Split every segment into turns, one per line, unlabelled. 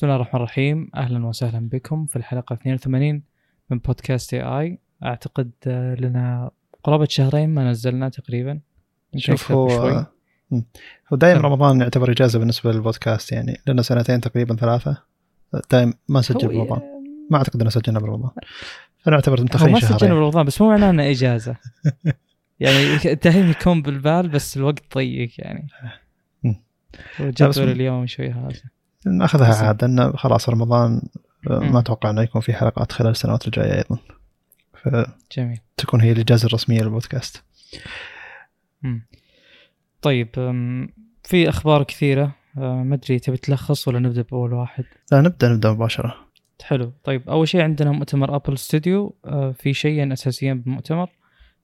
بسم الله الرحمن الرحيم. أهلا وسهلا بكم في الحلقة 82 من بودكاست اي اي أعتقد آه، لنا قرابة شهرين ما نزلنا تقريبا.
شوف هو هو دائما رمضان يعتبر إجازة بالنسبة للبودكاست يعني لنا سنتين تقريبا ثلاثة. دائما ما نسجل برمضان. ما أعتقد إنه سجلنا برمضان. فنعتبر
متاخرين شهرين ما سجلنا برمضان بس مو معناه إنه إجازة. يعني التهيئ يكون بالبال بس الوقت ضيق يعني. جدول اليوم شوي هذا.
ناخذها عادة. انه خلاص رمضان آه، ما أتوقع إنه يكون في حلقات خلال السنوات الجاية أيضا. ف جميل. تكون هي الإجازة الرسمية للبودكاست.
طيب في أخبار كثيرة؟ آه، ما أدري تبي تلخص ولا نبدأ بأول واحد؟
لا نبدأ نبدأ مباشرة.
حلو. طيب أول شيء عندنا مؤتمر Apple Studio آه، في شيئين اساسيين بالمؤتمر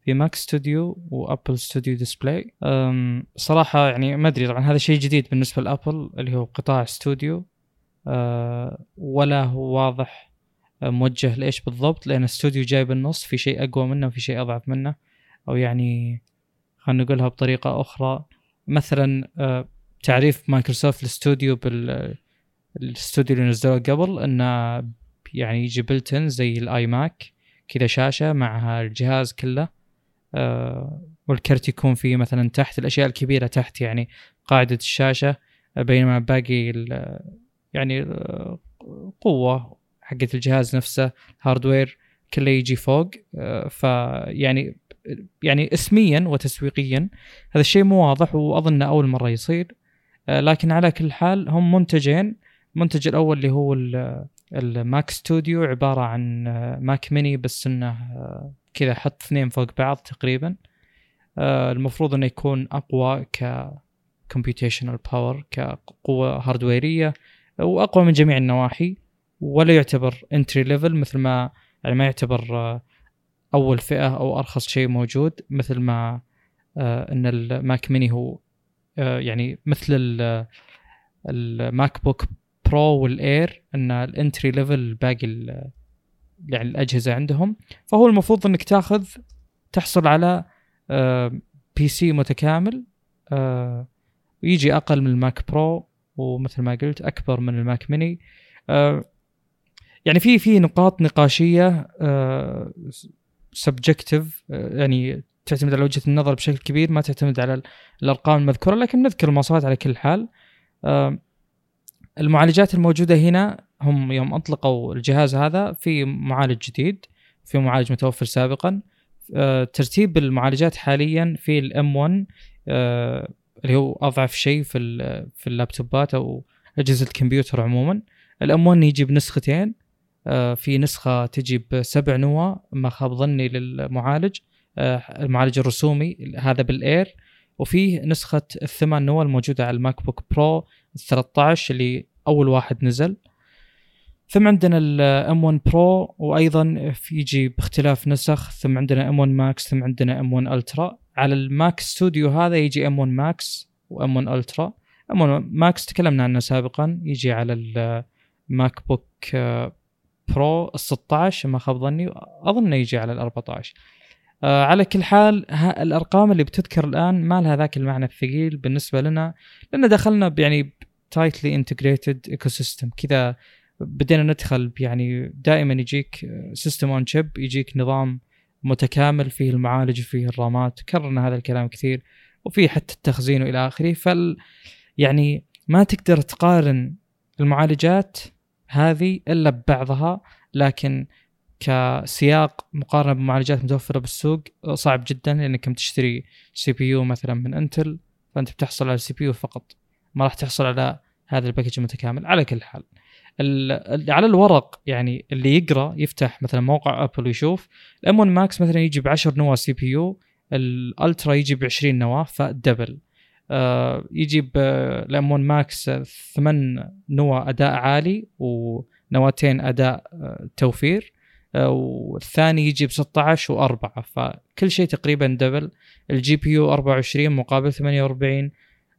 في Mac Studio و Apple Studio Display صراحة يعني ما أدري طبعا هذا شيء جديد بالنسبة ل Apple اللي هو قطاع ستوديو أه ولا هو واضح موجه لإيش بالضبط لأن الاستوديو جاي بالنص في شيء أقوى منه وفي شيء أضعف منه أو يعني خلينا نقولها بطريقة أخرى. مثلا أه تعريف Microsoft ال Studio بال الاستوديو اللي نزلوه قبل إنه يعني يجي زي ال iMac كذا شاشة معها الجهاز كله. والكرت يكون فيه مثلا تحت الأشياء الكبيرة تحت يعني قاعدة الشاشة بينما باقي يعني قوة حقت الجهاز نفسه hardware كله يجي فوق. آه، فيعني يعني اسميا وتسويقيا هذا الشيء مو واضح وأظن أول مرة يصير. آه، لكن على كل حال هم منتجين. المنتج الأول اللي هو ال Mac Studio عبارة عن Mac mini بس إنه كذا حط اثنين فوق بعض تقريبا. آه المفروض إنه يكون أقوى ك computational power كقوة هاردويرية وأقوى من جميع النواحي ولا يعتبر entry level مثل ما يعني ما يعتبر آه، أول فئة أو أرخص شيء موجود مثل ما آه إن ال Mac mini هو يعني مثل ال MacBook Pro وال Air إن ال entry level باقي يعني الأجهزة عندهم فهو المفروض إنك تاخذ تحصل على P آه، C متكامل آه، يجي أقل من ال Mac Pro ومثل ما قلت أكبر من ال Mac mini. آه، يعني في في نقاط نقاشية subjective يعني تعتمد على وجهة النظر بشكل كبير ما تعتمد على الأرقام المذكورة لكن نذكر المواصفات على كل حال. المعالجات الموجودة هنا هم يوم أطلقوا الجهاز هذا في معالج جديد في معالج متوفر سابقا. أه ترتيب المعالجات حاليا في الام 1 أه اللي هو أضعف شيء في في اللابتوبات أو أجهزة الكمبيوتر عموما. الام 1 يجي بنسختين أه في نسخة تجي بسبع نواه ما خاب ظني للمعالج المعالج الرسومي هذا بال Air وفيه نسخة الثمان نواه الموجودة على ال MacBook Pro 13 اللي أول واحد نزل. ثم عندنا ال M 1 Pro وأيضا يجي باختلاف نسخ ثم عندنا M 1 Max ثم عندنا M 1 Ultra على ال Mac Studio هذا يجي M 1 Max و M 1 Ultra M 1 Max تكلمنا عنه سابقا. يجي على ال MacBook Pro ال 16 ما خاب ظني. أظن يجي على ال 14 آه على كل حال الأرقام اللي بتذكر الآن ما لها ذاك المعنى الثقيل بالنسبة لنا لأن دخلنا يعني tightly integrated ecosystem كذا بدينا ندخل يعني دائما يجيك system on chip يجيك نظام متكامل فيه المعالج وفيه الرامات كررنا هذا الكلام كثير وفيه حتى التخزين وإلى آخره. فال يعني ما تقدر تقارن المعالجات هذه إلا ببعضها لكن كسياق مقارنة بمعالجات متوفرة بالسوق صعب جدا لانك تشتري CPU مثلا من Intel فأنت بتحصل على CPU فقط ما راح تحصل على هذا ال package المتكامل. على كل حال على الورق يعني اللي يقرأ يفتح مثلا موقع Apple ويشوف. ال M 1 Max مثلا يجي ب 10 نواة CPU ال Ultra يجي ب 20 نواه ف double آه يجي بال M 1 Max 8 نواة أداء عالي ونواتين أداء آه توفير. آه والثاني يجي ب 16 و4 فكل شيء تقريبا double ال GPU 24 مقابل 48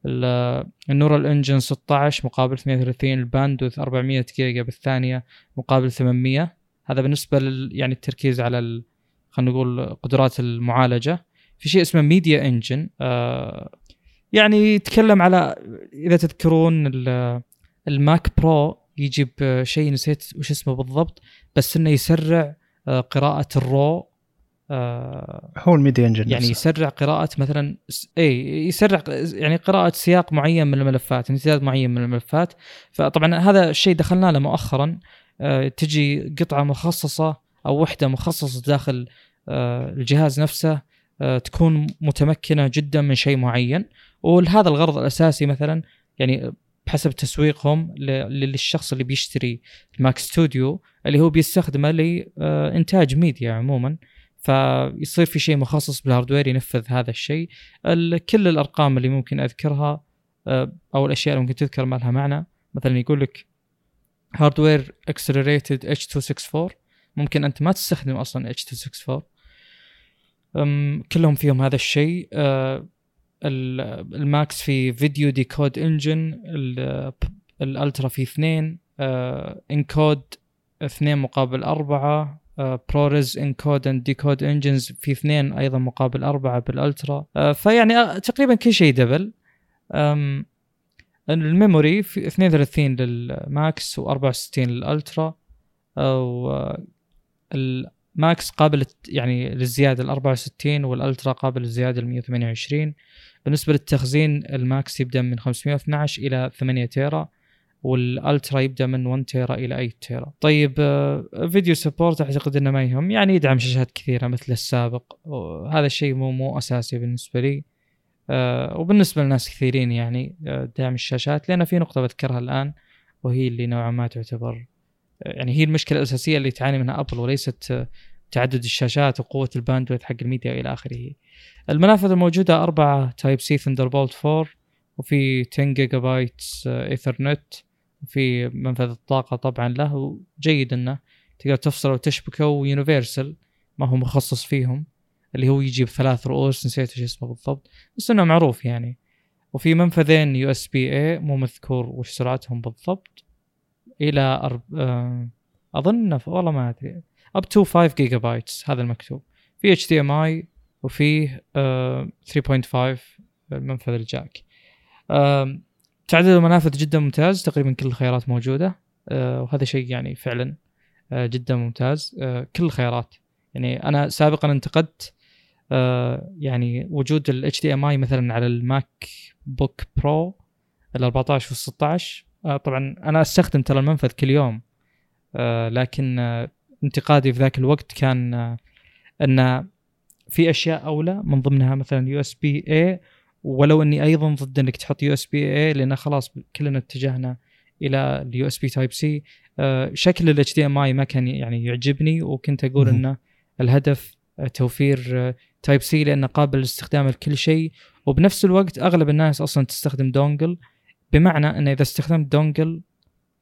ال Neural Engine 16 مقابل 32 ال bandwidth 400 جيجا بالثانية مقابل 800 هذا بالنسبة لل يعني التركيز على خلينا نقول قدرات المعالجة. في شيء اسمه Media Engine آه يعني يتكلم على إذا تذكرون ال Mac Pro يجيب شيء نسيت وش اسمه بالضبط بس إنه يسرع قراءة ال RAW
هو ال Media Engine
يعني يسرع قراءة مثلا اي يسرع يعني قراءة سياق معين من الملفات امتداد معين من الملفات. فطبعا هذا الشيء دخلنا له مؤخرا. تجي قطعة مخصصة أو وحدة مخصصة داخل الجهاز نفسه تكون متمكنة جدا من شيء معين. ولهذا الغرض الأساسي مثلا يعني بحسب تسويقهم للشخص اللي بيشتري ال Mac Studio اللي هو بيستخدمه لانتاج ميديا عموما. فيصير في شيء مخصص بال hardware ينفذ هذا الشيء. كل الأرقام اللي ممكن أذكرها آه، أو الأشياء اللي ممكن تذكر ما لها معنى مثلا يقول لك hardware accelerated H 264 ممكن أنت ما تستخدم أصلا H 264 كلهم فيهم هذا الشيء. آه، ال Max في video decode engine ال Ultra في اثنين. encode آه، اثنين مقابل أربعة. ProRes encode and decode engines في اثنين أيضا مقابل أربعة بال Ultra. uh, فيعني uh, تقريبا كل شيء double. ال memory في 32 لل Max و64 لل Ultra. ال Max قابل يعني للزيادة ل 64 وال Ultra قابل للزياده ل 128 بالنسبة للتخزين ال Max يبدأ من 512 إلى 8 tera. وال Ultra يبدا من 1 tera إلى 8 tera طيب آه، video support أعتقد إنه ما يهم. يعني يدعم شاشات كثيرة مثل السابق. هذا الشيء مو مو أساسي بالنسبة لي. آه، وبالنسبة لناس كثيرين يعني آه، دعم الشاشات. لأن في نقطة بذكرها الآن وهي اللي نوعا ما تعتبر يعني هي المشكلة الأساسية اللي تعاني منها Apple وليست تعدد الشاشات وقوة ال bandwidth حق الميديا إلى آخره. المنافذ الموجودة أربعة Type C Thunderbolt 4 وفي 10 gigabyte Ethernet في منفذ الطاقة طبعا له جيد إنه تقدر تفصل وتشبكه و universal ما هو مخصص فيهم اللي هو يجي بثلاث رؤوس نسيت إيش اسمه بالضبط بس إنه معروف يعني. وفي منفذين USB A مو مذكور وش سرعتهم بالضبط إلى أرب... آه، أظن والله ما أدري up to 5 gigabytes هذا المكتوب. في HDMI وفيه 3.5 منفذ ال jack. تعدد المنافذ جدا ممتاز تقريبا كل الخيارات موجودة. آه وهذا شيء يعني فعلا آه جدا ممتاز. آه كل الخيارات. يعني أنا سابقا انتقدت يعني وجود ال HDMI مثلا على ال MacBook Pro ال 14 وال 16 آه طبعا أنا أستخدم ترى المنفذ كل يوم. لكن انتقادي في ذاك الوقت كان إن في أشياء أولى من ضمنها مثلا B A ولو إني أيضا ضد إنك تحط USB A لأن خلاص كلنا اتجهنا إلى ال USB Type C شكل ال HDMI ما كان يعني يعجبني وكنت أقول إنه الهدف آه، توفير Type آه، C لأنه قابل للاستخدام لكل شيء. وبنفس الوقت أغلب الناس أصلا تستخدم dongle. بمعنى إنه إذا استخدمت dongle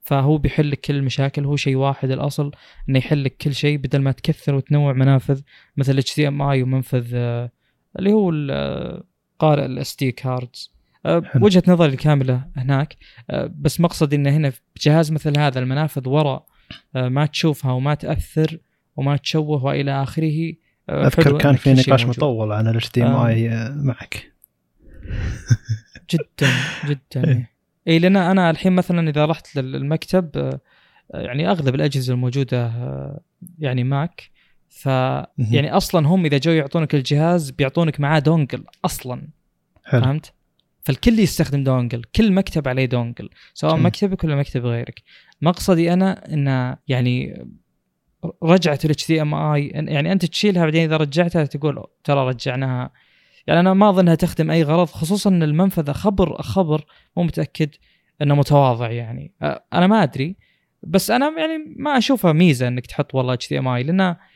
فهو بيحل لك كل المشاكل هو شيء واحد الأصل إنه يحل لك كل شيء بدل ما تكثر وتنوع منافذ مثل HDMI ومنفذ آه، اللي هو قارئ ال SD cards وجهة نظري الكاملة هناك. أه، بس مقصدي انه هنا في جهاز مثل هذا المنافذ وراء أه، ما تشوفها وما تأثر وما تشوه وإلى آخره
أه، أذكر كان في نقاش مطول عن ال HDMI معك.
جدا جدا. اي إيه لأن أنا الحين مثلا إذا رحت للمكتب يعني أغلب الأجهزة الموجودة يعني Mac ف يعني أصلا هم إذا جو يعطونك الجهاز بيعطونك معاه dongle أصلا حلو. فهمت؟ فالكل يستخدم dongle كل مكتب عليه dongle سواء حلو. مكتبك ولا مكتب غيرك مقصدي أنا إن يعني رجعة ال HDMI يعني أنت تشيلها بعدين إذا رجعتها تقول ترى رجعناها يعني أنا ما أظنها تخدم أي غرض خصوصا إن المنفذ خبر خبر مو متأكد إنه متواضع يعني أنا ما أدري بس أنا يعني ما أشوفها ميزة إنك تحط والله HDMI لأنه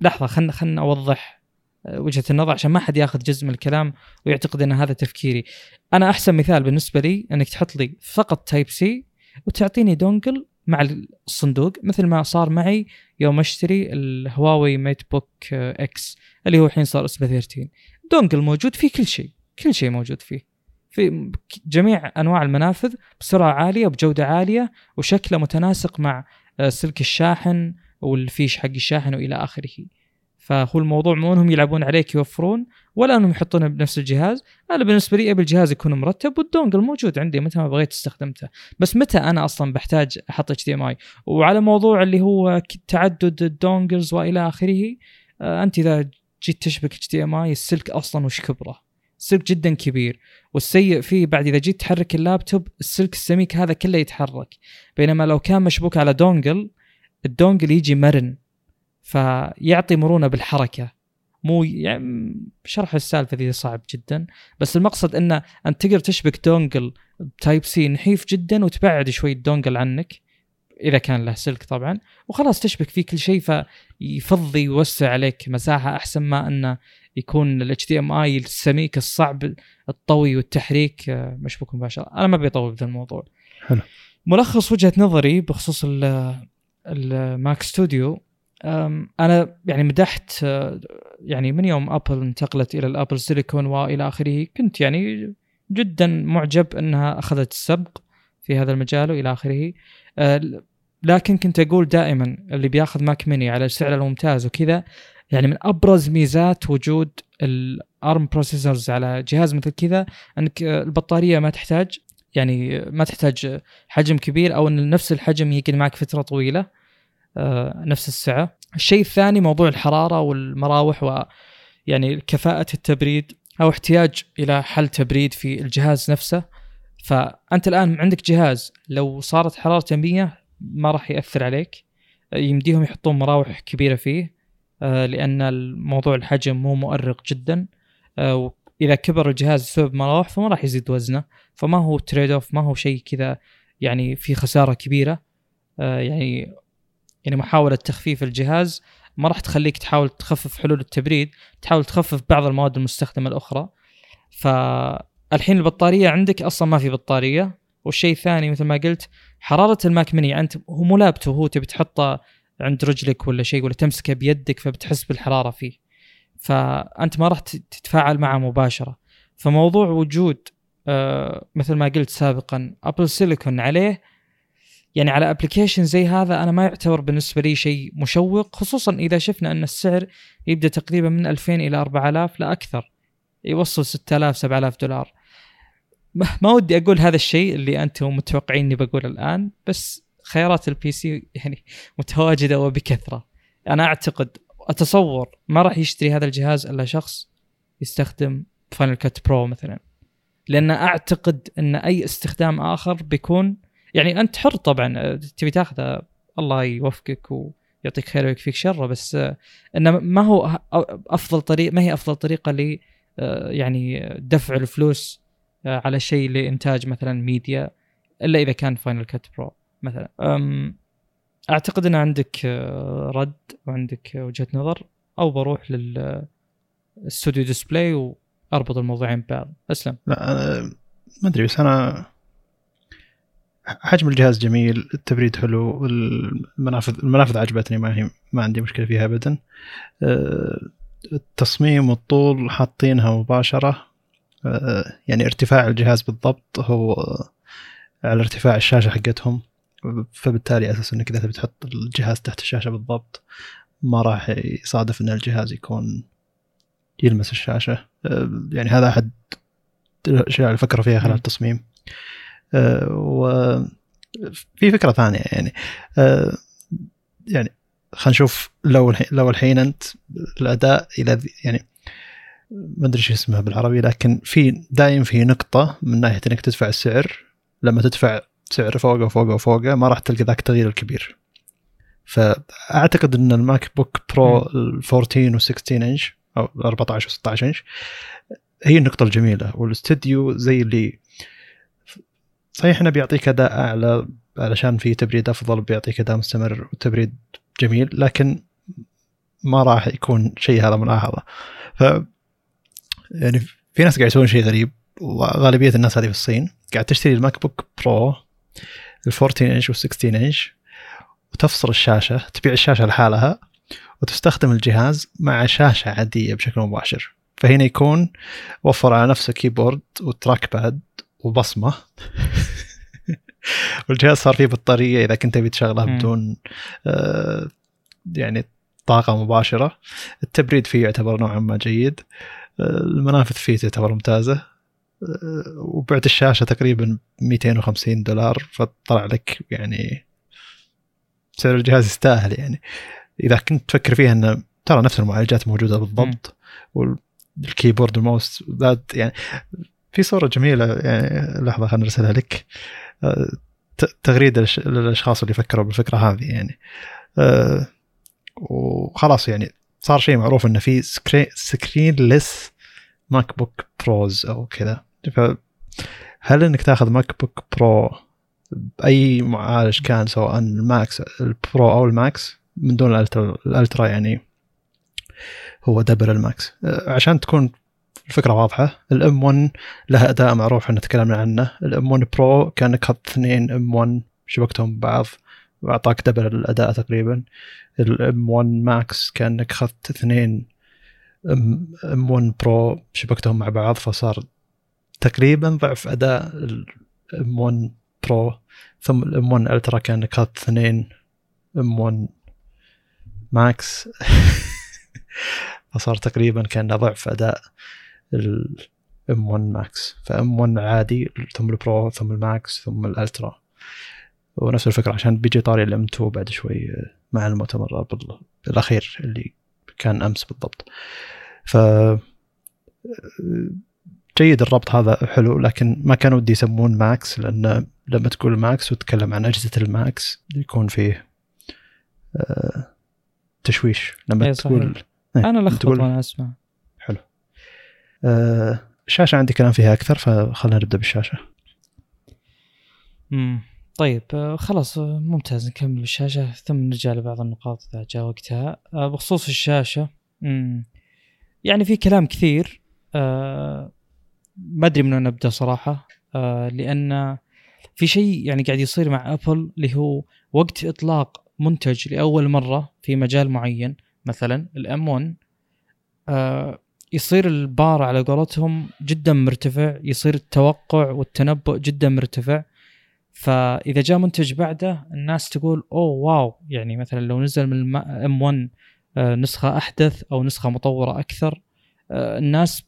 لحظة خلنا خلنا أوضح آه، وجهة النظر عشان ما حد ياخذ جزء من الكلام ويعتقد إن هذا تفكيري. أنا أحسن مثال بالنسبة لي إنك تحط لي فقط Type C وتعطيني dongle مع الصندوق مثل ما صار معي يوم أشتري ال Huawei MateBook X اللي هو الحين صار اسمه 13 dongle موجود فيه كل شيء كل شيء موجود فيه. في جميع أنواع المنافذ بسرعة عالية وبجوده عالية وشكله متناسق مع آه، سلك الشاحن والفيش حق الشاحن وإلى آخره. فهو الموضوع مو انهم يلعبون عليك يوفرون ولا أنهم يحطونه بنفس الجهاز؟ أنا بالنسبة لي ابي الجهاز يكون مرتب وال dongle موجود عندي متى ما بغيت استخدمته. بس متى أنا أصلا بحتاج أحط HDMI؟ وعلى موضوع اللي هو تعدد ال dongles وإلى آخره آه، أنت إذا جيت تشبك HDMI السلك أصلا وش كبره؟ السلك جدا كبير. والسيء فيه بعد إذا جيت تحرك اللابتوب السلك السميك هذا كله يتحرك. بينما لو كان مشبوك على dongle ال dongle يجي مرن فيعطي مرونة بالحركة. مو يعني شرح السالفة ذي صعب جدا بس المقصد إنه أنت تقدر تشبك dongle Type C نحيف جدا وتبعد شوي ال dongle عنك إذا كان له سلك طبعا وخلاص تشبك فيه كل شيء فيفضي يوسع عليك مساحة أحسن ما أنه يكون ال HDMI السميك الصعب الطوي والتحريك مشبوك مباشرة. أنا ما بيطول في الموضوع.
حلو.
ملخص وجهة نظري بخصوص ال Mac Studio. أنا يعني مدحت يعني من يوم Apple انتقلت إلى ال Apple Silicon وإلى آخره كنت يعني جدا معجب أنها أخذت السبق في هذا المجال وإلى آخره. آه، لكن كنت أقول دائما اللي بيأخذ Mac mini على السعر الممتاز وكذا يعني من أبرز ميزات وجود ال ARM processors على جهاز مثل كذا أنك البطارية ما تحتاج يعني ما تحتاج حجم كبير أو إن نفس الحجم يقعد معك فترة طويلة آه، نفس السعة. الشيء الثاني موضوع الحرارة والمراوح و يعني كفاءة التبريد أو احتياج إلى حل تبريد في الجهاز نفسه. فأنت الآن عندك جهاز لو صارت حرارته 100 ما راح يأثر عليك يمديهم يحطون مراوح كبيرة فيه آه، لأن الموضوع الحجم مو مؤرق جدا آه، إذا كبر الجهاز بسبب مراوح فما راح يزيد وزنه فما هو تريد اوف ما هو شيء كذا يعني في خسارة كبيرة. آه، يعني يعني محاولة تخفيف الجهاز ما راح تخليك تحاول تخفف حلول التبريد تحاول تخفف بعض المواد المستخدمة الأخرى. فالحين البطارية عندك أصلا ما في بطارية. والشيء الثاني مثل ما قلت حرارة ال Mac mini. أنت هو مو لابته هو تبي تحطه عند رجلك ولا شيء ولا تمسكه بيدك فبتحس بالحرارة فيه. فأنت ما راح تتفاعل معه مباشرة. فموضوع وجود آه مثل ما قلت سابقا Apple Silicon عليه يعني على application زي هذا أنا ما يعتبر بالنسبة لي شيء مشوق خصوصا إذا شفنا أن السعر يبدأ تقريبا من 2000 إلى 4000 لا أكثر يوصل 6000 7000 دولار. ما ودي أقول هذا الشيء اللي أنتم متوقعين اني بقوله الآن بس خيارات ال PC يعني متواجدة وبكثرة. أنا أعتقد أتصور ما راح يشتري هذا الجهاز إلا شخص يستخدم Final Cut Pro مثلا. لأن أعتقد إن أي استخدام آخر بيكون يعني أنت حر طبعا تبي تاخذه الله يوفقك ويعطيك خير ويكفيك شره بس انه ما هو أفضل طريقه ما هي أفضل طريقة ل يعني دفع الفلوس على شيء لإنتاج مثلا ميديا إلا إذا كان Final Cut Pro مثلا. أعتقد إن عندك آه، رد وعندك وجهة نظر أو بروح لل Studio Display وأربط الموضوعين ببعض. أسلم.
لا أنا ما أدري بس أنا حجم الجهاز جميل التبريد حلو المنافذ المنافذ عجبتني ما هي ما عندي مشكلة فيها ابدا. آه، التصميم والطول حاطينها مباشرة. آه، يعني ارتفاع الجهاز بالضبط هو على ارتفاع الشاشة حقتهم. فبالتالي أساس إنك إذا تبي تحط الجهاز تحت الشاشة بالضبط ما راح يصادف إن الجهاز يكون يلمس الشاشة. آه، يعني هذا أحد الأشياء اللي فكروا فيها خلال التصميم. آه، وفي فكرة ثانية يعني. آه، يعني خلينا نشوف لو لو الحين أنت الأداء إلى يعني ما أدري شو اسمها بالعربي لكن في دايم في نقطة من ناحية إنك تدفع السعر لما تدفع سعر فوقه وفوقه وفوقه ما راح تلقى ذاك التغيير الكبير. فأعتقد إن ال MacBook Pro ال 14 و 16 إنش أو 14 و 16 إنش هي النقطة الجميلة والاستديو زي اللي صحيح إنه بيعطيك أداء أعلى علشان في تبريد أفضل بيعطيك أداء مستمر وتبريد جميل لكن ما راح يكون شيء هذا ملاحظه ف يعني في ناس قاعد يسوون شيء غريب وغالبيه الناس هذه في الصين قاعد تشتري ال MacBook Pro ال 14 إنش وال 16 إنش وتفصل الشاشة تبيع الشاشة لحالها وتستخدم الجهاز مع شاشة عادية بشكل مباشر. فهنا يكون وفر على نفسه keyboard و trackpad وبصمة. والجهاز صار فيه بطارية إذا كنت تبي تشغله بدون آه يعني طاقة مباشرة. التبريد فيه يعتبر نوعا ما جيد. المنافذ فيه تعتبر ممتازة. وبعت الشاشة تقريبا 250 دولار فطلع لك يعني سعر الجهاز يستاهل يعني. إذا كنت تفكر فيها انه ترى نفس المعالجات موجودة بالضبط وال keyboard والماوس بعد يعني في صورة جميلة يعني لحظة خلينا نرسلها لك. تغريدة للأشخاص اللي فكروا بالفكرة هذه يعني. وخلاص يعني صار شيء معروف انه في screen screenless MacBook Pros أو كذا. فهل إنك تاخذ MacBook Pro بأي معالج كان سواء ال Max ال Pro أو ال Max من دون ال Ultra, ال Ultra يعني هو double ال Max. أه، عشان تكون الفكرة واضحة ال M 1 لها اداء معروف إحنا تكلمنا عنه. ال M 1 Pro كانك اخذت اثنين M 1 شبكتهم ببعض وأعطاك double الاداء تقريبا. ال M 1 Max كانك اخذت اثنين M 1 Pro شبكتهم مع بعض فصار تقريبا ضعف أداء ال M 1 Pro ثم ال M 1 Ultra كانك اخذت اثنين M 1 Max فصار تقريبا كان ضعف أداء ال M 1 Max ف M 1 عادي ثم ال Pro ثم ال Max ثم ال Ultra ونفس الفكرة عشان بيجي طاري ال M 2 بعد شوي مع المؤتمر الأخير اللي كان أمس بالضبط. ف جيد الربط هذا حلو لكن ما كان ودي يسمون Max لأن لما تقول Max وتتكلم عن أجهزة ال Macs يكون فيه آه، تشويش. لما
أيه تقول أنا لخبط وأنا أسمع.
حلو. آه، الشاشة عندي كلام فيها أكثر فخلنا نبدأ بالشاشة.
امم طيب آه، خلاص ممتاز نكمل الشاشة ثم نرجع لبعض النقاط إذا جاء وقتها بخصوص الشاشة مم. يعني في كلام كثير آه ما أدري من وين ابدا صراحة. آه لأن في شيء يعني قاعد يصير مع أبل اللي هو وقت إطلاق منتج لأول مرة في مجال معين مثلا الام 1 آه يصير البار على قولتهم جدا مرتفع يصير التوقع والتنبؤ جدا مرتفع. فإذا جاء منتج بعده الناس تقول أوه واو يعني مثلا لو نزل من ام 1 آه، نسخة أحدث أو نسخة مطورة أكثر آه، الناس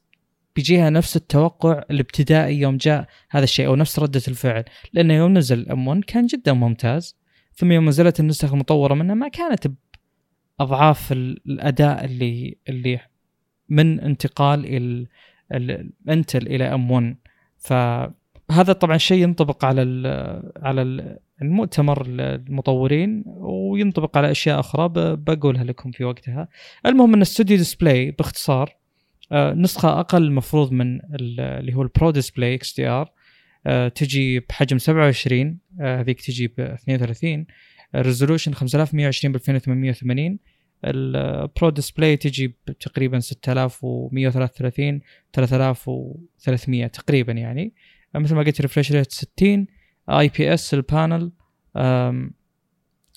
بيجيها نفس التوقع الابتدائي يوم جاء هذا الشيء أو نفس ردة الفعل. لأنه يوم نزل الام 1 كان جدا ممتاز. ثم يوم نزلت النسخ المطورة منه ما كانت بأضعاف الأداء اللي اللي من انتقال ال Intel إلى M 1 فهذا طبعا شيء ينطبق على ال على ال المؤتمر المطورين وينطبق على أشياء أخرى بقولها لكم في وقتها. المهم إن Studio Display باختصار نسخة أقل المفروض من اللي هو ال Pro Display XDR تجي بحجم 27 آه، هذيك تجي ب 32 resolution 5120 ب 2880 ال Pro Display تجي تقريبا 6133 3300 تقريبا يعني. مثل ما قلت refresh rate 60 IPS ال panel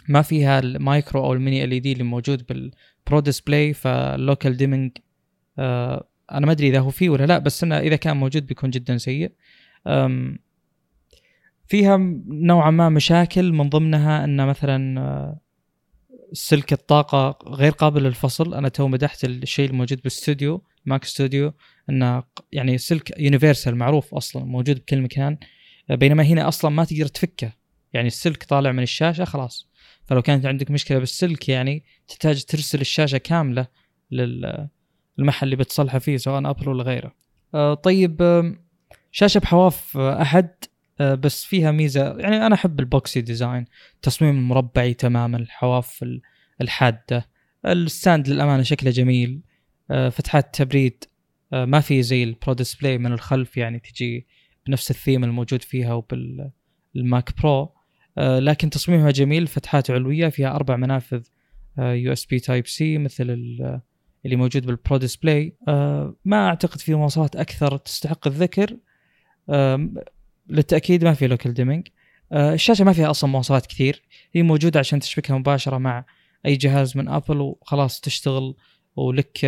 ما فيها المايكرو أو ال mini LED اللي موجود بال Pro Display فال local dimming أنا ما أدري إذا هو فيه ولا لا بس إنه إذا كان موجود بيكون جدا سيء. فيها نوعا ما مشاكل من ضمنها إن مثلا آه، سلك الطاقة غير قابل للفصل. أنا تو مدحت الشيء الموجود بالاستوديو ماك ستوديو أنه يعني سلك universal معروف أصلا موجود بكل مكان. بينما هنا أصلا ما تقدر تفكه. يعني السلك طالع من الشاشة خلاص. فلو كانت عندك مشكلة بالسلك يعني تحتاج ترسل الشاشة كاملة للمحل اللي بتصلحه فيه سواء آبل ولا غيره. آه طيب شاشة بحواف أحد آه بس فيها ميزة. يعني أنا أحب ال boxy design. تصميم المربعي تماما الحواف الحادة. ال stand للأمانة شكله جميل. آه فتحات تبريد. آه ما في زي البرو ديسبلاي من الخلف يعني تجي بنفس الثيم الموجود فيها وبالماك برو. آه، لكن تصميمها جميل. فتحات علوية فيها أربع منافذ USB Type-C مثل اللي موجود بالبرو ديسبلاي آه، ما أعتقد في مواصفات أكثر تستحق الذكر. للتأكيد ما في local dimming آه، الشاشة ما فيها أصلا مواصفات كثير. هي موجودة عشان تشبكها مباشرة مع أي جهاز من ابل وخلاص تشتغل ولك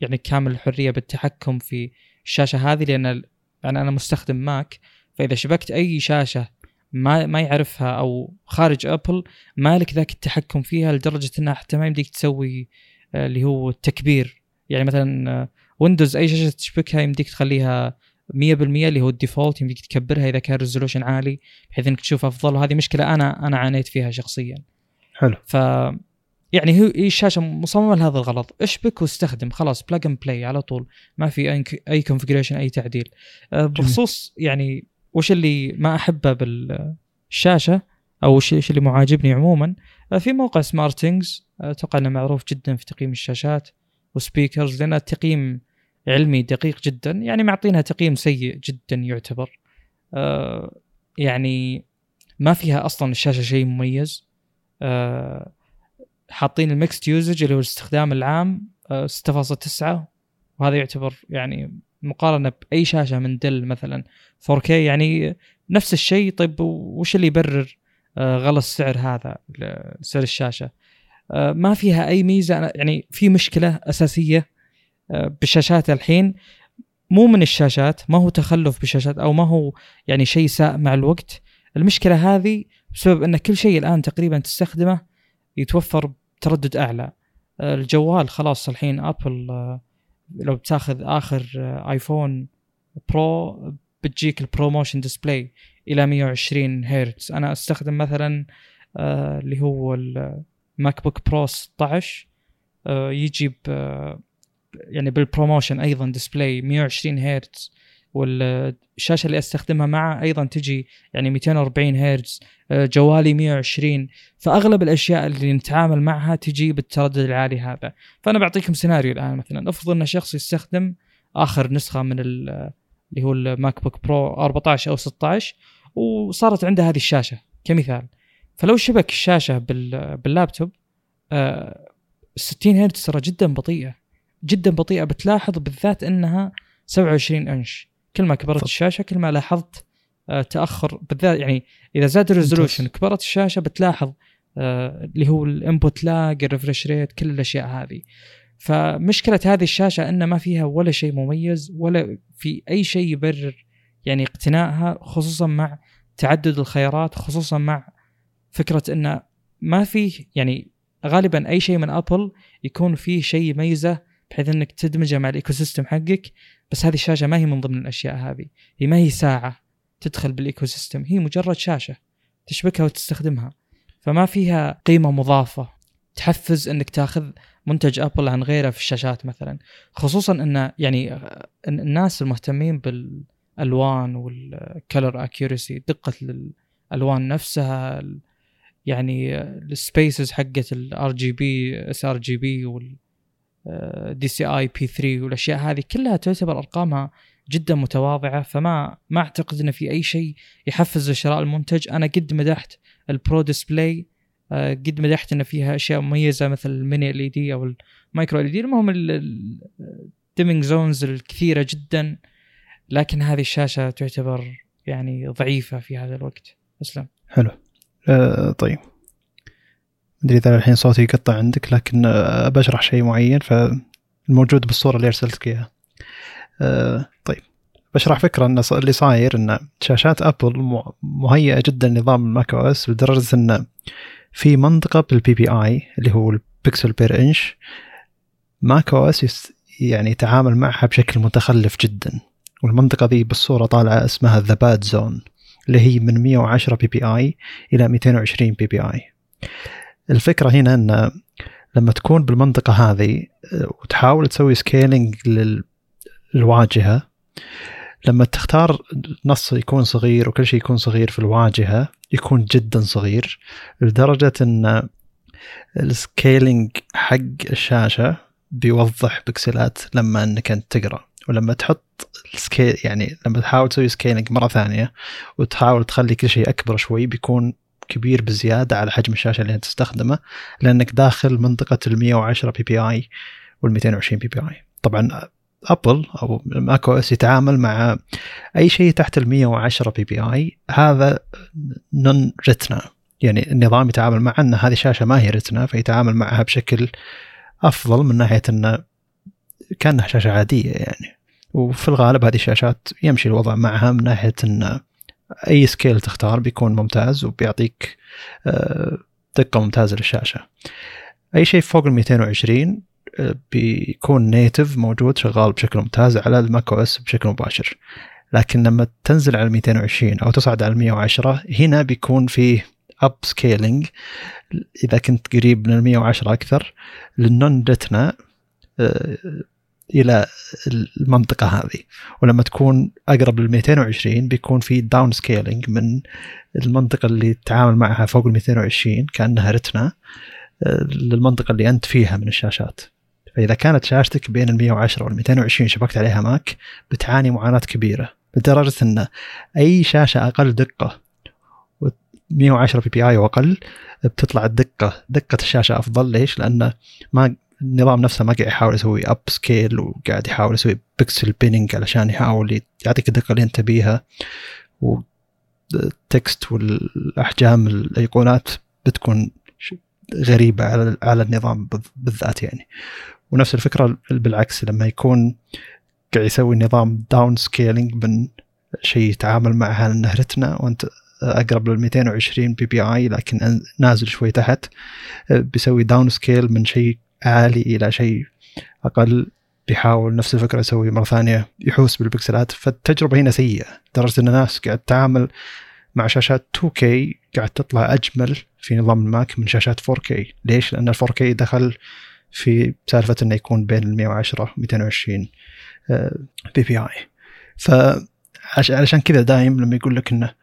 يعني كامل الحرية بالتحكم في الشاشة هذه لأن يعني أنا مستخدم ماك فإذا شبكت أي شاشة ما ما يعرفها أو خارج ابل مالك ذاك التحكم فيها لدرجة إنها حتى ما يمديك تسوي آه، اللي هو التكبير. يعني مثلا آه، ويندوز أي شاشة تشبكها يمديك تخليها 100% اللي هو ال default يمديك تكبرها إذا كان resolution عالي بحيث إنك تشوف أفضل. وهذه مشكلة أنا أنا عانيت فيها شخصيا.
حلو.
ف يعني هي هي الشاشة مصممة لهذا الغرض اشبك واستخدم. خلاص plug and play على طول. ما في أي configuration أي تعديل. أه، بخصوص يعني وش اللي ما أحبه بالشاشة؟ أو وش اللي مو عاجبني عموما. أه، في موقع سمارتنجز أتوقع إنه معروف جدا في تقييم الشاشات و speakers لأن التقييم علمي دقيق جدا يعني معطينها تقييم سيء جدا يعتبر. أه يعني ما فيها أصلا الشاشة شيء مميز. أه حاطين ال mixed usage اللي هو الاستخدام العام 6.9 أه وهذا يعتبر يعني مقارنة بأي شاشة من دل مثلا. 4K يعني نفس الشيء طيب وش اللي يبرر؟ غلى السعر هذا سعر الشاشة. أه ما فيها أي ميزة. يعني في مشكلة أساسية بالشاشات الحين. مو من الشاشات ما هو تخلف بالشاشات أو ما هو يعني شيء ساء مع الوقت. المشكلة هذه بسبب أن كل شيء الآن تقريبا تستخدمه يتوفر بتردد أعلى. الجوال خلاص الحين ابل لو بتاخذ آخر ايفون برو بتجيك ال ProMotion display إلى 120 هرتز. أنا أستخدم مثلا اللي هو الماك بوك برو 16 يجي يعني بال ProMotion أيضا display 120 هرتز. والشاشة اللي أستخدمها معه أيضا تجي يعني 240 هرتز آه، جوالي 120 فأغلب الأشياء اللي نتعامل معها تجي بالتردد العالي هذا. فأنا بعطيكم سيناريو الآن مثلا. افرض إن شخص يستخدم آخر نسخة من اللي هو الماك بوك برو 14 أو 16 وصارت عنده هذه الشاشة كمثال. فلو شبك الشاشة باللابتوب 60 آه، هرتز ترى جدا بطيئة. جدا بطيئة. بتلاحظ بالذات إنها 27 إنش. كل ما كبرت الشاشة كل ما لاحظت آه، تأخر بالذات. يعني إذا زاد ال resolution كبرت الشاشة بتلاحظ آه، اللي هو ال input lag ال refresh rate كل الأشياء هذه. فمشكلة هذه الشاشة أن ما فيها ولا شيء مميز ولا في أي شيء يبرر يعني اقتنائها خصوصا مع تعدد الخيارات خصوصا مع فكرة انه ما فيه يعني غالبا أي شيء من أبل يكون فيه شيء يميزه بحيث أنك تدمجه مع ال ecosystem حقك بس هذه الشاشة ما هي من ضمن الأشياء هذه. هي ما هي شاشة تدخل بال ecosystem هي مجرد شاشة تشبكها وتستخدمها فما فيها قيمة مضافة. تحفز أنك تاخذ منتج ابل عن غيره في الشاشات مثلا. خصوصا إن يعني الناس المهتمين بالألوان وال color accuracy دقة الألوان نفسها يعني ال spaces حقت الار جي بي اس ار جي بي دي سي اي بي 3 والأشياء هذه كلها تعتبر أرقامها جدا متواضعة. فما ما أعتقد إن في أي شيء يحفز لشراء المنتج. أنا قد مدحت البرو ديسبلاي قد مدحت إن فيها أشياء مميزة مثل ال mini LED أو ال micro LED. المهم ال dimming zones الكثيرة جدا لكن هذه الشاشة تعتبر يعني ضعيفة في هذا الوقت. أسلم.
حلو. آه طيب. أدري إذا الحين صوتي يقطع عندك لكن آه، بشرح شيء معين فالموجود بالصورة اللي أرسلتك إياها. أه طيب. بشرح فكرة إن اللي صاير إن شاشات أبل مهيئة جدا لنظام ال macOS لدرجة إن في منطقة بال PPI اللي هو ال pixel per inch macOS يعني يتعامل معها بشكل متخلف جدا. والمنطقة ذي بالصورة طالعة اسمها the bad zone اللي هي من 110 PPI إلى 220 PPI الفكرة هنا إن لما تكون بالمنطقة هذه آه، وتحاول تسوي scaling للواجهة لما تختار نص يكون صغير وكل شيء يكون صغير في الواجهة يكون جدا صغير لدرجة إن ال scaling حق الشاشة بيوضح pixels ات لما إنك أنت تقرأ. ولما تحط ال scale يعني لما تحاول تسوي scaling مرة ثانية وتحاول تخلي كل شيء أكبر شوي بيكون كبير بزيادة على حجم الشاشة اللي أنت تستخدمه لأنك داخل منطقة ال 110 PPI وال 220 PPI طبعا أبل أو macOS يتعامل مع أي شيء تحت ال 110 PPI هذا non-Retina يعني النظام يتعامل مع إن هذه شاشه ما هي Retina فيتعامل معها بشكل أفضل من ناحية إنه كأنها شاشة عادية يعني. وفي الغالب هذه الشاشات يمشي الوضع معها من ناحية إن أي scale تختار بيكون ممتاز وبيعطيك آه، دقة ممتازة للشاشة. أي شيء فوق ال 220 آه، بيكون native موجود شغال بشكل ممتاز على ال macOS بشكل مباشر. لكن لما تنزل على 220 أو تصعد على 110 هنا بيكون فيه upscaling إذا كنت قريب من ال 110 أكثر لل non-Retina إلى المنطقة هذه. ولما تكون أقرب لل 220 بيكون في downscaling من المنطقة اللي تتعامل معها فوق ال 220 كأنها Retina آه، للمنطقة اللي أنت فيها من الشاشات. فإذا كانت شاشتك بين ال 110 وال 220 شبكت عليها ماك بتعاني معاناة كبيرة لدرجة إن أي شاشة أقل دقة 110 PPI وأقل بتطلع الدقة دقة الشاشة أفضل. ليش؟ لأن ما النظام نفسه ما قاعد يحاول يسوي upscale وقاعد يحاول يسوي pixel binning علشان يحاول يعطيك الدقة اللي أنت تبيها. وال text والأحجام الأيقونات بتكون غريبة على على النظام بالذات يعني. ونفس الفكرة بالعكس لما يكون قاعد يسوي نظام downscaling من شيء يتعامل معها انه Retina وأنت أقرب لل 220 PPI لكن نازل شوي تحت بيسوي downscale من شيء عالي إلى شيء أقل بيحاول نفس الفكرة يسوي مرة ثانية يحوس بال pixels ات فالتجربة هنا سيئة لدرجة إن الناس قاعد تتعامل مع شاشات 2K قاعد تطلع أجمل في نظام الماك من شاشات 4K ليش؟ لأن ال 4K دخل في سالفة إنه يكون بين ال 110 و 220 PPI. فعشان كذا دايم لما يقول لك إنه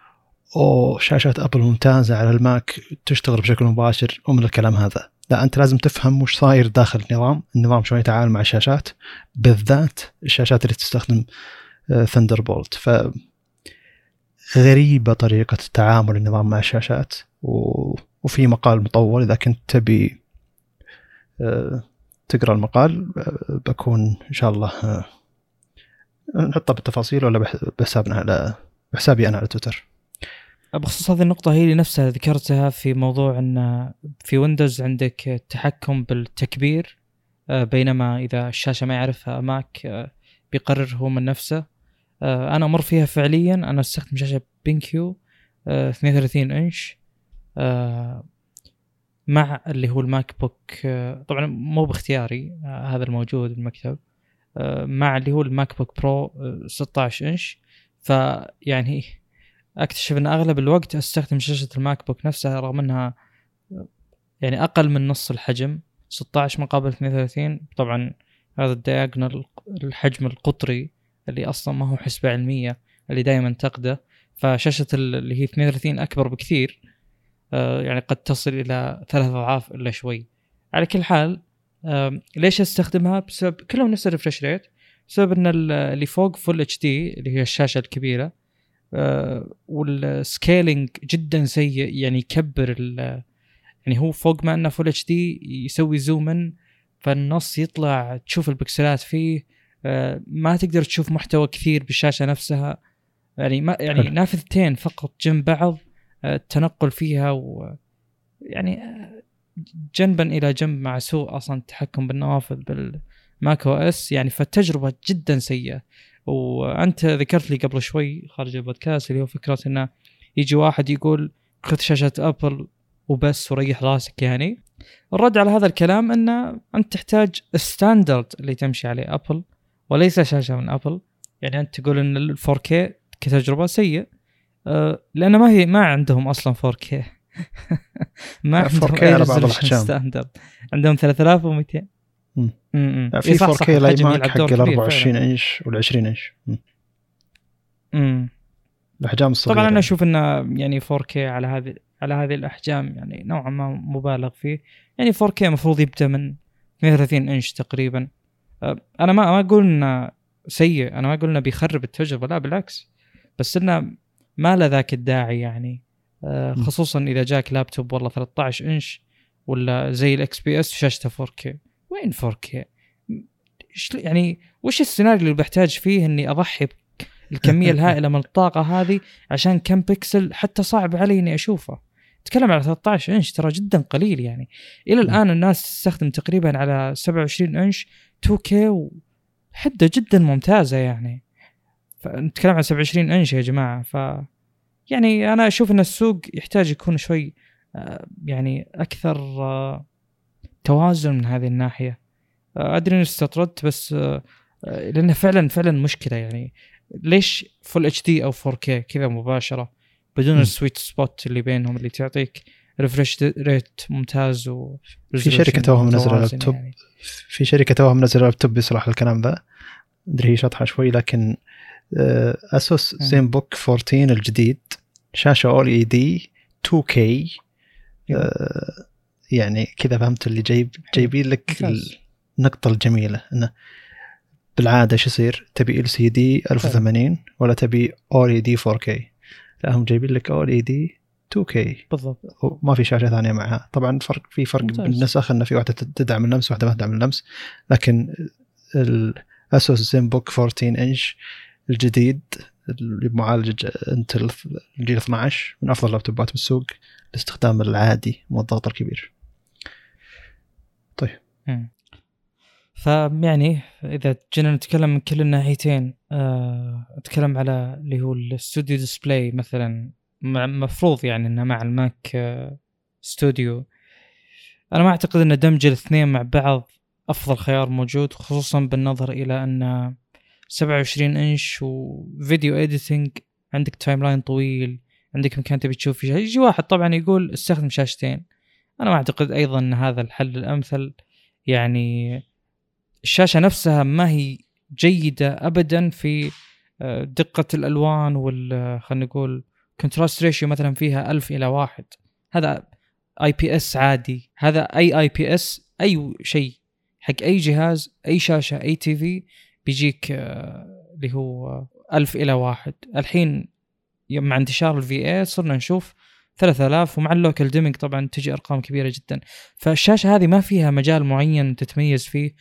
أوه شاشات أبل ممتازة على الماك تشتغل بشكل مباشر ومن الكلام هذا. لا أنت لازم تفهم وش صاير داخل النظام. النظام شلون يتعامل مع الشاشات بالذات الشاشات اللي تستخدم Thunder آه، bolt ف غريبة طريقة تعامل النظام مع الشاشات و... وفي مقال مطول إذا كنت تبي تقرأ المقال بكون إن شاء الله نحطه بالتفاصيل ولا بحسابنا على بحسابي أنا على تويتر.
بخصوص هذه النقطة هي نفسها ذكرتها في موضوع إن في ويندوز عندك تحكم بالتكبير بينما إذا الشاشة ما يعرفها ماك بيقرر هو من نفسه. أنا أمر فيها فعليا أنا استخدم شاشة BenQ 32 إنش. مع اللي هو ال MacBook طبعا مو باختياري هذا الموجود بالمكتب مع اللي هو ال MacBook Pro 16 إنش. فيعني أكتشف إن أغلب الوقت أستخدم شاشة ال MacBook نفسها رغم إنها يعني أقل من نص الحجم 16 مقابل 32 طبعا هذا ال diagonal الحجم القطري اللي أصلا ما هو حسبة علمية اللي دائما انتقده فشاشة اللي هي 32 أكبر بكثير. آه، يعني قد تصل إلى ثلاث أضعاف إلا شوي. على كل حال ليش أستخدمها؟ بسبب كلهم نفس ال refresh rate بسبب إن اللي فوق Full HD اللي هي الشاشة الكبيرة آه، وال scaling جدا سيء يعني يكبر يعني هو فوق ما إنه Full HD يسوي zoom in فالنص يطلع تشوف ال pixels ات فيه آه، ما تقدر تشوف محتوى كثير بالشاشة نفسها. يعني ما يعني. نافذتين فقط جنب بعض آه، التنقل فيها و يعني جنبا إلى جنب مع سوء أصلا التحكم بالنوافذ بال macOS. يعني فالتجربه جدا سيئة. وأنت ذكرت لي قبل شوي خارج البودكاست اللي هو فكرة إنه يجي واحد يقول خذ شاشة أبل وبس وريح راسك يعني. الرد على هذا الكلام إنه أنت تحتاج standard اللي تمشي عليه أبل وليس شاشة من أبل. يعني أنت تقول إن ال 4K كتجربة سيء أه لأن ما هي ما عندهم أصلا 4K
ما عندهم 4K على بعض الأحجام. standard
عندهم 3200
في 4K ل iMac حق ال 24 إنش وال 20 إنش.
امم
الأحجام الصغيرة.
طبعا أنا أشوف إنه يعني 4K على هذه على هذه الأحجام يعني نوعا ما مبالغ فيه. يعني 4K المفروض يبدأ من 32 إنش تقريبا. أه، أنا ما ما أقول إنه سيء أنا ما أقول إنه بيخرب التجربة لا بالعكس. بس إنه ما له ذاك الداعي يعني. أه، خصوصا إذا جاك لابتوب والله 13 إنش ولا زي ال XPS شاشته 4K وين 4K؟ يعني وش السيناريو اللي بحتاج فيه إني أضحي الكمية الهائلة من الطاقة هذه عشان كم بكسل حتى صعب علي إني أشوفه؟ تكلم على 13 إنش ترى جدا قليل يعني. إلى الآن الناس تستخدم تقريبا على 27 إنش 2K وحدة جدا ممتازة يعني. فنتكلم عن 27 انش يا جماعة ف يعني أنا أشوف إن السوق يحتاج يكون شوي آه، يعني أكثر آه، توازن من هذه الناحية آه، أدري إني استطردت بس آه، آه، لأنه فعلا فعلا مشكلة يعني ليش full HD أو 4K كذا مباشرة بدون
مم.
ال sweet spot اللي بينهم اللي تعطيك refresh rate ممتاز و
في شركة توها
متوازن
لابتوب.
يعني.
في شركة توها منزله لابتوب بيصلح الكلام ذا أدري هي شطحة شوي لكن ASUS. Zenbook 14 الجديد شاشة OLED 2K يعني كذا فهمت اللي جايب جايبين لك. النقطة الجميلة إنه بالعادة شو يصير؟ تبي LCD 1080 ولا تبي OLED 4K لا هم جايبين لك OLED 2K
بالضبط.
وما في شاشة ثانية معها. طبعا فرق في فرق
ممتاز.
بالنسخ إنه في واحدة تدعم اللمس واحدة ما تدعم اللمس. لكن ال ASUS Zenbook 14 انش الجديد اللي بمعالج Intel الجيل 12 من أفضل ال laptopات بالسوق الاستخدام العادي مو الضغط الكبير
مم. فيعني إذا جينا نتكلم من كل الناحيتين آه، أتكلم على اللي هو ال Studio Display مثلا مفروض يعني إنه مع ال Mac آه، ستوديو. أنا ما أعتقد إن دمج الاثنين مع بعض أفضل خيار موجود خصوصا بالنظر إلى أن 27 إنش و video editing عندك timeline طويل عندك مكان تبي تشوف فيه يجي واحد طبعا يقول استخدم شاشتين. أنا ما أعتقد أيضا إن هذا الحل الأمثل. يعني الشاشة نفسها ما هي جيدة ابدا في آه، دقة الألوان وال خلينا نقول contrast ratio مثلا فيها ألف إلى واحد. هذا IPS عادي. هذا أي IPS أي شيء. حق أي جهاز أي شاشة أي TV بيجيك آه، اللي هو ألف إلى واحد. الحين مع انتشار ال VA صرنا نشوف 3000 ومع ال local dimming طبعا تجي أرقام كبيرة جدا. فالشاشة هذه ما فيها مجال معين تتميز فيه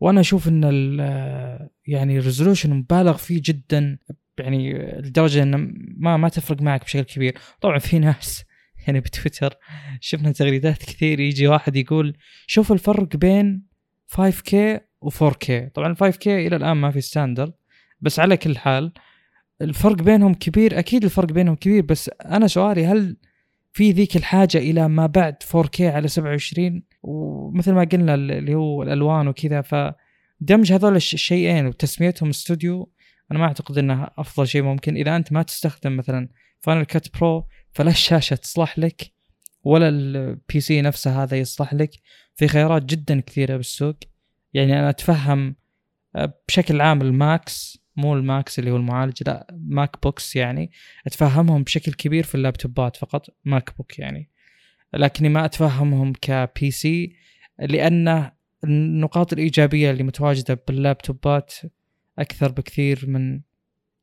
وأنا أشوف إن ال- يعني ال resolution مبالغ فيه جدا يعني لدرجة انه ما ما تفرق معك بشكل كبير. طبعا في ناس يعني بتويتر شفنا تغريدات كثير يجي واحد يقول شوف الفرق بين 5K و 4K طبعا 5K إلى الآن ما في standard بس على كل حال الفرق بينهم كبير أكيد الفرق بينهم كبير بس أنا سؤالي هل في ذيك الحاجة إلى ما بعد 4K على 27 ومثل ما قلنا اللي هو الألوان وكذا فدمج هذول الش- الشيئين وتسميتهم استوديو أنا ما أعتقد إنه أفضل شيء ممكن. إذا أنت ما تستخدم مثلا Final Cut Pro فلا الشاشة تصلح لك ولا ال PC نفسه هذا يصلح لك. في خيارات جدا كثيرة بالسوق. يعني أنا أتفهم آه، بشكل عام ال Macs مو ال Max اللي هو المعالج لا MacBooks يعني أتفهمهم بشكل كبير في ال laptopات فقط MacBook يعني. لكني ما أتفهمهم ك PC لأن النقاط الإيجابية اللي متواجدة باللابتوبات أكثر بكثير من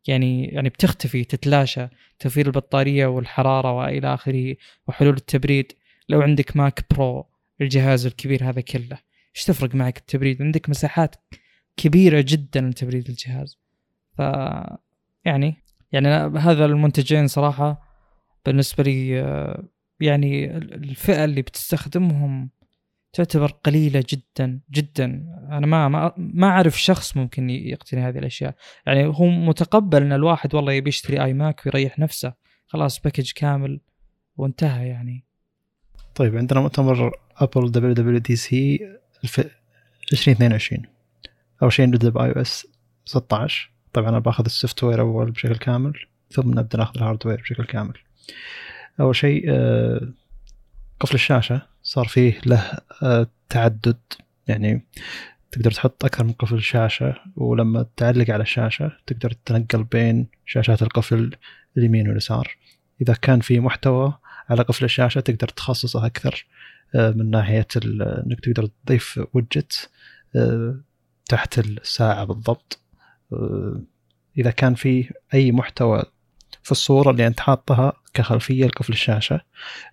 يعني يعني بتختفي تتلاشى توفير البطارية والحرارة وإلى آخره وحلول التبريد. لو عندك ماك برو الجهاز الكبير هذا كله. إيش تفرق معك التبريد؟ عندك مساحات كبيرة جدا لتبريد الجهاز. ف يعني يعني هذا المنتجين صراحة بالنسبة لي آه، يعني الفئة اللي بتستخدمهم تعتبر قليلة جدا جدا. أنا ما ما ما أعرف شخص ممكن يقتني هذه الأشياء. يعني هو متقبل إن الواحد والله يبي يشتري iMac ويريح نفسه. خلاص package كامل وانتهى يعني.
طيب عندنا مؤتمر ابل دبليو دبليو دي سي 2022 أول شيء نبدأ ب iOS 16 طبعا أنا باخذ ال software أول بشكل كامل ثم نبدأ ناخذ الهاردوير بشكل كامل. أول شيء آه، قفل الشاشة. صار فيه له آه، تعدد. يعني تقدر تحط أكثر من قفل شاشة ولما تعلق على الشاشة تقدر تتنقل بين شاشات القفل اليمين واليسار. إذا كان في محتوى على قفل الشاشة تقدر تخصصه أكثر. من ناحية إنك تقدر تضيف ويدجت تحت الساعة بالضبط. آه، إذا كان في أي محتوى في الصورة اللي أنت حاطها كخلفية لقفل الشاشة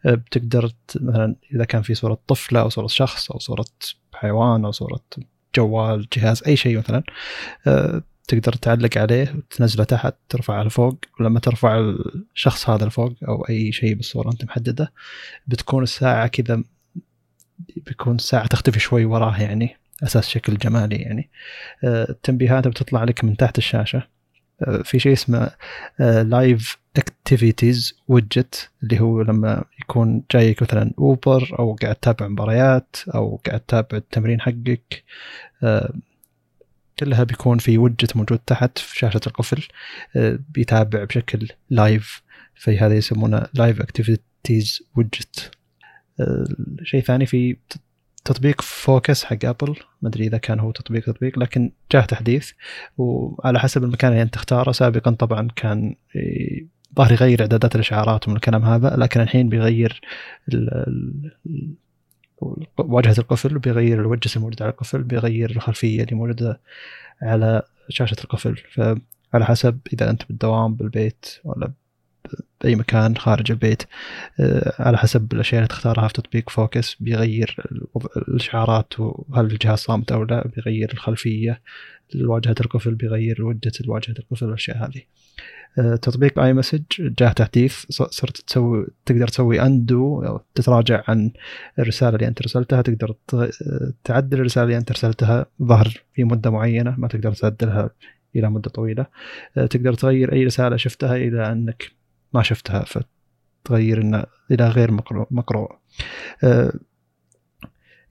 آه، بتقدر مثلا إذا كان في صورة طفلة أو صورة شخص أو صورة حيوان أو صورة جوال جهاز أي شيء مثلا آه، تقدر تعلق عليه وتنزله تحت ترفعه لفوق ولما ترفع الشخص هذا لفوق أو أي شيء بالصورة أنت محدده بتكون الساعة كذا بيكون الساعة تختفي شوي وراه يعني أساس شكل جمالي يعني. آه، التنبيهات بتطلع لك من تحت الشاشة. في شيء اسمه Live Activities widget اللي هو لما يكون جايك مثلا Uber أو قاعد تتابع مباريات أو قاعد تتابع التمرين حقك. كلها بيكون في وجت موجود تحت في شاشة القفل. بيتابع بشكل live في هذا يسمونه Live Activities widget شيء ثاني في تطبيق فوكس حق أبل. ما أدري إذا كان هو تطبيق تطبيق لكن جاء تحديث. وعلى حسب المكان اللي أنت تختاره سابقا طبعا كان ظهر يغير إعدادات الإشعارات ومن الكلام هذا لكن الحين بيغير واجهة القفل بيغير الوجس الموجود على القفل بيغير الخلفية اللي موجودة على شاشة القفل. فعلى حسب إذا أنت بالدوام بالبيت ولا بأي مكان خارج البيت آه، على حسب الأشياء اللي تختارها في تطبيق Focus بيغير الإشعارات وهل الجهاز صامت أو لا بيغير الخلفية لواجهه القفل بيغير وجهه واجهه القفل والاشياء هذه. آه، تطبيق iMessage جاء تحديث صرت تسوي تقدر تسوي undo أو تتراجع عن الرسالة اللي أنت رسلتها تقدر تعدل الرسالة اللي أنت ارسلتها ظهر في مدة معينة ما تقدر تعدلها إلى مدة طويلة. آه، تقدر تغير أي رسالة شفتها إلى أنك ما شفتها فتغير إنه إلى غير مقروء آه،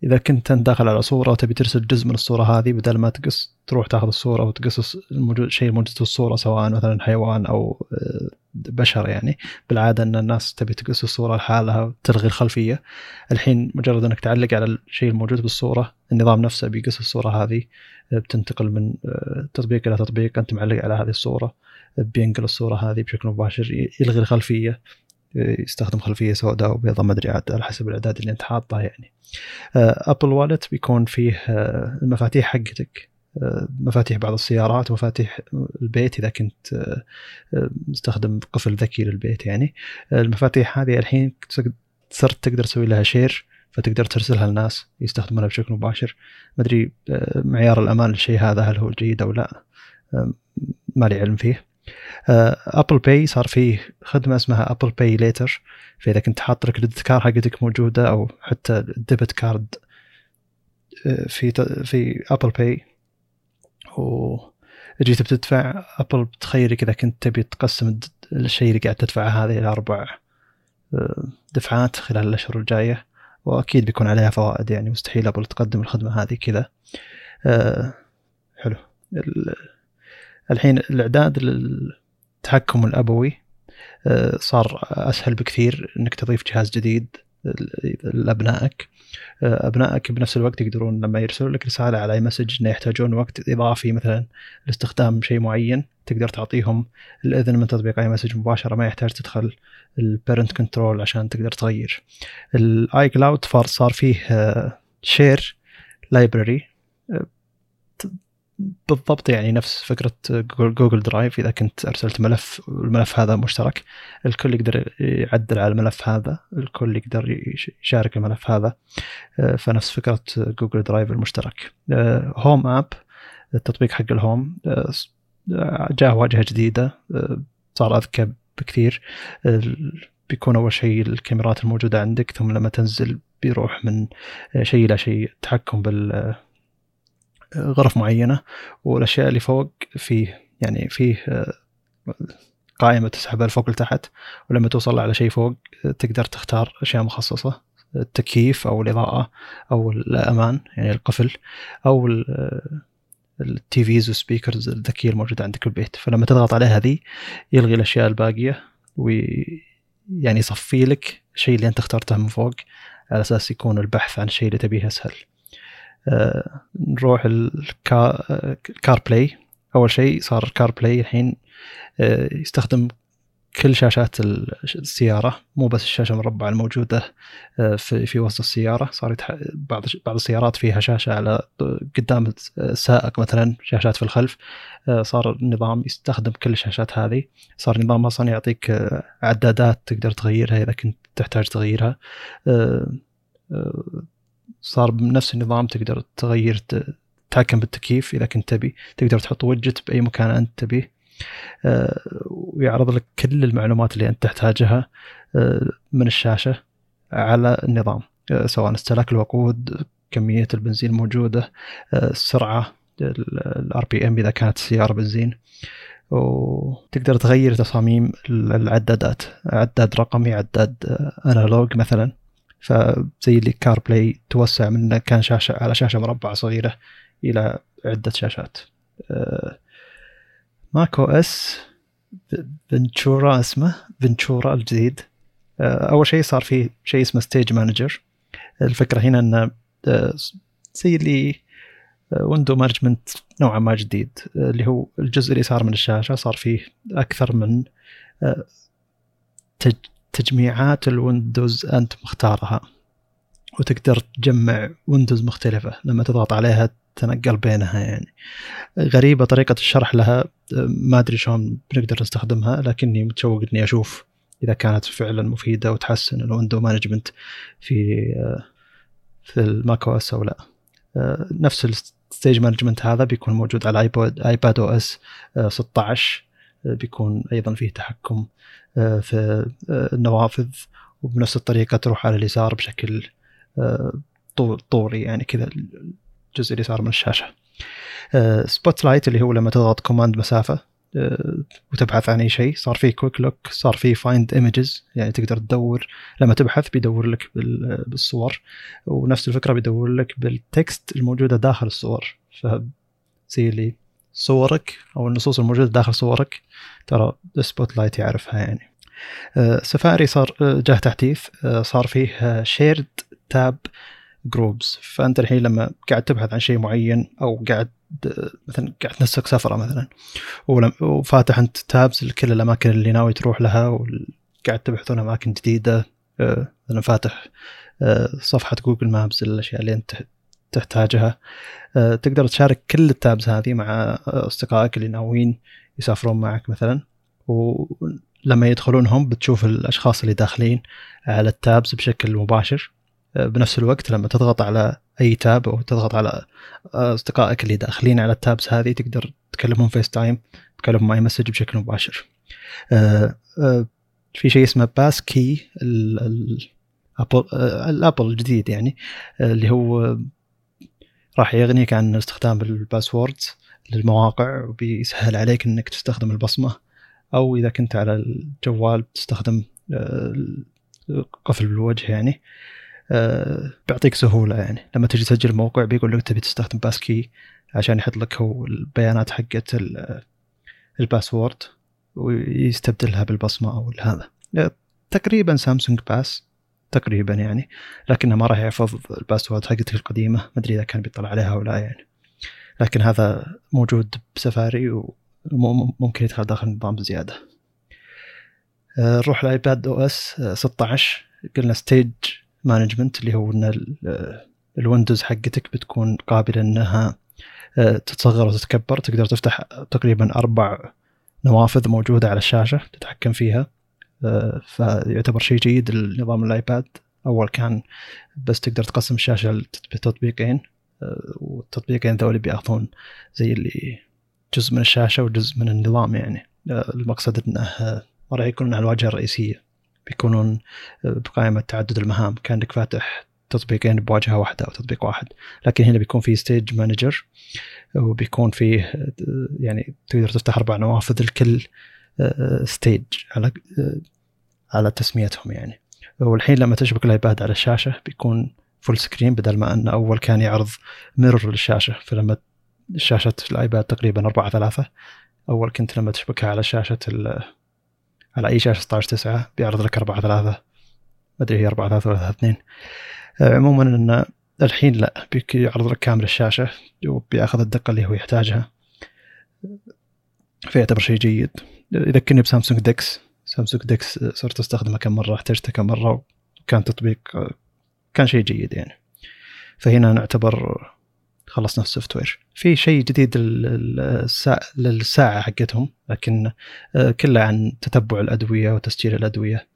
إذا كنت أنت داخل على صورة وتبي ترسل جزء من الصورة هذه بدل ما تقص تروح تاخذ الصورة وتقص الموجود شيء موجود في الصورة سواء مثلا حيوان أو آه، بشر يعني. بالعادة أن الناس تبي تقص الصورة لحالها وتلغي الخلفية. الحين مجرد أنك تعلق على الشيء الموجود بالصورة النظام نفسه بيقص الصورة هذه آه، بتنتقل من تطبيق إلى تطبيق. أنت معلق على هذه الصورة. بينقل الصورة هذه بشكل مباشر يلغي الخلفية يستخدم خلفية سوداء وبيضاء ما أدري على حسب الإعداد اللي أنت حاطها يعني. Apple Wallet بيكون فيه آه، المفاتيح حقتك آه، مفاتيح بعض السيارات ومفاتيح البيت إذا كنت آه، مستخدم قفل ذكي للبيت يعني. المفاتيح هذه الحين صرت تقدر تسوي لها share فتقدر ترسلها للناس يستخدمونها بشكل مباشر. ما أدري معيار الأمان للشيء هذا هل هو جيد أو لا ما لي علم فيه. Apple آه، Pay صار فيه خدمة اسمها Apple Pay Later فاذا كنت حاط ال credit card حقتك موجودة أو حتى ال debit card آه، في في Apple Pay و جيت بتدفع Apple بتخيرك اذا كنت تبي تقسم الشيء اللي قاعد تدفعه هذه إلى أربع آه، دفعات خلال الأشهر الجاية. وأكيد بيكون عليها فوائد يعني مستحيل Apple تقدم الخدمة هذه كذا. حلو. الحين الإعداد للتحكم الأبوي آه، صار أسهل بكثير إنك تضيف جهاز جديد لأبنائك. آه، أبنائك بنفس الوقت يقدرون لما يرسلوا لك رسالة على iMessage إنه يحتاجون وقت إضافي مثلا لاستخدام شيء معين تقدر تعطيهم الإذن من تطبيق iMessage مباشرة ما يحتاج تدخل ال parent control عشان تقدر تغير. ال iCloud صار فيه share آه، library بالضبط يعني نفس فكرة Google Drive إذا كنت أرسلت ملف والملف هذا مشترك الكل يقدر يعدل على الملف هذا الكل يقدر يشارك الملف هذا. آه، فنفس فكرة Google Drive المشترك. هوم اب التطبيق حق الهوم آه، جاء واجهة جديدة آه، صار أذكى بكثير. بيكون أول شيء الكاميرات الموجودة عندك ثم لما تنزل بيروح من شيء إلى شيء تحكم بال غرف معينة والأشياء اللي فوق فيه يعني فيه آه، قائمة تسحبها لفوق لتحت ولما توصل على شيء فوق آه، تقدر تختار أشياء مخصصة التكييف أو الإضاءة أو الأمان يعني القفل أو ال TVs وال speakers الذكية الموجودة عندك في البيت. فلما تضغط على هذه يلغي الأشياء الباقية ويعني يصفي لك الشيء اللي أنت اخترته من فوق على أساس يكون البحث عن الشيء اللي تبيه أسهل. نروح ال CarPlay أول شيء صار ال CarPlay الحين آه، يستخدم كل شاشات السيارة مو بس الشاشة المربعة الموجودة آه، في في وسط السيارة. صار بعض بعض السيارات فيها شاشة على قدام السائق مثلا شاشات في الخلف. صار النظام يستخدم كل الشاشات هذه. صار النظام أصلا يعطيك عدادات تقدر تغيرها إذا كنت تحتاج تغيرها. صار بنفس النظام تقدر تغير تتحكم بالتكييف إذا كنت تبي. تقدر تحط وجت بأي مكان أنت تبيه. آه، ويعرض لك كل المعلومات اللي أنت تحتاجها آه، من الشاشة على النظام. آه، سواء استهلاك الوقود كمية البنزين الموجوده السرعة ال RPM إذا كانت السياره بنزين. وتقدر تغير تصاميم العدادات. عداد رقمي عداد analog مثلا. فزي اللي CarPlay توسع من كان شاشة على شاشة مربعه صغيرة إلى عدة شاشات. macOS Ventura اسمه Ventura الجديد. آه، أول شيء صار فيه شيء اسمه Stage Manager الفكرة هنا إنه آه، زي اللي window آه، management نوعا ما جديد. اللي هو الجزء اليسار من الشاشة صار فيه أكثر من تجميعات ال windows أنت مختارها. وتقدر تجمع windows مختلفة لما تضغط عليها تنقل بينها يعني. غريبة طريقة الشرح لها ما أدري شلون بنقدر نستخدمها لكني متشوق إني أشوف إذا كانت فعلا مفيدة وتحسن ال window management في في ال macOS أو لا. نفس ال stage management هذا بيكون موجود على iPad iPadOS 16 بيكون أيضا فيه تحكم في النوافذ وبنفس الطريقة تروح على اليسار بشكل طوري يعني كذا الجزء اليسار من الشاشة. Spotlight اللي هو لما تضغط command مسافة آه، وتبحث عن أي شيء صار في Quick Look صار في find images يعني تقدر تدور لما تبحث بيدور لك بالصور ونفس الفكرة بيدور لك بال text الموجودة داخل الصور فزي اللي صورك أو النصوص الموجودة داخل صورك. ترى Spotlight يعرفها يعني. سفاري آه، صار آه، جاه تحديث صار فيه shared tab groups فأنت الحين لما قاعد تبحث عن شيء معين أو قاعد مثلا قاعد تنسق سفرة مثلا وفاتح أنت tabs لكل الأماكن اللي ناوي تروح لها وقاعد تبحثون أماكن جديدة آه، مثلا فاتح آه، صفحة Google Maps الأشياء اللي أنت تحتاجها. آه، تقدر تشارك كل ال tabs هذه مع أصدقائك اللي ناويين يسافرون معك مثلا. ولما يدخلون هم بتشوف الأشخاص اللي داخلين على ال tabs بشكل مباشر. بنفس الوقت لما تضغط على أي tab أو تضغط على أصدقائك اللي داخلين على ال tabs هذه تقدر تكلمهم FaceTime تكلمهم iMessage بشكل مباشر. آه، آه، في شيء اسمه passkey ال Apple الجديد يعني اللي هو راح يغنيك عن استخدام ال passwords للمواقع وبيسهل عليك إنك تستخدم البصمة أو إذا كنت على الجوال تستخدم آه، قفل الوجه يعني. آه، بيعطيك سهولة يعني. لما تجي تسجل موقع بيقول لك تبي تستخدم passkey عشان يحط لك هو البيانات حقت ال password ويستبدلها بالبصمة أو هذا. آه، تقريبا Samsung Pass تقريبا يعني لكنه ما راح يحفظ ال password حقتك القديمة ما أدري إذا كان بيطلع عليها أو لا يعني. لكن هذا موجود بسفاري وممكن يدخل داخل النظام بزيادة. آه، نروح ل iPadOS 16 قلنا stage management اللي هو إن ال windows حقتك بتكون قابلة إنها آه، تتصغر وتتكبر. تقدر تفتح تقريبا أربع نوافذ موجودة على الشاشة تتحكم فيها. آه، فيعتبر شيء جيد لنظام الآيباد. أول كان بس تقدر تقسم الشاشة لتطبيقين آه، والتطبيقين ذولي بيأخذون زي اللي جزء من الشاشة وجزء من النظام يعني. المقصد إنه ما راح يكون على الواجهة الرئيسية. بيكونون آه، بقائمة تعدد المهام. كأنك فاتح تطبيقين بواجهة واحدة أو تطبيق واحد. لكن هنا بيكون في Stage Manager وبيكون فيه آه، يعني تقدر تفتح أربع نوافذ لكل stage آه، على على تسميتهم يعني. والحين لما تشبك ال iPad على الشاشة بيكون full screen بدل ما أن أول كان يعرض mirror للشاشة فلما شاشة ال iPad تقريبا 4 3 أول كنت لما تشبكها على شاشة على أي شاشة 16 9 بيعرض لك 4 3 ما أدري هي 4 3 ولا 3 2 عموما إن الحين لا بيعرض لك كامل الشاشة وبيأخذ الدقة اللي هو يحتاجها. فيعتبر شيء جيد. يذكرني بسامسونج ديكس سامسونج ديكس صرت أستخدمه كم مرة احتجته كم مرة وكان تطبيق كان شيء جيد يعني. فهنا نعتبر خلصنا ال software. في شيء جديد للساعة حقتهم لكن آه، كله عن تتبع الأدوية وتسجيل الأدوية.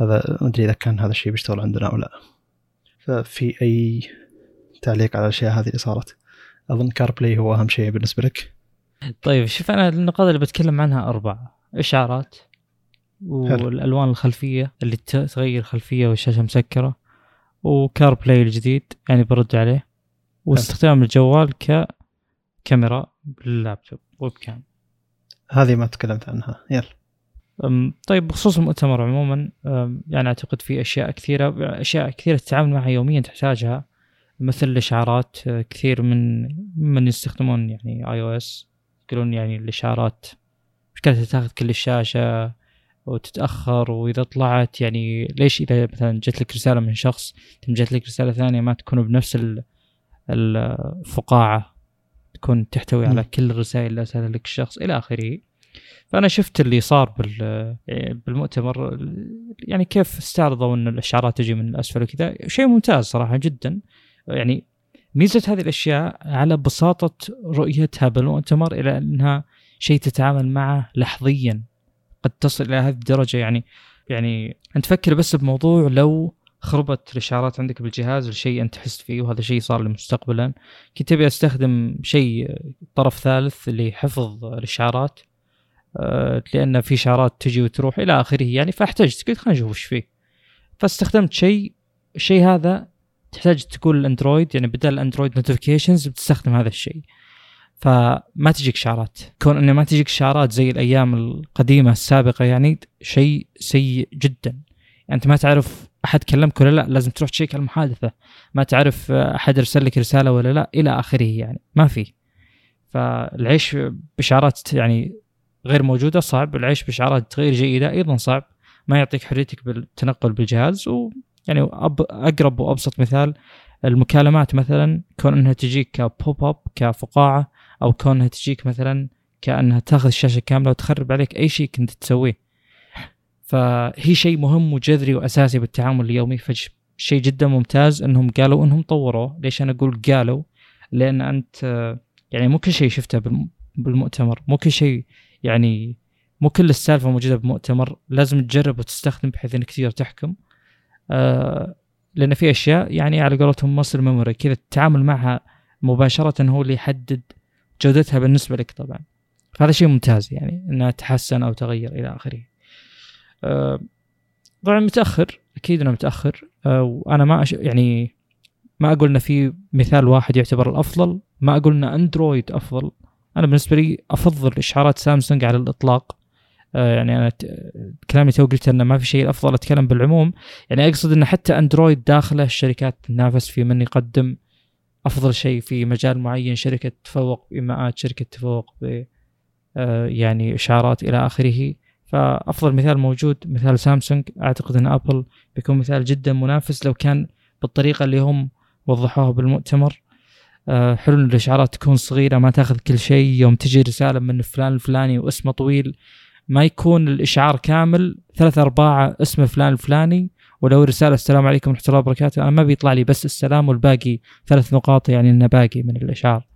هذا ما أدري إذا كان هذا الشيء بيشتغل عندنا أو لا. ففي أي تعليق على الأشياء هذه اللي صارت؟ أظن CarPlay هو أهم شيء بالنسبة لك.
طيب شوف أنا النقاط اللي بتكلم عنها أربعة. اشعارات والألوان الخلفية اللي تغير خلفية والشاشة مسكرة و CarPlay الجديد يعني برد عليه. واستخدام الجوال ككاميرا باللابتوب webcam
هذه ما تكلمت عنها. يلا.
طيب بخصوص المؤتمر عموما يعني أعتقد في أشياء كثيرة أشياء كثيرة تتعامل معها يوميا تحتاجها مثل الإشعارات أه، كثير من من يستخدمون يعني اي أو اس يقولون يعني الإشعارات مشكلتها تاخذ كل الشاشة وتتأخر وإذا طلعت؟ يعني ليش إذا مثلا جت لك رسالة من شخص ثم جت لك رسالة ثانية ما تكون بنفس ال- الفقاعة تكون تحتوي على. كل الرسائل اللي أرسلها لك الشخص إلى آخره. فأنا شفت اللي صار بال بالمؤتمر يعني كيف استعرضوا إن الأشعارات تجي من الأسفل وكذا. شيء ممتاز صراحة جدا. يعني ميزة هذه الأشياء على بساطة رؤيتها بالمؤتمر إلى أنها شيء تتعامل معه لحظيا. قد تصل إلى هذه الدرجة. يعني يعني أنت فكر بس بموضوع لو خربت الاشعارات عندك بالجهاز لشيء أنت تحس فيه وهذا شيء صار لي مستقبلا كنت ابي أستخدم شيء طرف ثالث لحفظ الاشعارات آه، لأن في اشعارات تجي وتروح إلى آخره. يعني فاحتجت قلت خلينا نشوف وش فيه. فاستخدمت شيء الشيء هذا تحتاج تقول الأندرويد. يعني بدل الأندرويد notifications بتستخدم هذا الشيء. فما تجيك اشعارات كون إنه ما تجيك اشعارات زي الأيام القديمة السابقة يعني شيء سيء جدا. يعني أنت ما تعرف أحد كلمك ولا لا لازم تروح تشيك على المحادثة. ما تعرف أحد ارسل لك رسالة ولا لا إلى آخره يعني. ما في. فالعيش باشعارات يعني غير موجودة صعب. العيش باشعارات غير جيدة أيضا صعب. ما يعطيك حريتك بالتنقل بالجهاز. ويعني أب أقرب وأبسط مثال المكالمات مثلا كون إنها تجيك كبوب اب كفقاعة أو كونها تجيك مثلا كأنها تأخذ الشاشة كاملة وتخرب عليك أي شيء كنت تسويه. فهي شيء مهم وجذري وأساسي بالتعامل اليومي. فشيء جدا ممتاز إنهم قالوا إنهم طوروه. ليش أنا أقول قالوا؟ لأن أنت يعني مو كل شيء شفته بالم- بالمؤتمر. مو كل شيء يعني مو كل السالفة موجودة بمؤتمر لازم تجرب وتستخدم بحيث إنك تقدر تحكم. آه لأن في أشياء يعني على قولتهم مصر ميموري كذا التعامل معها مباشرة هو اللي يحدد جودتها بالنسبة لك طبعا. فهذا شيء ممتاز يعني إنها تحسن أو تغير إلى آخره. آه طبعا متأخر أكيد إنه متأخر. آه وأنا ما أش... يعني ما أقول ان في مثال واحد يعتبر الأفضل ما أقول ان أندرويد أفضل. أنا بالنسبة لي أفضل إشعارات سامسونج على الإطلاق. آه، يعني أنا كلامي تو قلت إنه ما في شيء افضل أتكلم بالعموم. يعني أقصد ان حتى أندرويد داخله الشركات تنافس في من يقدم. أفضل شيء في مجال معين شركة تتفوق بايماءات شركة تتفوق ب آه، يعني اشعارات إلى آخره. فأفضل مثال موجود مثال سامسونج. أعتقد إن أبل بيكون مثال جدا منافس لو كان بالطريقة اللي هم وضحوها بالمؤتمر. آه، حلو إن الاشعارات تكون صغيرة ما تأخذ كل شيء. يوم تجي رسالة من فلان الفلاني واسمه طويل ما يكون الإشعار كامل ثلاثة ارباع اسم فلان الفلاني. ولو رسالة السلام عليكم ورحمة الله وبركاته أنا ما بيطلع لي بس السلام والباقي ثلاث نقاط يعني إنه باقي من الأشعار.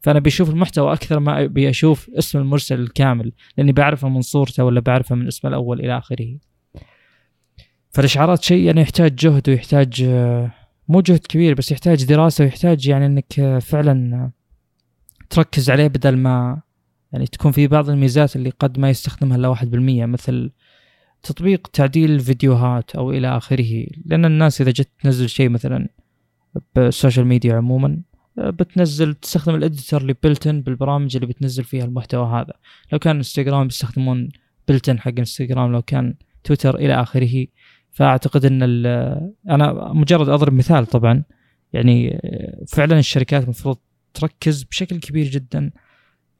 فأنا بشوف المحتوى أكثر ما ابي أشوف اسم المرسل الكامل لأني بعرفه من صورته ولا بعرفه من اسمه الأول إلى آخره. فالأشعارات شيء يعني يحتاج جهد ويحتاج آه، مو جهد كبير بس يحتاج دراسة ويحتاج يعني إنك آه، فعلا آه، تركز عليه بدل ما يعني تكون في بعض الميزات اللي قد ما يستخدمها إلا واحد بالمية مثل تطبيق تعديل الفيديوهات أو إلى آخره. لأن الناس إذا جت تنزل شيء مثلا بالسوشيال ميديا عموما آه، بتنزل تستخدم ال editor اللي built-in بالبرامج اللي بتنزل فيها المحتوى هذا. لو كان انستغرام بيستخدمون بلتن حق انستغرام لو كان تويتر إلى آخره. فأعتقد إن ال- أنا مجرد أضرب مثال طبعا. يعني آه، فعلا الشركات المفروض تركز بشكل كبير جدا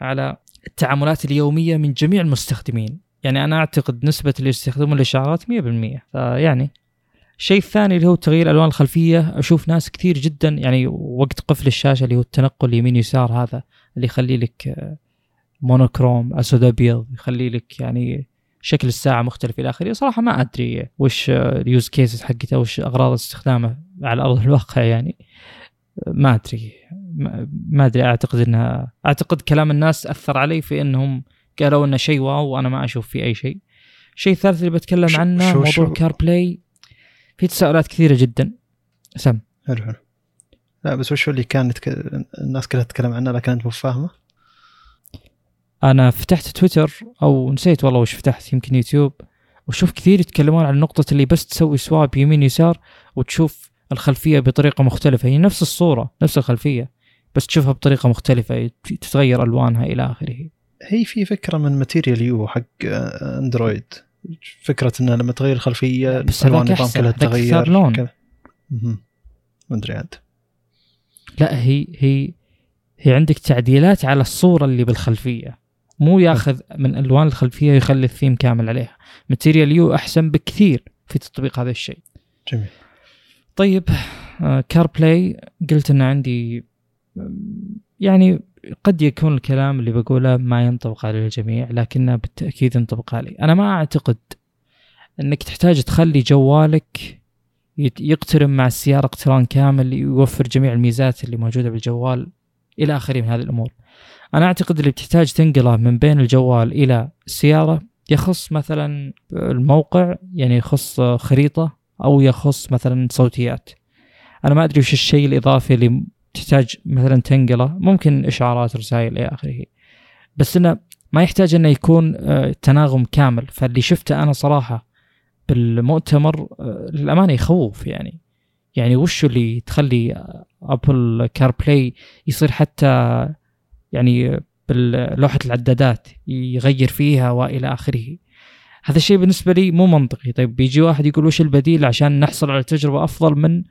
على التعاملات اليومية من جميع المستخدمين. يعني أنا أعتقد نسبة اللي يستخدمون الاشعارات 100% فيعني الشيء الثاني اللي هو تغيير ألوان الخلفية أشوف ناس كثير جدا يعني وقت قفل الشاشة اللي هو التنقل يمين يسار هذا اللي يخلي لك monochrome اسود ابيض يخلي لك يعني شكل الساعة مختلف إلى آخره. صراحة ما أدري وش ال use cases حقته وش أغراض استخدامه على أرض الواقع يعني. ما أدري ما أدري أعتقد إنها أعتقد كلام الناس أثر علي في إنهم قالوا إنه شيء wow وأنا ما أشوف فيه أي شيء. الشيء الثالث اللي بتكلم
شو-
عنه
شو-
موضوع
شو-
CarPlay في تساؤلات كثيرة جدا. سم
حلو حلو. لا بس وش اللي كان يتك... الناس كلها تتكلم عنه لكن أنت مو فاهمه؟
أنا فتحت تويتر أو نسيت والله وش فتحت يمكن يوتيوب. وشوف كثير يتكلمون عن نقطة اللي بس تسوي swipe يمين يسار وتشوف الخلفية بطريقة مختلفة. هي نفس الصورة نفس الخلفية بس تشوفها بطريقة مختلفة تتغير ألوانها إلى آخره.
هي في فكرة من Material You حق آه، اندرويد فكرة إنه لما تغير الخلفيه
بس
الوان النظام كلها تغير
لون.
ما أدري عاد.
لا هي هي هي عندك تعديلات على الصورة اللي بالخلفية. مو ياخذ من ألوان الخلفية ويخلي الثيم كامل عليها. Material You أحسن بكثير في تطبيق هذا الشيء.
جميل.
طيب CarPlay قلت إن عندي يعني قد يكون الكلام اللي بقوله ما ينطبق على الجميع لكنه بالتأكيد ينطبق علي أنا ما أعتقد أنك تحتاج تخلي جوالك يقترن مع السيارة اقتران كامل يوفر جميع الميزات اللي موجودة بالجوال إلى آخره من هذه الأمور. أنا أعتقد اللي بتحتاج تنقله من بين الجوال إلى السيارة يخص مثلا الموقع يعني يخص خريطة أو يخص مثلا صوتيات. أنا ما أدري وش الشيء الإضافي اللي تحتاج مثلا تنقله ممكن اشعارات رسائل إلى آخره. بس إنه ما يحتاج إنه يكون آه، تناغم كامل. فاللي شفته أنا صراحة بالمؤتمر آه، للأمانة يخوف يعني. يعني وش اللي تخلي Apple CarPlay يصير حتى يعني بلوحه العدادات يغير فيها وإلى آخره؟ هذا الشيء بالنسبة لي مو منطقي. طيب بيجي واحد يقول وش البديل عشان نحصل على تجربة أفضل من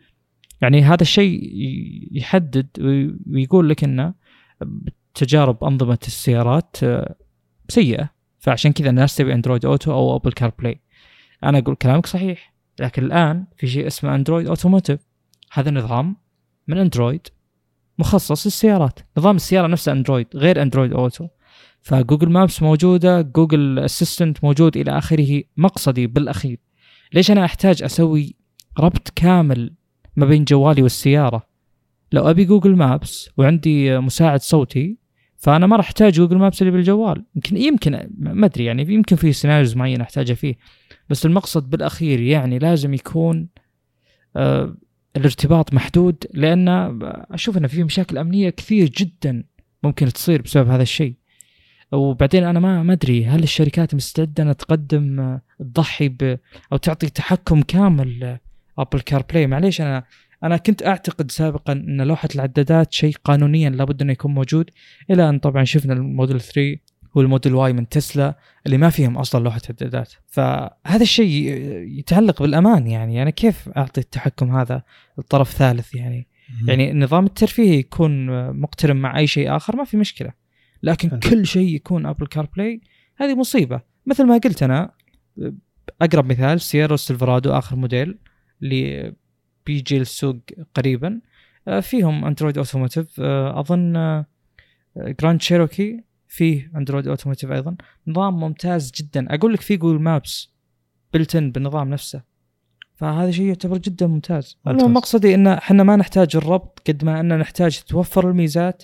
يعني هذا الشيء يحدد وي- ويقول لك إنه تجارب أنظمة السيارات آه، سيئة. فعشان كذا الناس تبي Android Auto أو Apple CarPlay أنا أقول كلامك صحيح لكن الآن في شيء اسمه Android Automotive هذا نظام من اندرويد مخصص للسيارات. نظام السيارة نفسه اندرويد غير Android Auto ف Google Maps موجودة Google Assistant موجود إلى آخره مقصدي بالأخير. ليش أنا أحتاج أسوي ربط كامل ما بين جوالي والسيارة. لو أبي Google Maps وعندي مساعد صوتي فأنا ما راح أحتاج Google Maps اللي بالجوال. يمكن يمكن ما أدري يعني يمكن في scenarios معينة أحتاجها فيه. بس المقصد بالأخير يعني لازم يكون آه الارتباط محدود لأن أشوف ان في مشاكل أمنية كثير جدا ممكن تصير بسبب هذا الشيء. وبعدين أنا ما ما أدري هل الشركات مستعدة إنها تقدم تضحي ب أو تعطي تحكم كامل Apple CarPlay معليش أنا أنا كنت أعتقد سابقا إن لوحة العدادات شيء قانونيا لابد إنه يكون موجود إلى أن طبعا شفنا الموديل 3 والموديل Y من تسلا اللي ما فيهم أصلا لوحة عدادات. فهذا الشيء يتعلق بالأمان يعني. أنا كيف أعطي التحكم هذا لطرف ثالث يعني؟ يعني النظام الترفيهي يكون مقترن مع أي شيء آخر ما في مشكلة. لكن. كل شيء يكون Apple CarPlay هذه مصيبة. مثل ما قلت أنا أقرب مثال سيارة سيلفرادو آخر موديل. اللي بيجي للسوق قريبا. آه، فيهم Android Automotive آه، أظن آه، جراند شيروكي فيه Android Automotive أيضا. نظام ممتاز جدا. أقول لك في Google Maps built-in بالنظام نفسه. فهذا شيء يعتبر جدا ممتاز.
ممتاز.
المهم مقصدي إن إحنا ما نحتاج الربط قد ما ان نحتاج توفر الميزات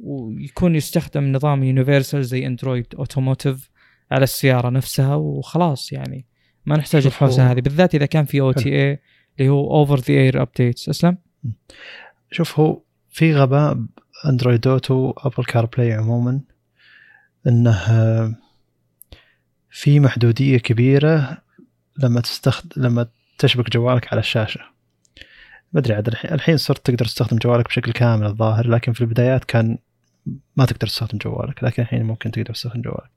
ويكون يستخدم نظام universal زي Android Automotive على السيارة نفسها وخلاص يعني. ما نحتاج
الحوسة
هذه بالذات إذا كان في OTA اللي هو over the air updates أسلم؟
شوف هو في غباء Android Auto Apple CarPlay عموما إنه في محدودية كبيرة لما تستخدم لما تشبك جوالك على الشاشة. ما أدري عاد الحين- صرت تقدر تستخدم جوالك بشكل كامل الظاهر لكن في البدايات كان ما تقدر تستخدم جوالك لكن الحين ممكن تقدر تستخدم جوالك.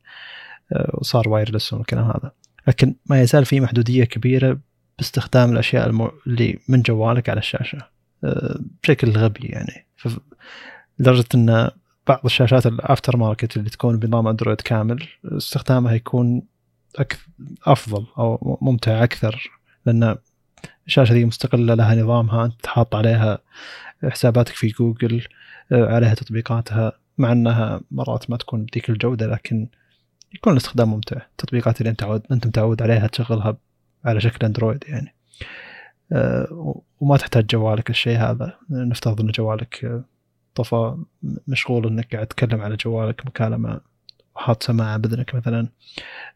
آه، وصار wireless والكلام هذا. لكن ما يزال في محدودية كبيرة باستخدام الأشياء المو... اللي من جوالك على الشاشة. آه، بشكل غبي يعني. لدرجة إن بعض الشاشات ال aftermarket اللي تكون بنظام أندرويد كامل استخدامها يكون أكثر أفضل أو ممتع أكثر. لأن الشاشة دي مستقلة لها نظامها أنت حاط عليها حساباتك في جوجل آه، عليها تطبيقاتها مع إنها مرات ما تكون بذيك الجودة لكن يكون الاستخدام ممتع. التطبيقات اللي أنت عود أنت متعود عليها تشغلها على شكل أندرويد يعني. آه، وما تحتاج جوالك الشيء هذا. نفترض أن جوالك آه، طفى مشغول أنك قاعد تتكلم على جوالك مكالمة وحاط سماعه بإذنك مثلا.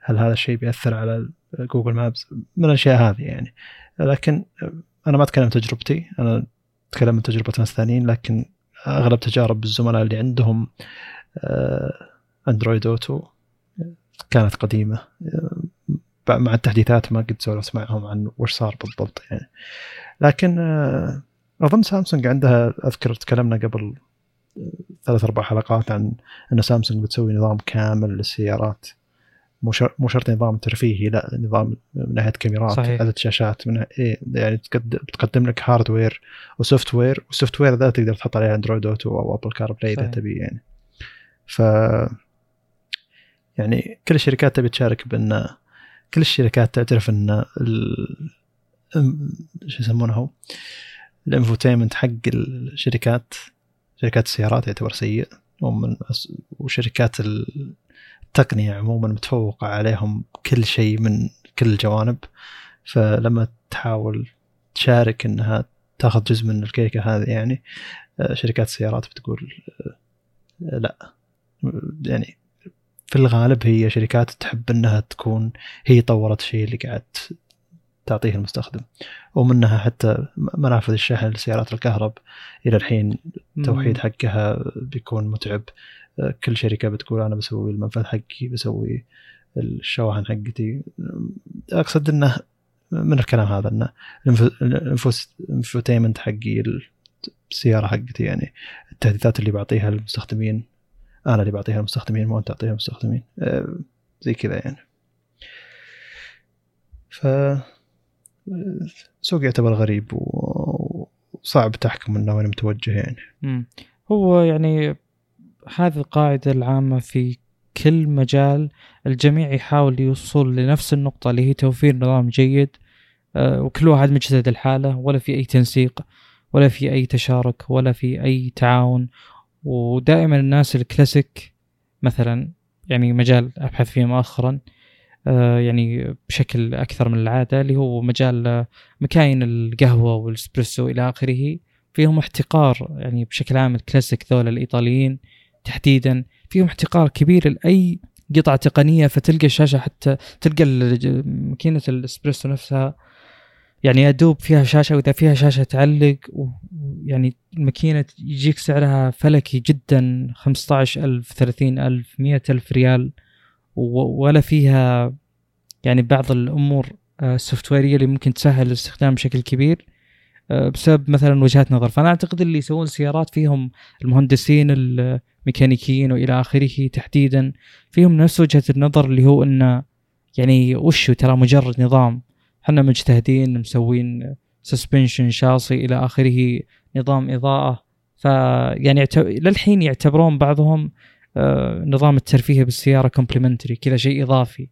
هل هذا الشيء بيأثر على Google Maps؟ من الأشياء هذه يعني. لكن آه، أنا ما أتكلم تجربتي. أنا أتكلم من تجربة ناس ثانيين لكن أغلب تجارب الزملاء اللي عندهم Android Auto كانت قديمة مع التحديثات ما قد سولفت معهم عن وش صار بالضبط يعني لكن آه، أظن سامسونج عندها أذكر تكلمنا قبل آه، ثلاث أربع حلقات عن إن سامسونج بتسوي نظام كامل للسيارات مو مو شرط نظام ترفيهي لا نظام من ناحية كاميرات
صحيح.
عدد شاشات من إيه يعني تقد- بتقدم لك hardware و software وال software ذا تقدر تحط عليه Android Auto أو Apple CarPlay اذا. تبي يعني ف يعني كل الشركات تبي تشارك بأن كل الشركات تعترف أن شو يسمونه الإنفوتيمنت حق الشركات شركات السيارات يعتبر سيء. ومن وشركات التقنية عموما متفوقة عليهم كل شيء من كل الجوانب. فلما تحاول تشارك إنها تاخذ جزء من الكيكة هذه يعني آه، شركات السيارات بتقول آه، لا. يعني في الغالب هي شركات تحب إنها تكون هي طورت الشيء اللي قاعد تعطيه المستخدم ومنها حتى منافذ الشحن لسيارات الكهرب إلى الحين التوحيد حقها بيكون متعب. كل شركة بتقول أنا بسوي المنفذ حقي بسوي الشواحن حقتي. أقصد إنه من الكلام هذا إنه الانفوتيمنت حقي السيارة حقتي يعني التهديدات اللي بعطيها للمستخدمين أنا اللي بعطيها للمستخدمين مو أنت تعطيها للمستخدمين آه، زي كذا يعني. ف سوق يعتبر غريب وصعب تحكم إنه وين متوجه يعني.
هو يعني هذه القاعدة العامة في كل مجال الجميع يحاول يوصل لنفس النقطة اللي هي توفير نظام جيد. آه، وكل واحد مجتهد الحالة ولا في أي تنسيق ولا في أي تشارك ولا في أي تعاون ودائما الناس الكلاسيك مثلا يعني مجال أبحث فيه مؤخرا آه، يعني بشكل أكثر من العادة اللي هو مجال آه، مكاين القهوة والإسبريسو إلى آخره. فيهم احتقار يعني بشكل عام الكلاسيك ذول الإيطاليين تحديدا. فيهم احتقار كبير لأي قطعة تقنية فتلقى الشاشة حتى تلقى ال- ماكينة الإسبريسو نفسها يعني يا دوب فيها شاشة وإذا فيها شاشة تعلق ويعني الماكينة يجيك سعرها فلكي جدا 15000 30000 100000 ريال ولا فيها يعني بعض الأمور آه، السوفتويرية اللي ممكن تسهل الاستخدام بشكل كبير آه، بسبب مثلا وجهات نظر. فأنا أعتقد اللي يسوون سيارات فيهم المهندسين الميكانيكيين وإلى آخره تحديدا فيهم نفس وجهة النظر اللي هو إنه يعني وشو ترى مجرد نظام. إحنا مجتهدين مسوين suspension شاصي إلى آخره نظام إضاءة. فيعني يعت- للحين يعتبرون بعضهم آه، نظام الترفيه بالسيارة complementary كذا شيء إضافي.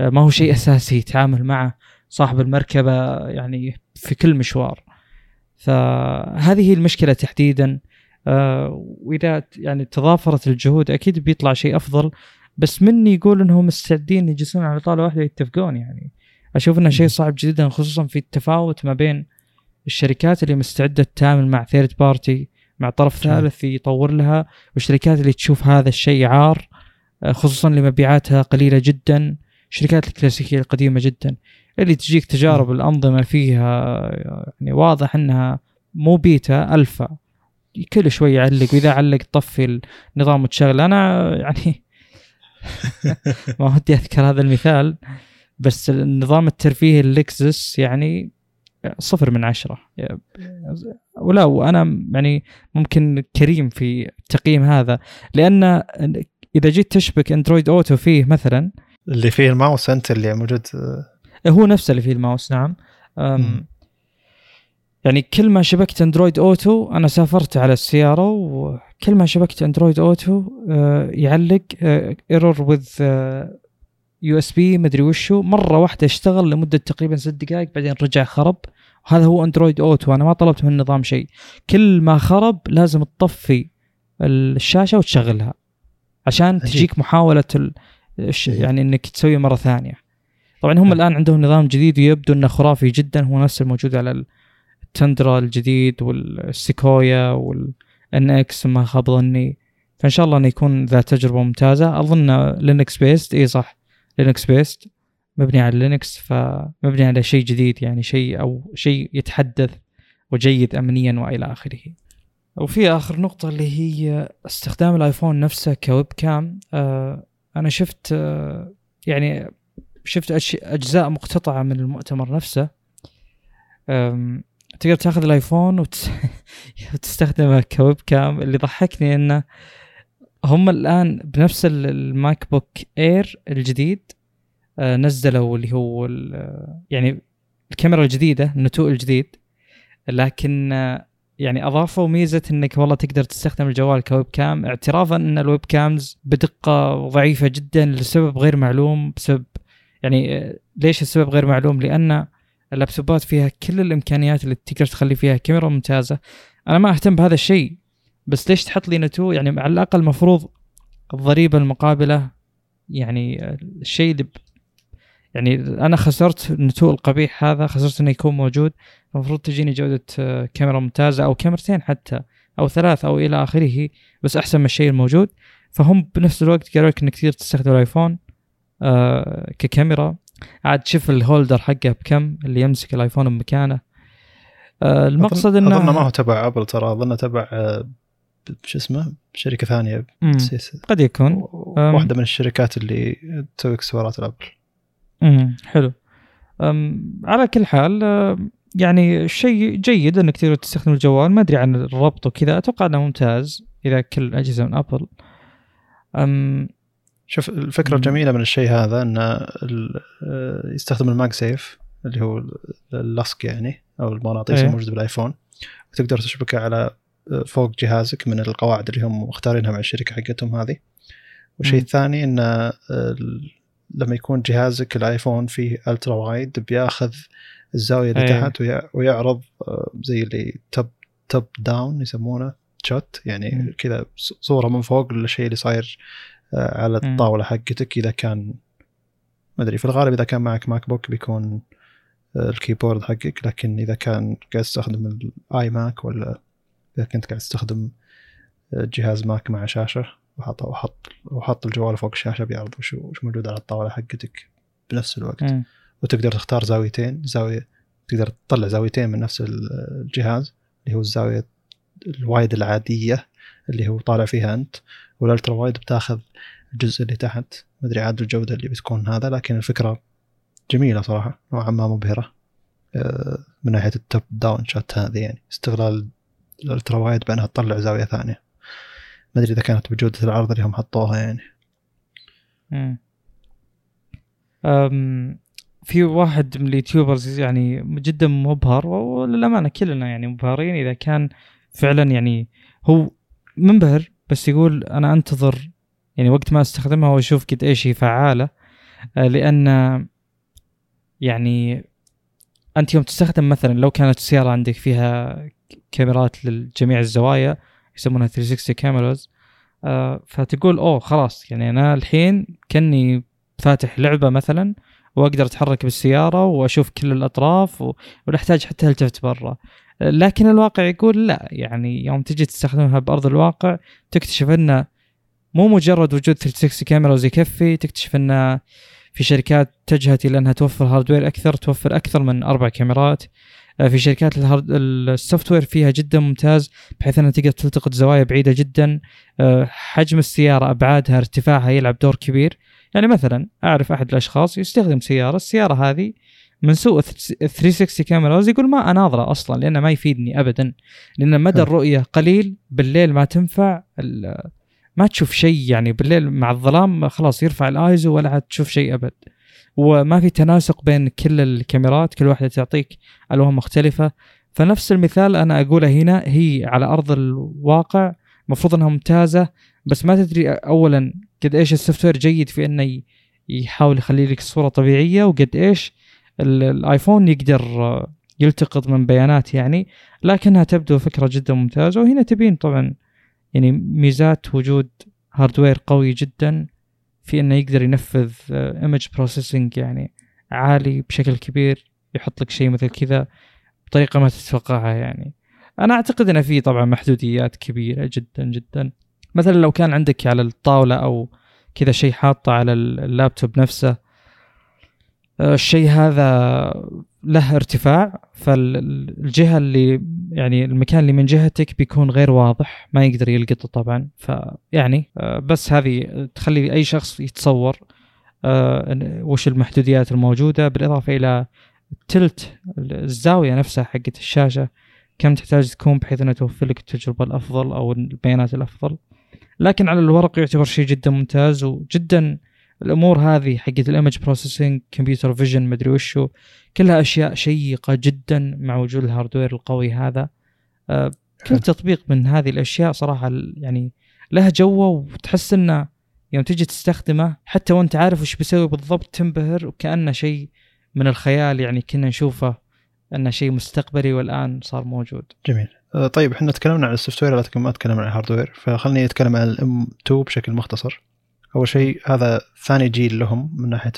آه، ما هو شيء أساسي يتعامل معه صاحب المركبة يعني في كل مشوار. فهذه المشكلة تحديدا. آه، وإذا يعني تضافرت الجهود أكيد بيطلع شيء أفضل. بس من يقول إنهم مستعدين يجلسون على طاولة واحدة يتفقون يعني. أشوف إنه شيء صعب جدا خصوصا في التفاوت ما بين الشركات اللي مستعدة تتعامل مع third party مع طرف. ثالث يطور لها والشركات اللي تشوف هذا الشيء عار آه، خصوصا اللي مبيعاتها قليلة جدا الشركات الكلاسيكية القديمة جدا. اللي تجيك تجارب الأنظمة فيها يعني واضح إنها مو beta alpha. كل شوي يعلق وإذا علق طفي النظام وتشغل. أنا يعني ما ودي أذكر هذا المثال. بس النظام الترفيهي اللكزس يعني صفر من عشرة. ولا وأنا يعني ممكن كريم في التقييم هذا لأن إذا جيت تشبك أندرويد أوتو فيه مثلا
اللي فيه الماوس أنت اللي موجود. آه،
هو نفسه اللي فيه الماوس نعم. يعني كل ما شبكت Android Auto أنا سافرت على السيارة وكل ما شبكت Android Auto آه، يعلق error with USB مدري وشو مرة واحدة اشتغل لمدة تقريبا ست دقائق بعدين رجع خرب. وهذا هو Android Auto أنا ما طلبت من النظام شيء. كل ما خرب لازم تطفي الشاشة وتشغلها عشان
عجيب.
تجيك محاولة ال... يعني إنك تسوي مرة ثانية. طبعا هم
حلو.
الآن عندهم نظام جديد ويبدو إنه خرافي جدا. هو نفس الموجود على التندرا الجديد والسيكويا وال LX ما خاب ظني. فإن شاء الله إنه يكون ذا تجربة ممتازة. أظن Linux based إي صح. Linux based مبني على Linux فمبني على شيء جديد يعني شيء أو شيء يتحدث وجيد امنيا وإلى آخره. وفي آخر نقطة اللي هي استخدام الآيفون نفسه ك webcam. آه أنا شفت آه يعني شفت أجزاء مقتطعة من المؤتمر نفسه. تقدر تاخذ الآيفون وت... تستخدمه ك webcam. اللي ضحكني إنه هم الآن بنفس ال MacBook Air الجديد آه، نزلوا اللي هو يعني الكاميرا الجديدة النتوء الجديد. لكن آه، يعني أضافوا ميزة إنك والله تقدر تستخدم الجوال ك webcam. اعترافا أن ال webcams بدقة ضعيفة جدا لسبب غير معلوم بسبب يعني آه، ليش السبب غير معلوم؟ لأن اللابتوبات فيها كل الإمكانيات اللي تقدر تخلي فيها كاميرا ممتازة. أنا ما أهتم بهذا الشيء. بس ليش تحط لي نتو؟ يعني على الأقل المفروض الضريبة المقابلة يعني الشيء اللي يعني أنا خسرت النتوء القبيح هذا خسرت إنه يكون موجود المفروض تجيني جودة آه، كاميرا ممتازة أو كاميرتين حتى أو ثلاث أو إلى آخره بس أحسن من الشيء الموجود. فهم بنفس الوقت قالوا لك إنك تقدر تستخدم الآيفون آه ككاميرا. عاد شوف ال holder حقه بكم اللي يمسك الآيفون بمكانه. آه المقصد إنه
اظن ما هو تبع أبل ترى أظنه تبع آه شو اسمه شركة ثانية
قد يكون.
واحدة من الشركات اللي تسوي اكسسوارات الابل
امم حلو. على كل حال يعني شيء جيد إنك تقدر تستخدم الجوال. ما أدري عن الربط وكذا. أتوقع إنه ممتاز اذا كل الاجهزه من أبل.
أم. شوف الفكرة الجميلة من الشيء هذا انه يستخدم الماج سيف اللي هو اللصق يعني أو المغناطيس إيه. الموجود بالآيفون. وتقدر تشبكه على فوق جهازك من القواعد اللي هم مختارينها مع الشركة حقتهم هذه. والشيء الثاني انه لما يكون جهازك الآيفون فيه ألترا وايد بياخذ الزاوية اللي أيه. تحت ويعرض آه، زي اللي توب top down يسمونه shot يعني كذا صورة من فوق للشيء اللي صاير آه، على الطاولة حقتك. إذا كان ما أدري في الغالب إذا كان معك MacBook بيكون آه، ال keyboard حقك لكن إذا كان قاعد تستخدم ال iMac ولا إذا كنت قاعد تستخدم جهاز Mac مع شاشة وحط وحط وحط الجوال فوق الشاشة بيعرض وش وش موجود على الطاولة حقتك بنفس الوقت. م. وتقدر تختار زاويتين زاويه تقدر تطلع زاويتين من نفس الجهاز اللي هو الزاوية ال wide العادية اللي هو طالع فيها أنت. وال ultra wide بتاخذ الجزء اللي تحت. ما أدري عاد الجودة اللي بتكون هذا لكن الفكرة جميلة صراحة نوعا ما مبهرة آه، من ناحية ال top down shot هذه يعني. استغلال ال ultra wide بأنها تطلع زاوية ثانية. ما أدري إذا كانت بجودة العرض اللي هم حطوها يعني.
أم في واحد من اليوتيوبرز يعني جدا مبهر وللأمانة كلنا يعني مبهرين إذا كان فعلا يعني هو منبهر بس يقول أنا أنتظر يعني وقت ما أستخدمها وأشوف قد إيش هي فعالة آه، لأن يعني أنت يوم تستخدم مثلا لو كانت السيارة عندك فيها كاميرات لجميع الزوايا يسمونها 360 كاميراز آه فتقول أوه خلاص يعني أنا الحين كأني فاتح لعبة مثلا وأقدر أتحرك بالسيارة وأشوف كل الأطراف ولا احتاج حتى التفت برا. لكن الواقع يقول لا يعني يوم تجي تستخدمها بأرض الواقع تكتشف إنه مو مجرد وجود 360 كاميرا يكفي تكتشف إن في شركات اتجهت إلى إنها توفر hardware أكثر توفر أكثر من أربع كاميرات. في شركات ال hard ال software فيها جدا ممتاز بحيث إنها تقدر تلتقط زوايا بعيدة جدا. آه، حجم السيارة أبعادها ارتفاعها يلعب دور كبير. يعني مثلا أعرف أحد الأشخاص يستخدم سيارة السيارة هذه من سوء 360 كاميرا يقول ما أناظره أصلا لأنه ما يفيدني ابدا. لأن مدى الرؤية قليل بالليل ما تنفع ما تشوف شيء يعني بالليل مع الظلام خلاص يرفع الآيزو ولا تشوف شيء أبد. وما في تناسق بين كل الكاميرات كل واحدة تعطيك ألوان مختلفة. فنفس المثال أنا أقوله هنا هي على أرض الواقع المفروض إنها ممتازة بس ما تدري اولا قد إيش ال software جيد في إنه يحاول يخلي لك الصورة طبيعية وقد إيش الآيفون يقدر يلتقط من بيانات يعني. لكنها تبدو فكرة جدا ممتازة وهنا تبين طبعا يعني ميزات وجود hardware قوي جدا. في إنه يقدر ينفذ image processing يعني عالي بشكل كبير يحط لك شيء مثل كذا بطريقة ما تتوقعها يعني. أنا أعتقد ان في طبعا محدوديات كبيرة جدا جدا. مثلا لو كان عندك على الطاولة أو كذا شيء حاطه على اللابتوب نفسه آه، الشيء هذا له ارتفاع فالجهة اللي يعني المكان اللي من جهتك بيكون غير واضح ما يقدر يلقطه طبعا. فيعني آه، بس هذه تخلي أي شخص يتصور آه، وش المحدوديات الموجودة. بالإضافة إلى تلت الزاوية نفسها حقت الشاشة كم تحتاج تكون بحيث إنها توفر لك التجربة الأفضل أو البيانات الأفضل. لكن على الورق يعتبر شيء جدا ممتاز وجدا الأمور هذه حقت ال image processing computer vision مدري وشو كلها أشياء شيقة جدا مع وجود ال hardware القوي هذا آه، كل تطبيق من هذه الأشياء صراحة يعني له جوه وتحس إنه يوم تجي تستخدمه حتى وأنت عارف وش بيسوي بالضبط تنبهر وكأنه شيء من الخيال يعني كنا نشوفه إنه شيء مستقبلي والآن صار موجود.
جميل. آه، طيب إحنا تكلمنا عن ال software لكن ما تكلمنا عن ال hardware فخلني أتكلم عن ال M 2 بشكل مختصر. أول شيء هذا ثاني جيل لهم من ناحية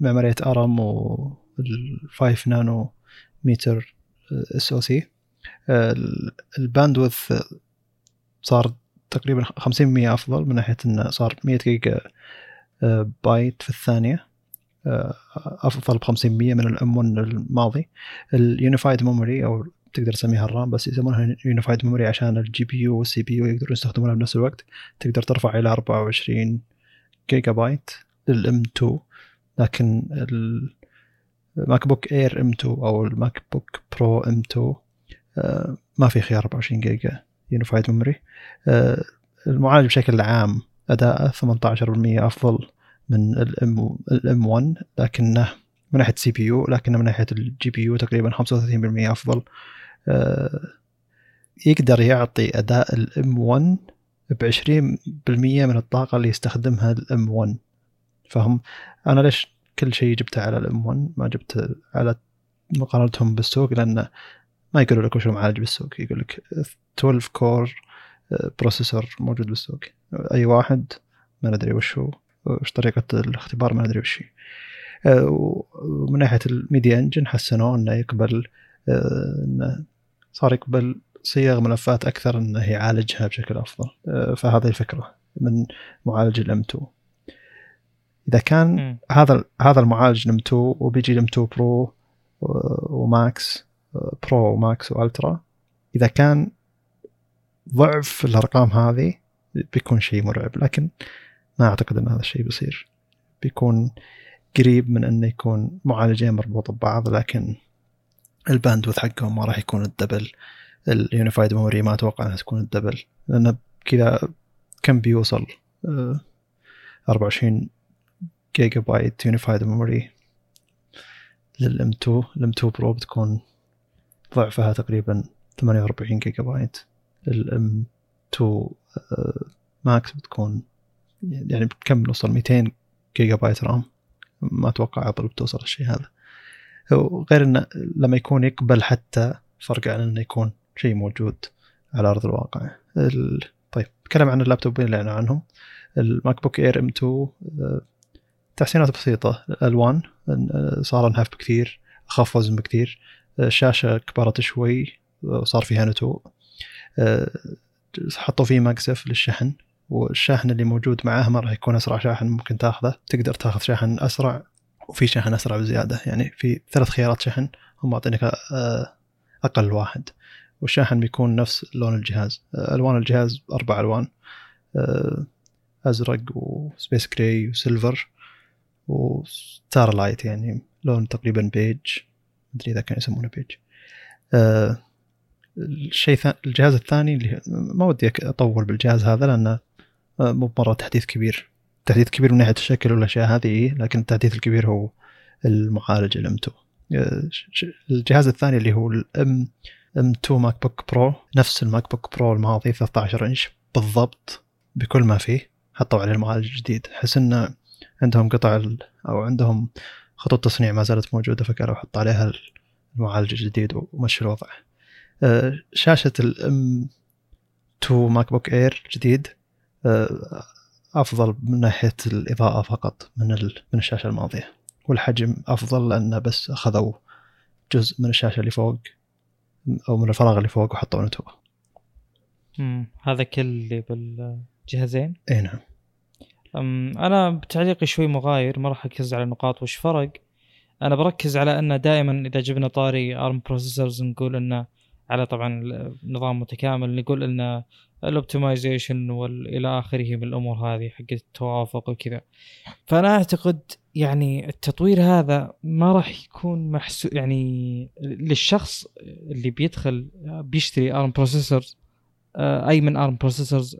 معماريه ARM وال 5 نانو متر SoC ال bandwidth صار تقريبا 50% أفضل من ناحية إنه صار 100 جيجا بايت في الثانية. آه، أفضل ب 50% من ال M 1 الماضي. ال unified memory أو تقدر تسميها ال RAM بس يسمونها unified memory عشان ال GPU وال CPU يقدرون يستخدمونها بنفس الوقت. تقدر ترفع إلى 24 جيجا بايت لل M 2 لكن ال MacBook Air M 2 أو ال MacBook Pro M 2 ما في خيار 24 جيجا unified memory المعالج بشكل عام أداءه 18% أفضل من ال M ال M 1 لكنه من ناحية CPU لكنه من ناحية ال GPU تقريبا 35% أفضل. يقدر يعطي أداء ال M 1 ب 20% من الطاقة اللي يستخدمها ال M 1 فهم أنا ليش كل شيء جبته على ال M 1 ما جبت على مقارنتهم بالسوق لأن ما يقولوا لك وش المعالج بالسوق. يقول لك 12 core processor موجود بالسوق. أي واحد ما ندري وش هو وش طريقة الاختبار ما ندري وش هي. آه، ومن ناحية ال media engine حسنوه إنه يقبل آه، إنه صار يقبل صيغ ملفات أكثر إنه يعالجها بشكل أفضل. آه، فهذه الفكرة من معالج ال M 2 إذا كان هذا هذا المعالج ال M 2 وبيجي الام 2 برو وماكس برو وماكس وألترا إذا كان ضعف الأرقام هذه بيكون شيء مرعب لكن ما أعتقد إن هذا الشيء بيصير. بيكون قريب من إنه يكون معالجين مربوطه ببعض لكن ال bandwidth حقهم ما راح يكون ال double. ال unified memory ما أتوقع إنها تكون ال double لأنه كذا كم بيوصل؟ 24 جيجا بايت unified memory لل M 2 ال M 2 Pro بتكون ضعفها تقريبا 48 جيجا بايت ال M 2 Max بتكون يعني بتكمل وصل 200 جيجا بايت RAM. ما أتوقع Apple بتوصل الشيء هذا. وغير إنه لما يكون يقبل حتى فرق عن إنه يكون شيء موجود على أرض الواقع. طيب نتكلم عن اللابتوبين اللي أعلنوا عنهم. ال MacBook Air M 2 تحسينات بسيطة. الألوان صار أنحف بكثير أخف وزن بكثير. الشاشة كبرت شوي وصار فيها نتوء. حطوا فيه ماج سيف للشحن والشاحن اللي موجود معاه ما راح يكون أسرع شاحن ممكن تاخذه. تقدر تاخذ شاحن أسرع وفي شاحن أسرع بزيادة. يعني في ثلاث خيارات شحن هم معطينك آه، أقل واحد. والشاحن بيكون نفس لون الجهاز. آه، ألوان الجهاز أربع ألوان. آه، أزرق و space gray و silver و starlight يعني لون تقريبا بيج. مدري إذا كان يسمونه بيج. الشيء الجهاز الثاني اللي ما ودي أطول بالجهاز هذا لأنه مو مرة تحديث كبير. تحديث كبير من ناحية الشكل والأشياء هذه لكن التحديث الكبير هو المعالج ال M 2 آه، الجهاز الثاني اللي هو ال M M 2 MacBook Pro نفس ال MacBook Pro الماضي 13 إنش بالضبط بكل ما فيه حطوا عليه المعالج الجديد. أحس انه عندهم قطع أو عندهم خطوط تصنيع ما زالت موجودة فقالوا حط عليها المعالج الجديد ومشي الوضع. آه، شاشة ال M2 MacBook Air جديد أفضل من ناحية الإضاءة فقط من من الشاشة الماضية. والحجم أفضل لأنه بس أخذوا جزء من الشاشة اللي فوق أو من الفراغ اللي فوق وحطوا نتوه
هذا كل اللي بالجهازين
إي نعم.
أنا بتعليقي شوي مغاير ما راح أركز على النقاط. وش فرق؟ أنا بركز على انه دائما إذا جبنا طاري ARM processors نقول إنه على طبعا نظام متكامل نقول انه ال optimization والى آخره من الأمور هذه حق التوافق وكذا. فأنا أعتقد يعني التطوير هذا ما راح يكون محسوب يعني للشخص اللي بيدخل بيشتري ARM processors أي من ARM processors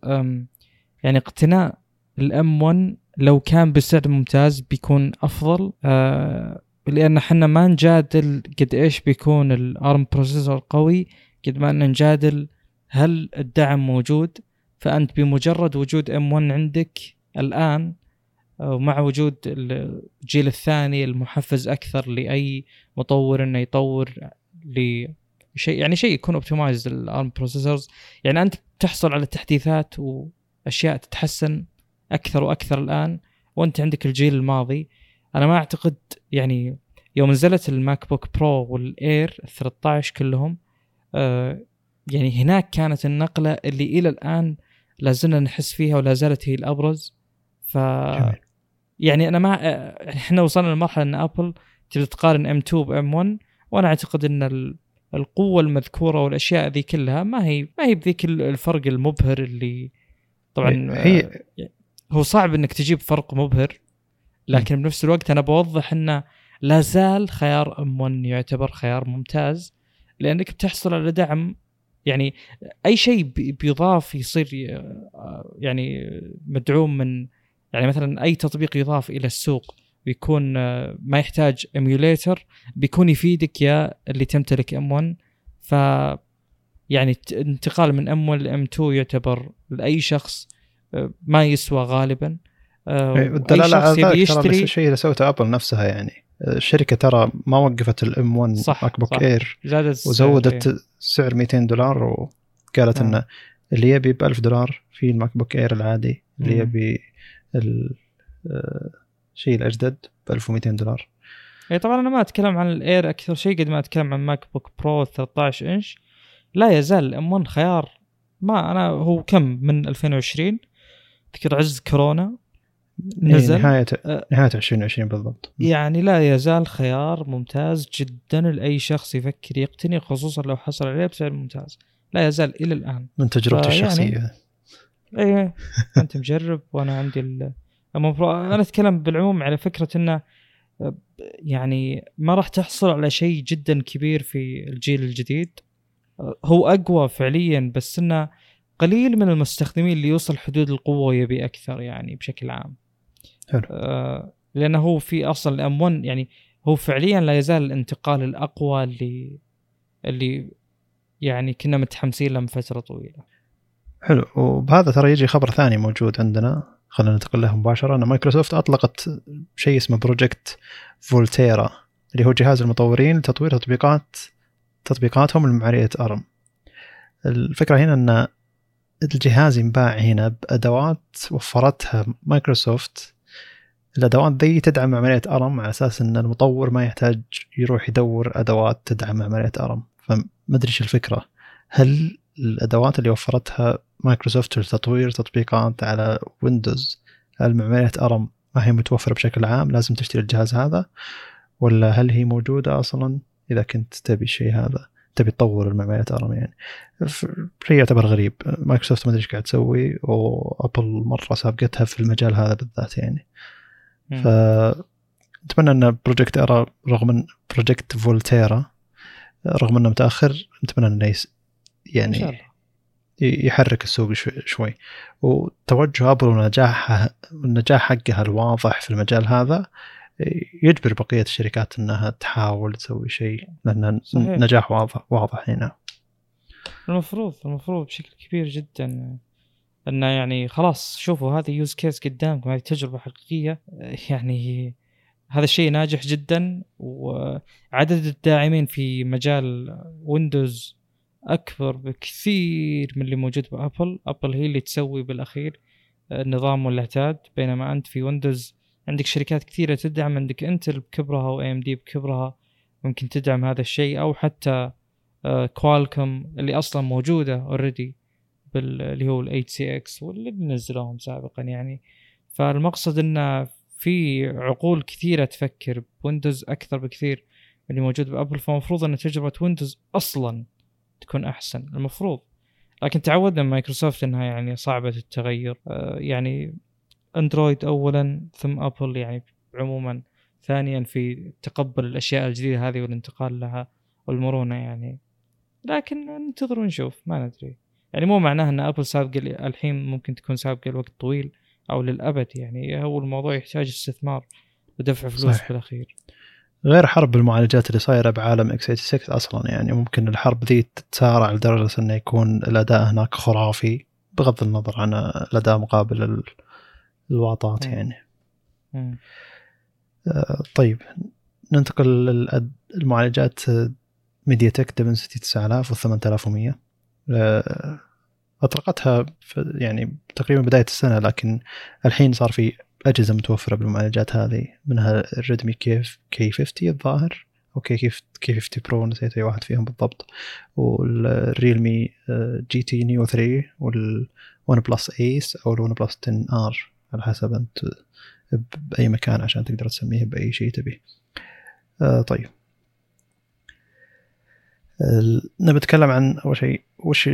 يعني اقتناء ال M1 لو كان بسعر ممتاز بيكون أفضل آه، لأن إحنا ما نجادل قد إيش بيكون ال ARM processor قوي قد ما ان نجادل هل الدعم موجود. فأنت بمجرد وجود M1 عندك الآن ومع وجود الجيل الثاني المحفز أكثر لأي مطور إنه يطور لشيء يعني شيء يكون optimized لل ARM processors يعني أنت تحصل على تحديثات وأشياء تتحسن أكثر وأكثر الآن وأنت عندك الجيل الماضي. أنا ما أعتقد يعني يوم نزلت ال MacBook Pro وال Air 13 كلهم آه يعني هناك كانت النقلة اللي إلى الآن لا زلنا نحس فيها ولا زالت هي الأبرز ف جميل. يعني أنا ما إحنا وصلنا لمرحلة إن أبل تبي تقارن M2 ب M1 وأنا أعتقد إن القوة المذكورة والأشياء ذي كلها ما هي ما هي بذيك الفرق المبهر اللي طبعا هي آه، هو صعب إنك تجيب فرق مبهر لكن. بنفس الوقت أنا بوضح انه لا زال خيار أم 1 يعتبر خيار ممتاز لأنك بتحصل على دعم. يعني أي شيء بيضاف يصير آه، يعني مدعوم من يعني مثلا أي تطبيق يضاف إلى السوق بيكون آه، ما يحتاج emulator بيكون يفيدك يا اللي تمتلك M1 ف يعني انتقال من M1 ل M2 يعتبر لأي شخص آه، ما يسوى غالبا.
آه، إيه، الدلالة على ذلك يشتري الشيء اللي سوته أبل نفسها يعني. الشركة ترى ما وقفت ال M1 MacBook Air وزودت إيه. سعر 200 دولار وقالت آه. انه اللي يبي ب 1000 دولار في ال MacBook Air العادي اللي يبي الشيء الأجدد ب 1200 دولار.
اي طبعا أنا ما أتكلم عن ال Air أكثر شيء قد ما أتكلم عن MacBook Pro 13 إنش. لا يزال ال M1 خيار. ما أنا هو كم من 2020 تذكر عز كورونا.
نزل؟ نهاية نهاية 2020 بالضبط.
يعني لا يزال خيار ممتاز جدا لأي شخص يفكر يقتني خصوصا لو حصل عليه بسعر ممتاز. لا يزال إلى الآن.
من تجربتي الشخصية.
اي أنت مجرب وأنا عندي المفروض أنا أتكلم بالعموم على فكرة انه يعني ما راح تحصل على شيء جدا كبير في الجيل الجديد. هو أقوى فعليا بس إنه قليل من المستخدمين اللي يوصل حدود القوة ويبي أكثر يعني بشكل عام. حلو. آه لأنه هو في أصلا الام 1 يعني هو فعليا لا يزال الانتقال الأقوى اللي اللي يعني كنا متحمسين له من فترة طويلة.
حلو. وبهذا ترى يجي خبر ثاني موجود عندنا خلينا ننتقل له مباشرة. إن مايكروسوفت أطلقت شيء اسمه Project Volterra اللي هو جهاز المطورين لتطوير تطبيقات تطبيقاتهم لمعالجة ARM. الفكرة هنا إن الجهاز ينباع هنا بأدوات وفرتها مايكروسوفت الأدوات ذي تدعم عملية ARM على أساس إن المطور ما يحتاج يروح يدور أدوات تدعم عملية ARM. فما أدري الفكرة. هل الأدوات اللي وفرتها مايكروسوفت لتطوير تطبيقات على ويندوز لمعمارية ARM ما هي متوفرة بشكل عام لازم تشتري الجهاز هذا؟ ولا هل هي موجودة أصلا؟ إذا كنت تبي الشيء هذا تبي تطور لمعمارية ARM يعني. شيء يعتبر غريب. مايكروسوفت ما أدري إيش قاعد تسوي وأبل مرة سابقتها في المجال هذا بالذات يعني. ف أتمنى أن Project ارا رغم أن Project Volterra رغم أنه متأخر نتمنى انه يعني إن شاء الله. يحرك السوق شوي وتوجه ابل ونجاحها النجاح حقها الواضح في المجال هذا يجبر بقية الشركات أنها تحاول تسوي شيء لأن. نجاح واضح واضح هنا
المفروض المفروض بشكل كبير جدا إنه يعني خلاص شوفوا هذه use case قدامكم هذه تجربة حقيقية. يعني هذا الشيء ناجح جدا وعدد الداعمين في مجال ويندوز أكبر بكثير من اللي موجود بأبل. أبل هي اللي تسوي بالأخير النظام والعتاد بينما أنت في ويندوز عندك شركات كثيرة تدعم عندك انتل بكبرها و AMD بكبرها ممكن تدعم هذا الشيء. أو حتى كوالكوم آه، اللي أصلا موجودة already اللي هو ال 8cx واللي نزلوهم سابقا يعني. فالمقصد انه في عقول كثيرة تفكر بويندوز أكثر بكثير اللي موجود بأبل فالمفروض إن تجربة ويندوز أصلا تكون أحسن. المفروض. لكن تعودنا من مايكروسوفت إنها يعني صعبة التغيير. آه، يعني أندرويد اولا ثم أبل يعني عموما. ثانيا في تقبل الأشياء الجديدة هذه والانتقال لها والمرونة يعني. لكن ننتظر ونشوف ما ندري. يعني مو معناه إن ابل سابقه الحين ممكن تكون سابقه لوقت طويل أو للأبد يعني هو الموضوع يحتاج استثمار ودفع فلوس صحيح. في الأخير.
غير حرب المعالجات اللي صايرة بعالم x86 أصلا يعني ممكن الحرب ذي تتسارع لدرجة إنه يكون الأداء هناك خرافي بغض النظر عن الأداء مقابل الواطات يعني. آه طيب ننتقل للمعالجات MediaTek Dimensity 9000 و 8100 آه أطلقتها يعني تقريبا بداية السنة لكن الحين صار في أجهزة متوفرة بالمعالجات هذه منها ال Redmi كيف K50 الظاهر أو K K50 Pro نسيت أي واحد فيهم بالضبط وال Realme GT Neo 3 وال OnePlus Ace أو ال OnePlus 10R على حسب أنت بأي مكان عشان تقدر تسميه بأي شيء تبيه. آه طيب. نبي نتكلم عن أول شيء وش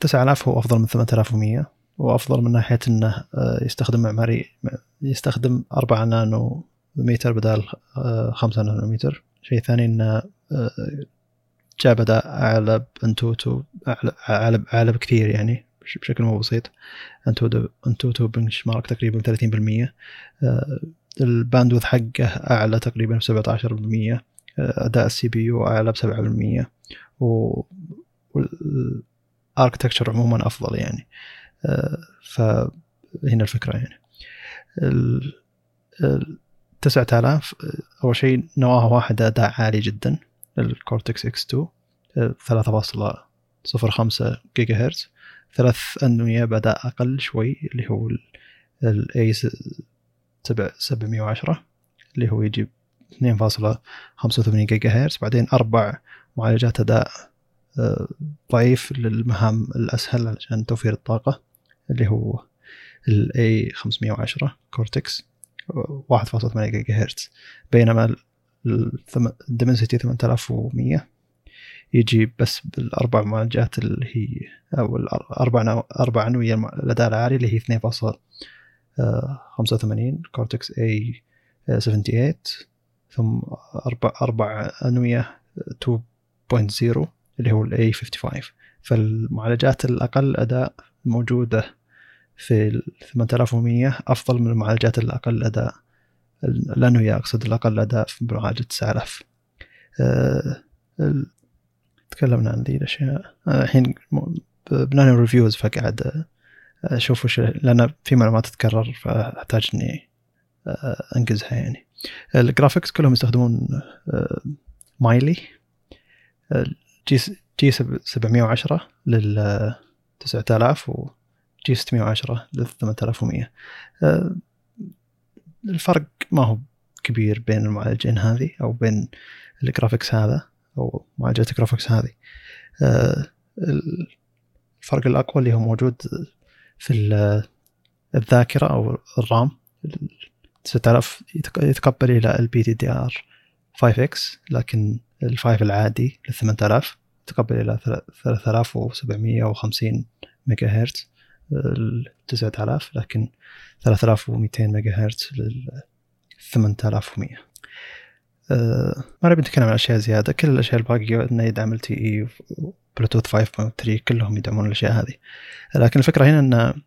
9000 هو أفضل من 8100 وأفضل من ناحية إنه آه، يستخدم معماري يستخدم 4 نانو متر بدل 5 نانو متر. شيء ثاني إنه آه، جاب اداء اعلى بانتوتو اعلى اعلى بكثير يعني بشكل مو بسيط. AnTuTu AnTuTu benchmark تقريبا 30% آه، ال bandwidth حقه أعلى تقريبا ب 17% أداء ال CPU اعلى ب 7% و ال architecture عموما أفضل يعني. فهنا الفكرة يعني. ال 9000 أول شيء نواه واحد أداء عالي جدا ال Cortex X2 3.05 جيجا هرتز ثلاث انويه بأداء أقل شوي اللي هو ال A710 اللي هو يجي 2.85 جيجا هرتز بعدين أربع معالجات أداء آه، ضعيف للمهام الأسهل عشان توفير الطاقة اللي هو ال A510 Cortex 1.8 جيجا هرتز بينما ال Dimensity 8100 يجي بس بالأربع معالجات اللي هي أو الأربع أربع انويه الأداء العالي اللي هي 2.85 Cortex A78 ثم أربع أربع أنوية 2.0 اللي هو ال A55 فالمعالجات الأقل أداء موجودة في 8100 أفضل من المعالجات الأقل أداء. الأنوية أقصد الأقل أداء في معالجة 9000 أه تكلمنا عن ذي الأشياء. الحين ب Nano Review فقاعد أشوف وش لأن في معلومات تتكرر فأحتاج إني انجزها يعني. ال graphics كلهم يستخدمون Mali G G710 لل 9000 و G610 ل 8100 الفرق ما هو كبير بين المعالجين هذه أو بين ال graphics هذا أو معالجات ال graphics هذه. آه، الفرق الأقوى اللي هو موجود في الذاكرة أو الرام 9000 يتقبل إلى البي دي دي آر 5 إكس لكن ال5 العادي ل 8000 يتقبل إلى 3750 ميجا هرتز ال 9000 لكن 3200 ميجا هرتز لل 8100 أه ما نبي نتكلم عن أشياء زيادة كل الأشياء الباقية انه يدعم ال LTE بلوتوث 5.3 كلهم يدعمون الأشياء هذه. لكن الفكرة هنا إن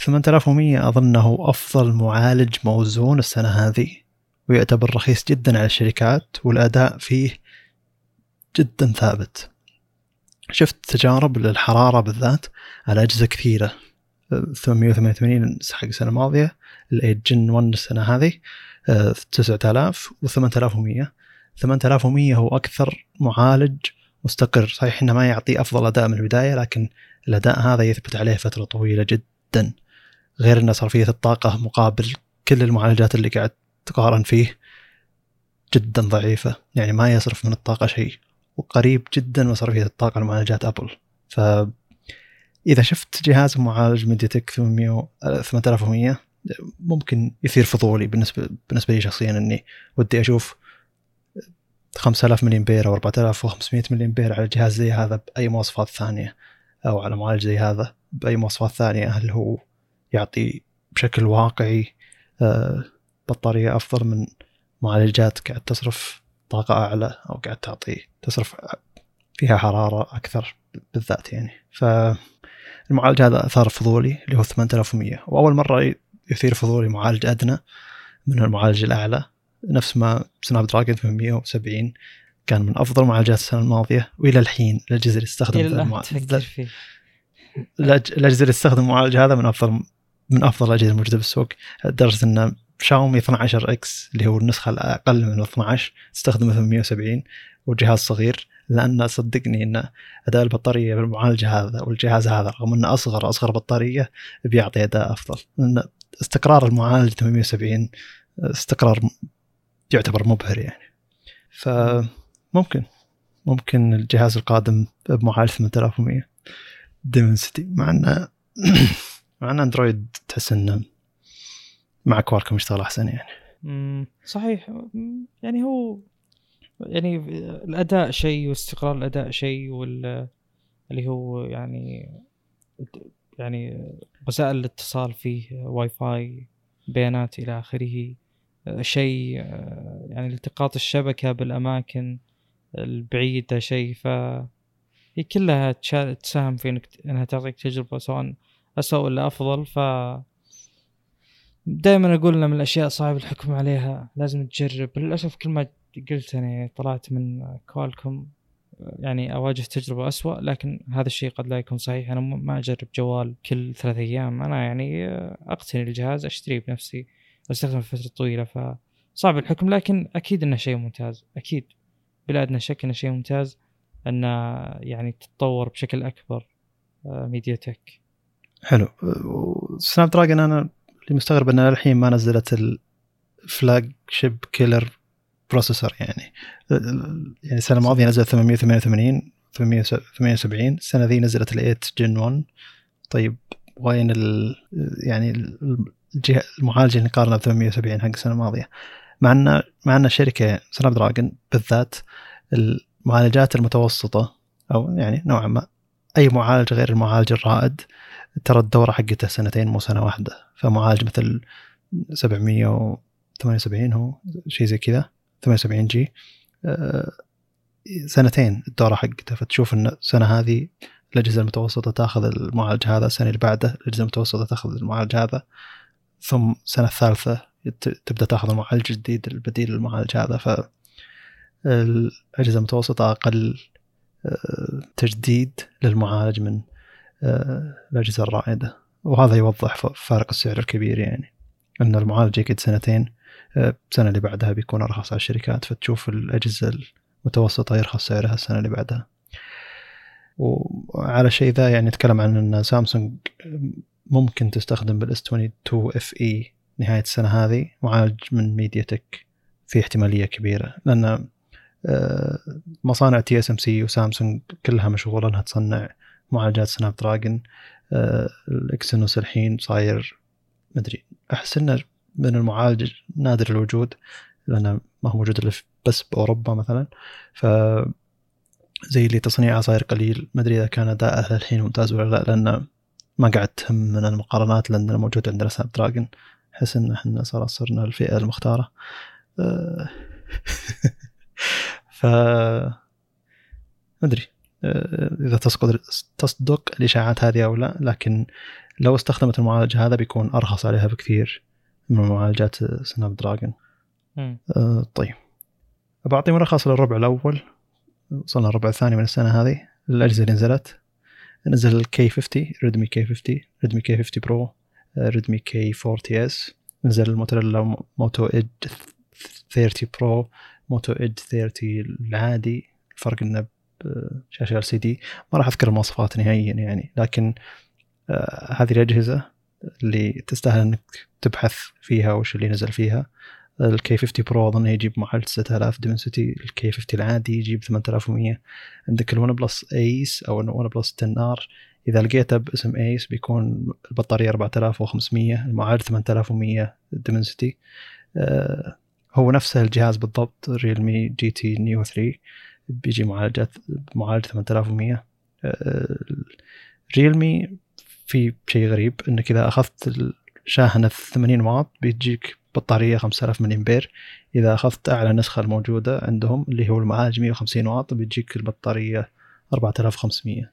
8100 أظنه أفضل معالج موزون السنة هذه ويعتبر رخيص جدا على الشركات والأداء فيه جدا ثابت. شفت تجارب للحرارة بالذات على أجهزة كثيرة 888 حق السنة الماضية الايد جن 1 السنة هذه 9000 و 8100 8100 هو أكثر معالج مستقر. صحيح إنه ما يعطي أفضل أداء من البداية لكن الأداء هذا يثبت عليه فترة طويلة جدا. غير إن صرفية الطاقة مقابل كل المعالجات اللي قاعد تقارن فيه جدا ضعيفة. يعني ما يصرف من الطاقة شيء. وقريب جدا من صرفية الطاقة لمعالجات أبل. ف إذا شفت جهاز معالج MediaTek 800 8100 ممكن يثير فضولي بالنسبة بالنسبة لي شخصيا إني ودي أشوف 5000 ملي امبير أو 4500 ملي امبير على جهاز زي هذا بأي مواصفات ثانية أو على معالج زي هذا بأي مواصفات ثانية. هل هو يعطي بشكل واقعي آه، بطارية أفضل من معالجات قاعد تصرف طاقة أعلى أو قاعد تعطي تصرف فيها حرارة أكثر بالذات يعني. فالمعالج هذا أثار فضولي اللي هو 8100 وأول مرة يثير فضولي معالج أدنى من المعالج الأعلى. نفس ما سناب دراجون 870 كان من أفضل معالجات السنة الماضية وإلى الحين الاجهزه اللي تستخدم الاجهزه اللي تستخدم المعالج هذا من أفضل من أفضل الأجهزة الموجودة بالسوق لدرجة إن شاومي 12 إكس اللي هو النسخة الأقل من 12 تستخدم 870 وجهاز صغير لأن صدقني إن أداء البطارية بالمعالج هذا والجهاز هذا رغم إنه أصغر أصغر بطارية بيعطي أداء أفضل. لأن استقرار المعالج 870 استقرار يعتبر مبهر يعني. فممكن ممكن الجهاز القادم بمعالج 8100 Dimensity مع انه مع أن أندرويد تحس انه مع Qualcomm يشتغل أحسن يعني.
صحيح. يعني هو يعني الأداء شيء واستقرار الأداء شيء وال اللي هو يعني يعني وسائل الاتصال فيه واي فاي بيانات إلى آخره شيء يعني التقاط الشبكة بالأماكن البعيدة شيء ف هي كلها تساهم في انك إنها تعطيك تجربة سواء اسوء ولا أفضل ف دائما أقول ان من الأشياء صعب الحكم عليها لازم تجرب. للأسف كل ما قلت أنا طلعت من كوالكم يعني أواجه تجربة أسوأ لكن هذا الشيء قد لا يكون صحيح. أنا ما أجرب جوال كل ثلاث أيام. أنا يعني أقتني الجهاز أشتريه بنفسي أستخدمه فتره طويلة فصعب الحكم لكن أكيد إنه شيء ممتاز. أكيد بلا ادنى شك انه شيء ممتاز إنه يعني تتطور بشكل أكبر MediaTek.
حلو. Snapdragon أنا اللي مستغرب انها الحين ما نزلت ال flagship killer processor يعني. يعني السنة الماضية نزلت 888 878 السنة ذي نزلت ال 8 Gen 1 طيب وين ال يعني الجهة المعالجة اللي نقارنها ب 870 حق السنة الماضية؟ مع إن مع إن الشركة Snapdragon بالذات المعالجات المتوسطة أو يعني نوعا ما أي معالج غير المعالج الرائد ترى الدورة حقته سنتين مو سنة واحدة. فمعالج مثل 778 هو شيء زي كذا 78G. آه، سنتين الدورة حقته. فتشوف إن السنة هذه الأجهزة المتوسطة تأخذ المعالج هذا السنة اللي بعده الأجهزة المتوسطة تأخذ المعالج هذا. ثم السنة الثالثة تبدأ تأخذ المعالج الجديد البديل للمعالج هذا. ف الأجهزة المتوسطة أقل آه، تجديد للمعالج من آه، الأجهزة الرائدة. وهذا يوضح فارق السعر الكبير يعني. أن المعالج يقعد سنتين آه، السنة اللي بعدها بيكون أرخص على الشركات فتشوف الأجهزة المتوسطة يرخص سعرها السنة اللي بعدها. وعلى الشيء ذا يعني نتكلم عن أن سامسونج ممكن تستخدم بال S22 FE نهاية السنة هذه معالج من MediaTek في احتمالية كبيرة. لأن آه، مصانع TSMC وسامسونج كلها مشغولة إنها تصنع معالجات Snapdragon ال Exynos الحين صاير مدري أحس إنه من المعالج نادر الوجود لأنه ما هو موجود إلا بس بأوروبا مثلا. ف زي اللي تصنيعه صاير قليل ما أدري إذا كان أداءه الحين ممتاز ولا لا لأن ما قاعد تهم من المقارنات لأن موجود عندنا سناب دراجون أحس إن إحنا صار صرنا الفئة المختارة. آه، ف ما أدري. آه، إذا تصدق تصدق الإشاعات هذه أو لا لكن لو استخدمت المعالج هذا بيكون أرخص عليها بكثير من معالجات Snapdragon آه طيب. بعطي ملخص للربع الأول. وصلنا الربع الثاني من السنة هذه. الأجهزة اللي نزلت. نزل ال K 50 Redmi K 50 Redmi K 50 Pro Redmi K 40 S نزل ال Motorola Moto Edge 30 Pro Moto Edge 30 العادي. الفرق إنه بشاشه LCD ما راح أذكر المواصفات نهائيا يعني لكن آه هذه الأجهزة اللي تستاهل إنك تبحث فيها وش اللي نزل فيها. ال K 50 Pro أظن يجيب معالج 6000 Dimensity ال K 50 العادي يجيب 8100 عندك ال OnePlus Ace أو ال OnePlus 10 R إذا لقيته باسم Ace بيكون البطارية 4500 المعالج 8100 Dimensity آه هو نفسه الجهاز بالضبط Realme GT Neo 3 بيجي معالجات معالج 8100 آه Realme في شيء غريب إنك إذا أخذت الشاحنة 80 واط بتجيك بطارية 5000 ملي إمبير. إذا أخذت أعلى نسخة الموجودة عندهم اللي هو المعالج 150 واط بيجيك البطارية 4500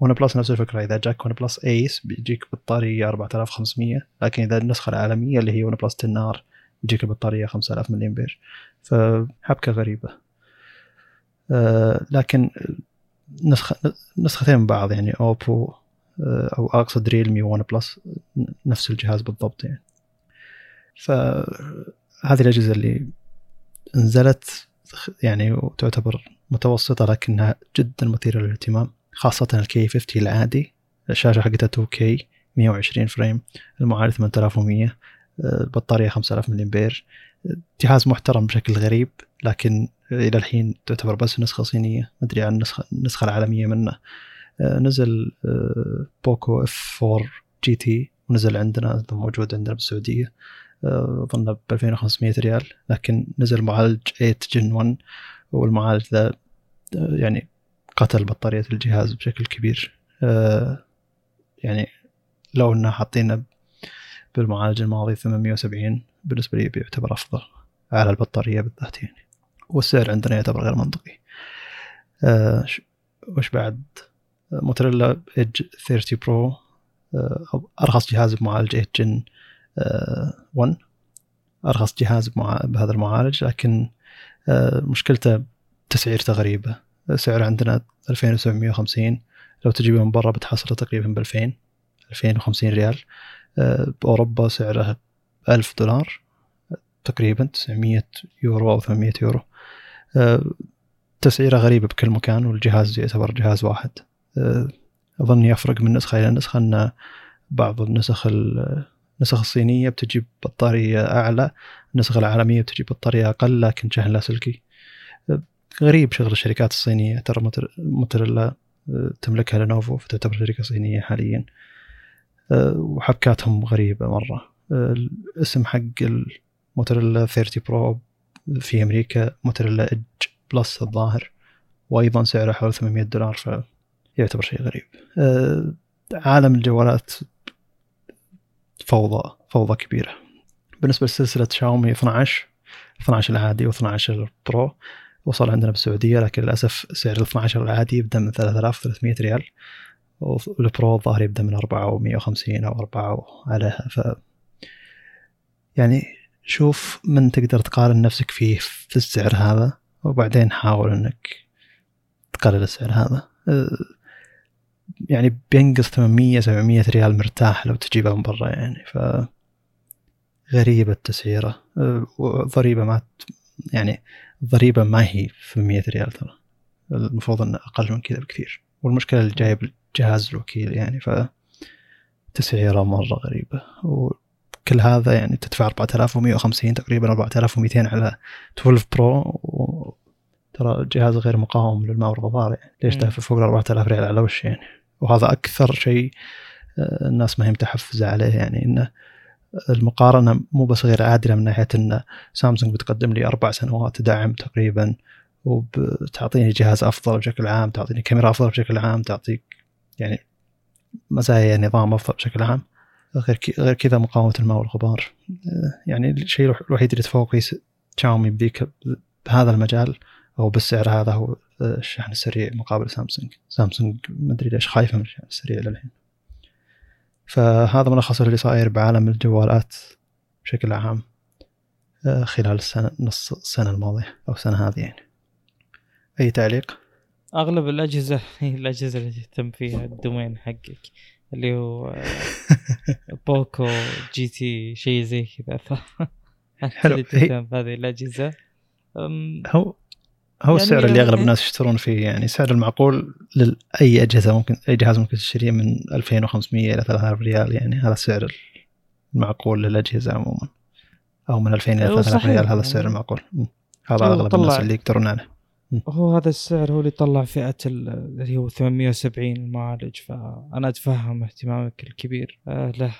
OnePlus نفس الفكرة إذا جاك OnePlus Ace بيجيك بطارية 4500 لكن إذا النسخة العالمية اللي هي OnePlus 10 R بيجيك البطاريه 5000 ملي إمبير. فحبكة غريبة. آه لكن نسخه نسختين من بعض يعني Oppo آه أو اقصد Realme و OnePlus نفس الجهاز بالضبط يعني. فهذه الأجهزة اللي نزلت يعني وتعتبر متوسطة لكنها جدا مثيرة للاهتمام خاصة ال K 50 العادي. الشاشة حقتها 2K 120 frame المعالج 8100 البطارية 5000 ملي امبير جهاز محترم بشكل غريب. لكن إلى الحين تعتبر بس نسخة صينية. ما أدري عن النسخه النسخة العالمية منه. نزل Poco F 4 GT ونزل عندنا موجود عندنا بالسعودية. أظن ب 2500 ريال. لكن نزل معالج 8 Gen 1 والمعالج ذا يعني قتل بطارية الجهاز بشكل كبير. يعني لو انه حاطينه بالمعالج الماضي 870 بالنسبة لي بيعتبر أفضل على البطارية بالذات يعني. والسعر عندنا يعتبر غير منطقي. آه وش بعد؟ موتوريلا ايدج 30 برو آه أرخص جهاز بمعالج 8 جن 1 أرخص جهاز بهذا المعالج لكن آه مشكلته تسعيرته غريبه سعره عندنا 2750 لو تجيبه من برا بتحصله تقريبا ب 2000 2050 ريال. بأوروبا سعره 1000 دولار تقريبا 900 يورو أو 800 يورو. تسعيرة غريبة بكل مكان والجهاز يعتبر جهاز واحد. اظن يفرق من نسخة إلى نسخة إن بعض النسخ النسخ الصينية بتجيب بطارية أعلى النسخ العالمية بتجيب بطارية أقل لكن شحن لاسلكي غريب شغل الشركات الصينية. ترى موتوريلا تملكها Lenovo فتعتبر شركة صينية حاليا. وحبكاتهم غريبة مرة. الاسم حق الموتوريلا 30 Pro في أمريكا Motorola Edge Plus الظاهر وأيضا سعره حوالي 800 دولار فيعتبر شيء غريب. عالم الجوالات فوضى فوضى كبيرة. بالنسبة لسلسلة شاومي 12 12 العادي و12 ال Pro وصل عندنا بالسعودية لكن للأسف سعر ال 12 العادي يبدأ من 3300 ريال وال Pro الظاهر يبدأ من 450 أو 4 عليها ف يعني شوف من تقدر تقارن نفسك فيه في السعر هذا وبعدين حاول إنك تقلل السعر هذا. يعني بينقص 800 700 ريال مرتاح لو تجيبها من برا يعني ف غريبة التسعيرة. وضريبة ما يعني الضريبة ما هي في 100 ريال ترى. المفروض إنه أقل من كذا بكثير. والمشكلة اللي جايب جهاز الوكيل يعني ف تسعيرة مرة غريبة. وكل هذا يعني تدفع 4150 تقريبا 4200 على 12 برو و... ترى الجهاز غير مقاوم للماء والغبار يعني. ليش دافع فوق ال 4000 ريال على وش يعني؟ وهذا أكثر شيء الناس ما هي متحفزة عليه يعني. انه المقارنة مو بس غير عادلة من ناحية إن سامسونج بتقدم لي أربع سنوات دعم تقريبا وبتعطيني جهاز أفضل بشكل عام تعطيني كاميرا أفضل بشكل عام تعطيك يعني مزايا نظام أفضل بشكل عام. غير غير كذا مقاومة الماء والغبار. يعني الشيء الوحيد اللي تفوق فيه شاومي بذيك بهذا المجال أو بالسعر هذا هو الشحن السريع مقابل سامسونج. سامسونج ما أدري ليش خايفة من الشحن السريع للحين. فهذا ملخص اللي صاير بعالم الجوالات بشكل عام خلال السنة نص السنة الماضية أو السنة هذه يعني. أي تعليق؟
أغلب الأجهزة هي الأجهزة اللي تهتم فيها ال domain حقك. اللي هو Poco GT شيء زي كذا. ف
حلو
تهتم بهذه الأجهزة؟
هو هو يعني السعر اللي أغلب الناس يشترون فيه يعني سعر المعقول لاي أجهزة ممكن أي جهاز ممكن تشتريه من 2500 إلى 3000 ريال يعني هذا السعر المعقول للأجهزة عموما. أو من 2000 إلى 3000 ريال هذا السعر المعقول. هذا أغلب الناس اللي يقدرون عليه.
هو هذا السعر هو اللي طلع فئة اللي هو 870 المعالج فأنا أتفهم اهتمامك الكبير. آه له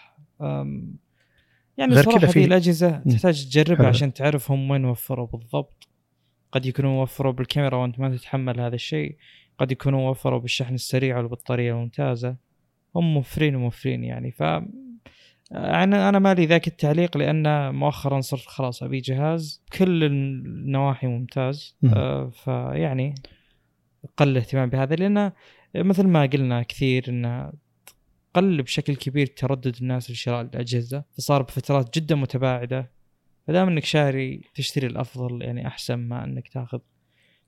يعني صراحة هذه الأجهزة تحتاج تجربها عشان تعرف هم وين وفروا بالضبط. قد يكونوا وفروا بالكاميرا وأنت ما تتحمل هذا الشيء. قد يكونوا وفروا بالشحن السريع والبطارية الممتازة. هم موفرين وموفرين يعني ف أنا أنا مالي ذاك التعليق لأن مؤخرا صرت خلاص أبي جهاز. كل النواحي ممتاز.
مم.
آه، فيعني قل الاهتمام بهذا. لأن مثل ما قلنا كثير انه قل بشكل كبير تردد الناس لشراء الأجهزة. فصار بفترات جدا متباعدة. فدام إنك شاري تشتري الأفضل يعني أحسن ما إنك تاخذ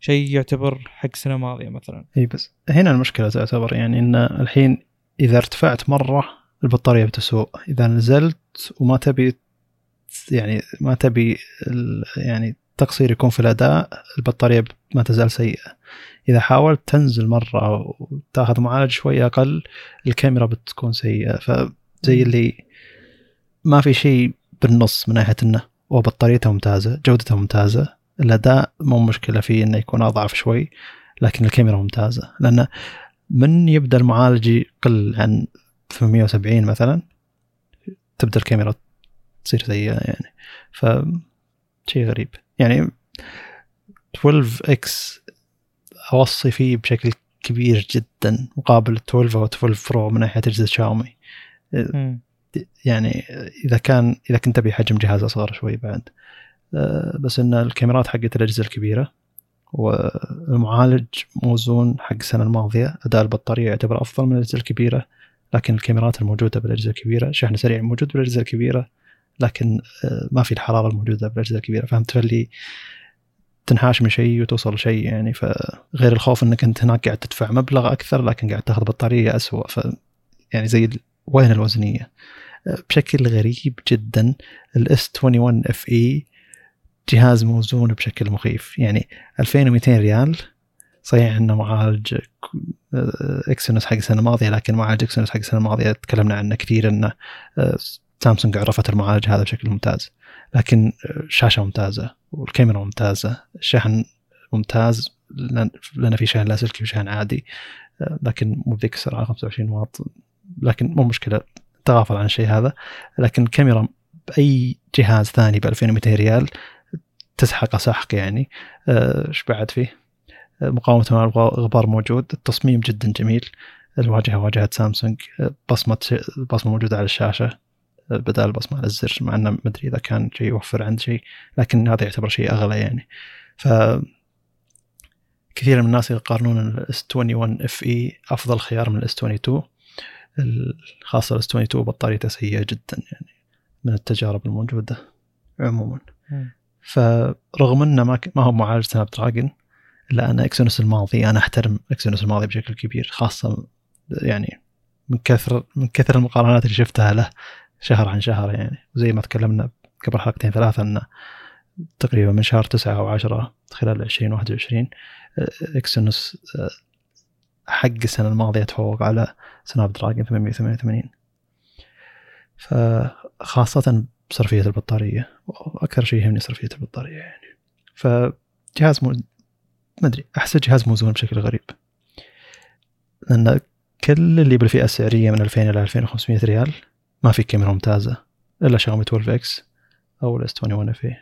شيء يعتبر حق سنة ماضية مثلا.
إي بس هنا المشكلة تعتبر يعني إن الحين إذا ارتفعت مرة البطارية بتسوء إذا نزلت وما تبي يعني ما تبي يعني تقصير يكون في الأداء البطارية ما تزال سيئة. إذا حاولت تنزل مرة وتاخذ معالج شوي أقل الكاميرا بتكون سيئة. فزي اللي ما في شيء بالنص من ناحية إنه وبطاريته ممتازة جودته ممتازة الأداء مو مشكلة فيه إنه يكون أضعف شوي لكن الكاميرا ممتازة. لأن من يبدأ المعالج يقل عن 870 مثلا تبدأ الكاميرا تصير سيئة يعني. ف شيء غريب. يعني 12 إكس أوصي فيه بشكل كبير جدا مقابل 12 أو 12 برو من ناحية اجهزه شاومي. يعني إذا كان إذا كنت أبي حجم جهاز أصغر شوي بعد. بس إن الكاميرات حقت الأجهزة الكبيرة والمعالج موزون حق السنة الماضية أداء البطارية يعتبر أفضل من الأجهزة الكبيرة. لكن الكاميرات الموجودة بالأجهزة الكبيرة شحن سريع موجود بالأجهزة الكبيرة لكن أه، ما في الحرارة الموجودة بالأجهزة الكبيرة. فهمت؟ فاللي تنحاش من شيء وتوصل لشيء يعني. فغير الخوف إنك أنت هناك قاعد تدفع مبلغ أكثر لكن قاعد تاخذ بطارية اسوء ف يعني زي وين الوزنية؟ بشكل غريب جدا. ال S 21 FE جهاز موزون بشكل مخيف. يعني 2200 ريال صحيح انه معالج آه، Exynos حق السنة الماضية لكن معالج Exynos حق السنة الماضية تكلمنا عنه كثير إنه آه، سامسونج عرفت المعالج هذا بشكل ممتاز. لكن آه، شاشة ممتازة والكاميرا ممتازة الشحن ممتاز لأن في شحن لاسلكي وشحن عادي لكن مو بذيك السرعة 25 واط لكن مو مشكلة تغافل عن الشيء هذا. لكن الكاميرا بأي جهاز ثاني ب 2200 ريال تسحق سحق يعني. إيش بعد فيه؟ مقاومة مع الغبار موجود. التصميم جدا جميل. الواجهة واجهة سامسونج. بصمة البصمة موجودة على الشاشة. بدال البصمة على الزر مع إنه ما أدري إذا كان شيء يوفر عند شيء لكن هذا يعتبر شيء أغلى يعني. ف كثير من الناس يقارنون ال S 21 FE أفضل خيار من ال S 22 ال- خاصة ال S 22 بطاريته سيئة جدا يعني من التجارب الموجودة عموما. فرغم إنه ما ما هو معالج Snapdragon الا ان Exynos الماضي أنا أحترم Exynos الماضي بشكل كبير خاصة يعني من كثر من كثر المقارنات اللي شفتها له شهر عن شهر يعني. زي ما تكلمنا قبل حلقتين ثلاثة انه تقريبا من شهر تسعة أو عشرة خلال 2021 آه، Exynos آه، حق السنة الماضية تفوق على Snapdragon 888 فخاصة بصرفية البطارية وأكثر شيء يهمني صرفية البطارية يعني. فجهاز ما أدري أحس جهاز موزون بشكل غريب. لأن كل اللي بالفئة السعرية من 2000 إلى 2500 ريال ما في كاميرا ممتازة إلا شاومي 12 X أو ال S 21 FE.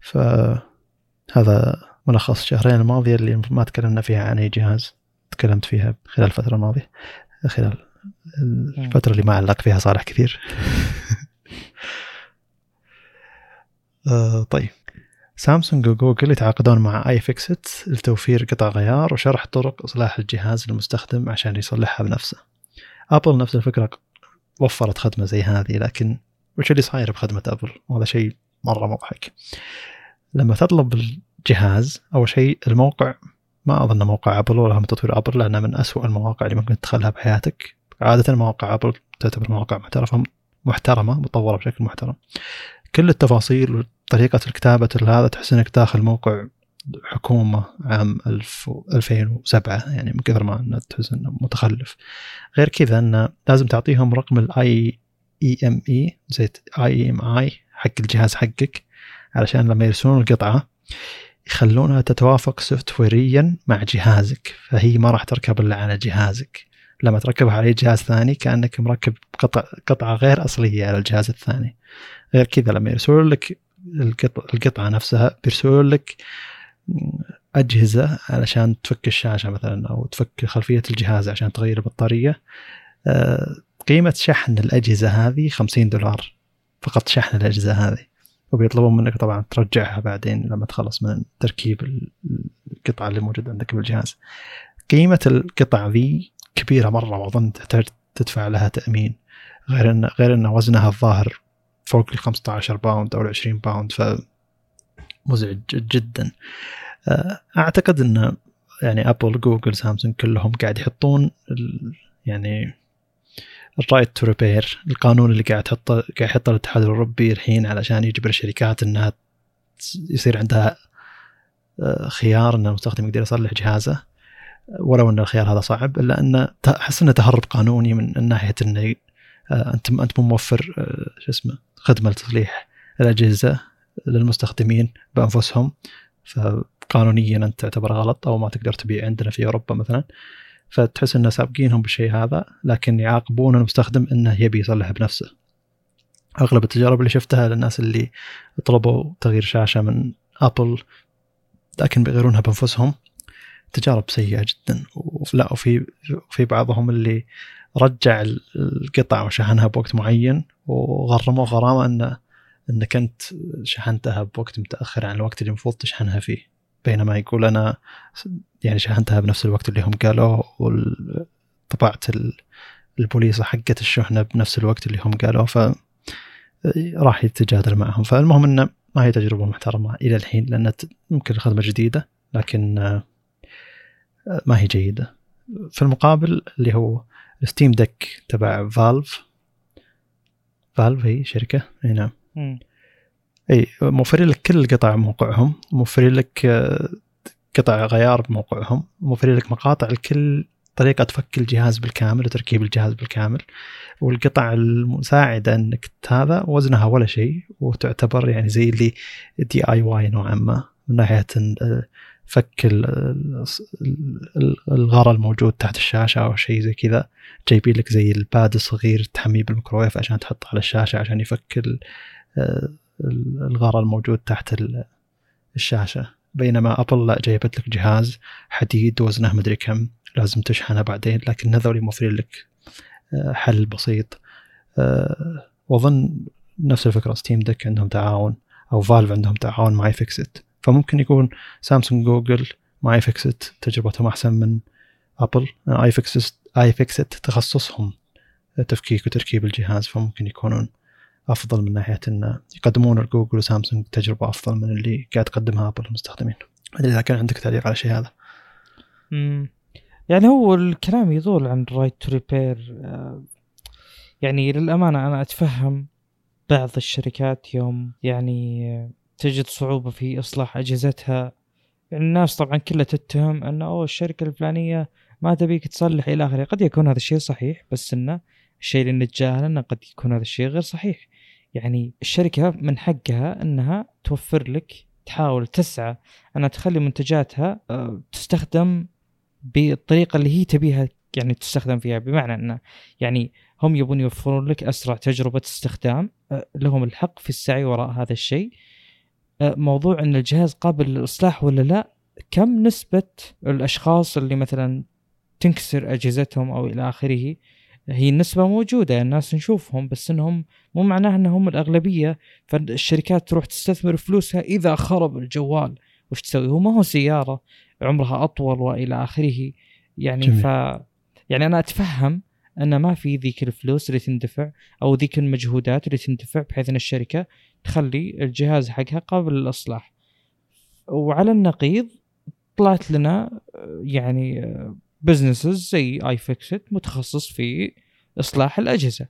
فهذا ملخص الشهرين الماضية اللي ما تكلمنا فيها عن أي جهاز تكلمت فيها خلال الفترة الماضية. خلال الفترة اللي ما علق فيها صالح كثير. آه طيب. سامسونج وجوجل يتعاقدون مع iFixit لتوفير قطع غيار وشرح طرق إصلاح الجهاز للمستخدم عشان يصلحها بنفسه. ابل نفس الفكرة وفرت خدمة زي هذه لكن وش اللي صاير بخدمة ابل؟ وهذا شيء مرة مضحك. لما تطلب الجهاز أول شيء الموقع ما أظن موقع ابل ولا من تطوير ابل لأنه من أسوأ المواقع اللي ممكن تدخلها بحياتك. عادة مواقع ابل تعتبر مواقع محترفة محترمة مطورة بشكل محترم. كل التفاصيل وطريقة الكتابة هذا تحس إنك داخل موقع حكومة عام 2007 يعني من كثر ما تحس إنه متخلف. غير كذا إنه لازم تعطيهم رقم الاي اي ام اي زي اي ام اي حق الجهاز حقك علشان لما يرسلون القطعة يخلونها تتوافق software يا مع جهازك. فهي ما راح تركب إلا على جهازك. لما تركبها على جهاز ثاني كأنك مركب قطع قطعة غير أصلية على الجهاز الثاني. غير كذا لما يرسلون لك القطعة, نفسها بيرسلون لك أجهزة علشان تفك الشاشة مثلا أو تفك خلفية الجهاز عشان تغير البطارية. قيمة شحن الأجهزة هذه 50 دولار. فقط شحن الأجهزة هذه. وبيطلبون منك طبعا ترجعها بعدين لما تخلص من تركيب القطعة اللي موجودة عندك بالجهاز. قيمة القطع ذي كبيرة مرة واظن تحتاج تدفع لها تأمين. غير ان غير إن وزنها الظاهر فوق ال 15 باوند أو ال 20 باوند ف مزعج جدا. آه، أعتقد إن يعني ابل جوجل سامسونج كلهم قاعد يحطون يعني ال right to repair القانون اللي قاعد تحطه قاعد يحطه الاتحاد الأوروبي الحين علشان يجبر الشركات إنها يصير عندها آه، خيار إن المستخدم يقدر يصلح جهازه. ولو إن الخيار هذا صعب إلا انه أحس إنه تهرب قانوني من ناحية إنه أنت أنت مو موفر آه، شو اسمه خدمة لتصليح الأجهزة للمستخدمين بأنفسهم. فقانونيا أنت تعتبر غلط أو ما تقدر تبيع عندنا في أوروبا مثلا. فتحس إنه سابقينهم بالشيء هذا لكن يعاقبون المستخدم إنه يبي يصلح بنفسه. أغلب التجارب اللي شفتها للناس اللي طلبوا تغيير شاشة من ابل لكن بيغيرونها بأنفسهم تجارب سيئة جدا. ولا وفي في بعضهم اللي رجع القطع وشحنها بوقت معين وغرموه غرامة انه انك انت شحنتها بوقت متأخر عن الوقت اللي المفروض تشحنها فيه. بينما يقول أنا يعني شحنتها بنفس الوقت اللي هم قالوه وطبعت البوليصه حقت الشحنة بنفس الوقت اللي هم قالوه ف راح يتجادل معهم. فالمهم انه ما هي تجربة محترمة إلى الحين لأن ممكن خدمه جديدة لكن ما هي جيدة. في المقابل اللي هو Steam Deck تبع Valve Valve هي شركة. إي نعم. إي موفرين لك كل القطع بموقعهم موفرين لك آه، قطع غيار بموقعهم. موفرين لك مقاطع لكل طريقة فك الجهاز بالكامل وتركيب الجهاز بالكامل. والقطع المساعدة إنك هذا وزنها ولا شيء وتعتبر يعني زي ال DIY نوعا ما من ناحية آه، فك الغرا الموجود تحت الشاشة أو شيء زي كذا. جايبين لك زي ال pad الصغير تحميه بالميكروويف عشان تحطه على الشاشة عشان يفك الغرا الموجود تحت الشاشة. بينما أبل لا جايبت لك جهاز حديد وزنه مدري كم لازم تشحنه بعدين لكن هذول موفرين لك آه، حل بسيط. آه، وأظن نفس الفكرة Steam Deck عندهم تعاون أو Valve عندهم تعاون مع iFixit فممكن يكون سامسونج جوجل مع اي تجربتهم أحسن من أبل iFixit iFixit تخصصهم تفكيك وتركيب الجهاز فممكن يكونون أفضل من ناحية إن يقدمون لجوجل وسامسونج تجربة أفضل من اللي قاعد تقدمها أبل للمستخدمين. أدري إذا كان عندك تعليق على الشيء هذا.
امم يعني هو الكلام يطول عن right to repair يعني للأمانة أنا أتفهم بعض الشركات يوم يعني تجد صعوبة في إصلاح أجهزتها. يعني الناس طبعا كلها تتهم أنه أوه الشركة الفلانية ما تبيك تصلح إلى آخره. قد يكون هذا الشيء صحيح بس أنه الشيء اللي نتجاهله أنه قد يكون هذا الشيء غير صحيح. يعني الشركة من حقها أنها توفر لك تحاول تسعى أنها تخلي منتجاتها آه، تستخدم بالطريقة اللي هي تبيها يعني تستخدم فيها. بمعنى أنه يعني هم يبون يوفرون لك أسرع تجربة استخدام آه، لهم الحق في السعي وراء هذا الشيء. موضوع إن الجهاز قابل للإصلاح ولا لا؟ كم نسبة الأشخاص اللي مثلا تنكسر أجهزتهم أو إلى آخره هي النسبة موجودة الناس نشوفهم بس إنهم مو معناه إنهم الأغلبية فالشركات تروح تستثمر فلوسها إذا خرب الجوال. وش تسوي؟ هو ما هو سيارة عمرها أطول وإلى آخره. يعني جميل. ف يعني أنا أتفهم أن ما في ذيك الفلوس اللي تندفع أو ذيك المجهودات اللي تندفع بحيث أن الشركة تخلي الجهاز حقها قابل للإصلاح. وعلى النقيض طلعت لنا يعني businesses زي iFixit متخصص في إصلاح الأجهزة.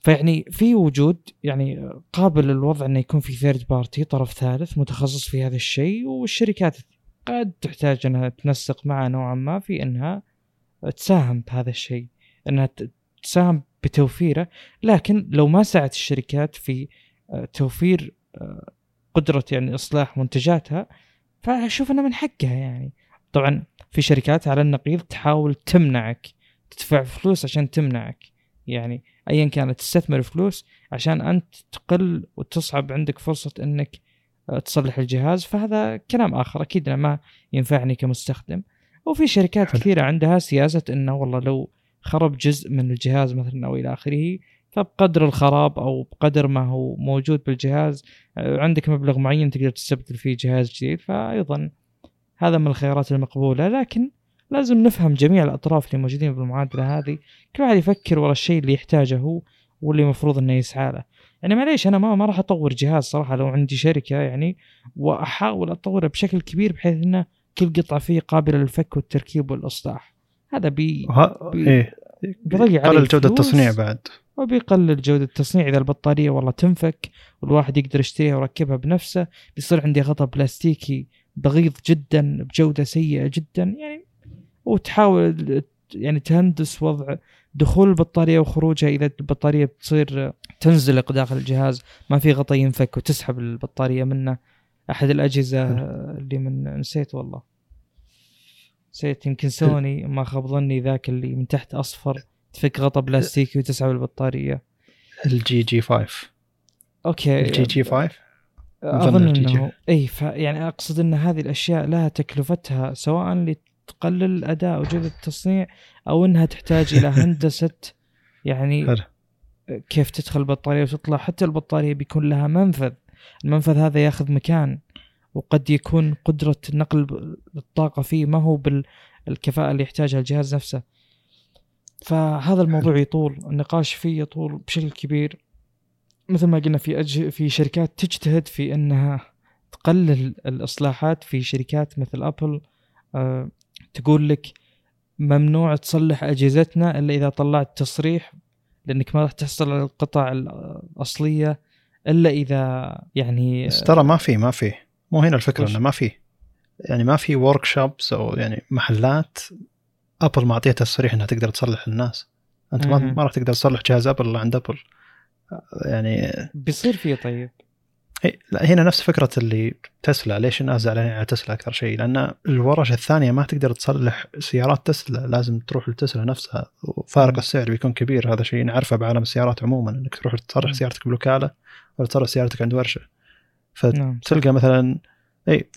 فيعني في وجود يعني قابل للوضع انه يكون في third party طرف ثالث متخصص في هذا الشيء والشركات قد تحتاج أنها تنسق معه نوعا ما في أنها تساهم بهذا الشيء. إنها تساهم بتوفيره لكن لو ما سعت الشركات في آه، توفير آه، قدرة يعني إصلاح منتجاتها فأشوف أنه من حقها يعني. طبعا في شركات على النقيض تحاول تمنعك تدفع فلوس عشان تمنعك. يعني ايا كانت تستثمر فلوس عشان أنت تقل وتصعب عندك فرصة إنك آه، تصلح الجهاز فهذا كلام آخر. أكيد ما ينفعني كمستخدم. وفي شركات حلو. كثيرة عندها سياسة إنه والله لو خرب جزء من الجهاز مثلا أو إلى آخره فبقدر الخراب أو بقدر ما هو موجود بالجهاز آه، عندك مبلغ معين تقدر تستبدل فيه جهاز جديد فايضا هذا من الخيارات المقبولة. لكن لازم نفهم جميع الأطراف اللي موجودين بالمعادله هذه. كل واحد يفكر ورا الشيء اللي يحتاجه هو واللي المفروض إنه يسعى له. يعني معليش أنا ما ما راح أطور جهاز صراحة لو عندي شركة يعني وأحاول أطوره بشكل كبير بحيث إنه كل قطعة فيه قابلة للفك والتركيب والإصلاح. هذا بي. بي...
إيه
بيضيع عليه
قلل
جودة.
التصنيع بعد
وبيقلل جودة التصنيع إذا البطارية والله تنفك والواحد يقدر يشتريها ويركبها بنفسه بيصير عندي غطاء بلاستيكي بغيض جدا بجودة سيئة جدا يعني وتحاول يعني تهندس وضع دخول البطارية وخروجها إذا البطارية بتصير تنزلق داخل الجهاز ما في غطاء ينفك وتسحب البطارية منه أحد الأجهزة اللي من نسيت والله نسيت يمكن سوني ما خاب ظني ذاك اللي من تحت أصفر تفك غطاء بلاستيكي وتسحب البطارية.
الجي جي 5
okay.
الجي جي 5 أظن.
انه إي ف يعني أقصد إن هذه الأشياء لها تكلفتها سواء لتقلل الاداء وجودة التصنيع أو إنها تحتاج إلى هندسة يعني. كيف تدخل البطارية وتطلع. حتى البطارية بيكون لها منفذ. المنفذ هذا ياخذ مكان. وقد يكون قدرة نقل الطاقة فيه ما هو بالكفاءه اللي يحتاجها الجهاز نفسه. فهذا الموضوع يطول النقاش فيه يطول بشكل كبير. مثل ما قلنا في أج... في شركات تجتهد في إنها تقلل الإصلاحات في شركات مثل أبل. آه تقول لك ممنوع تصلح أجهزتنا إلا إذا طلعت تصريح لأنك ما راح تحصل على القطع الأصلية إلا إذا يعني
بس ترى ما في ما في. مو هنا
الفكرة؟
إنه ما في يعني ما في workshops أو يعني محلات ابل معطيها تصريح إنها تقدر تصلح للناس أنت ما. ما راح تقدر تصلح جهاز ابل إلا عند ابل يعني
بيصير فيه طيب
هي- لا هنا نفس فكرة اللي تسلا ليش الناس زعلانين على تسلا أكثر شيء لأن الورش الثانية ما تقدر تصلح سيارات تسلا لازم تروح لتسلا نفسها وفارق. السعر بيكون كبير هذا شيء نعرفه بعالم السيارات عموما إنك تروح تصلح. سيارتك بوكاله ولا تصلح سيارتك عند ورشة
نعم
فتلقى مثلا اي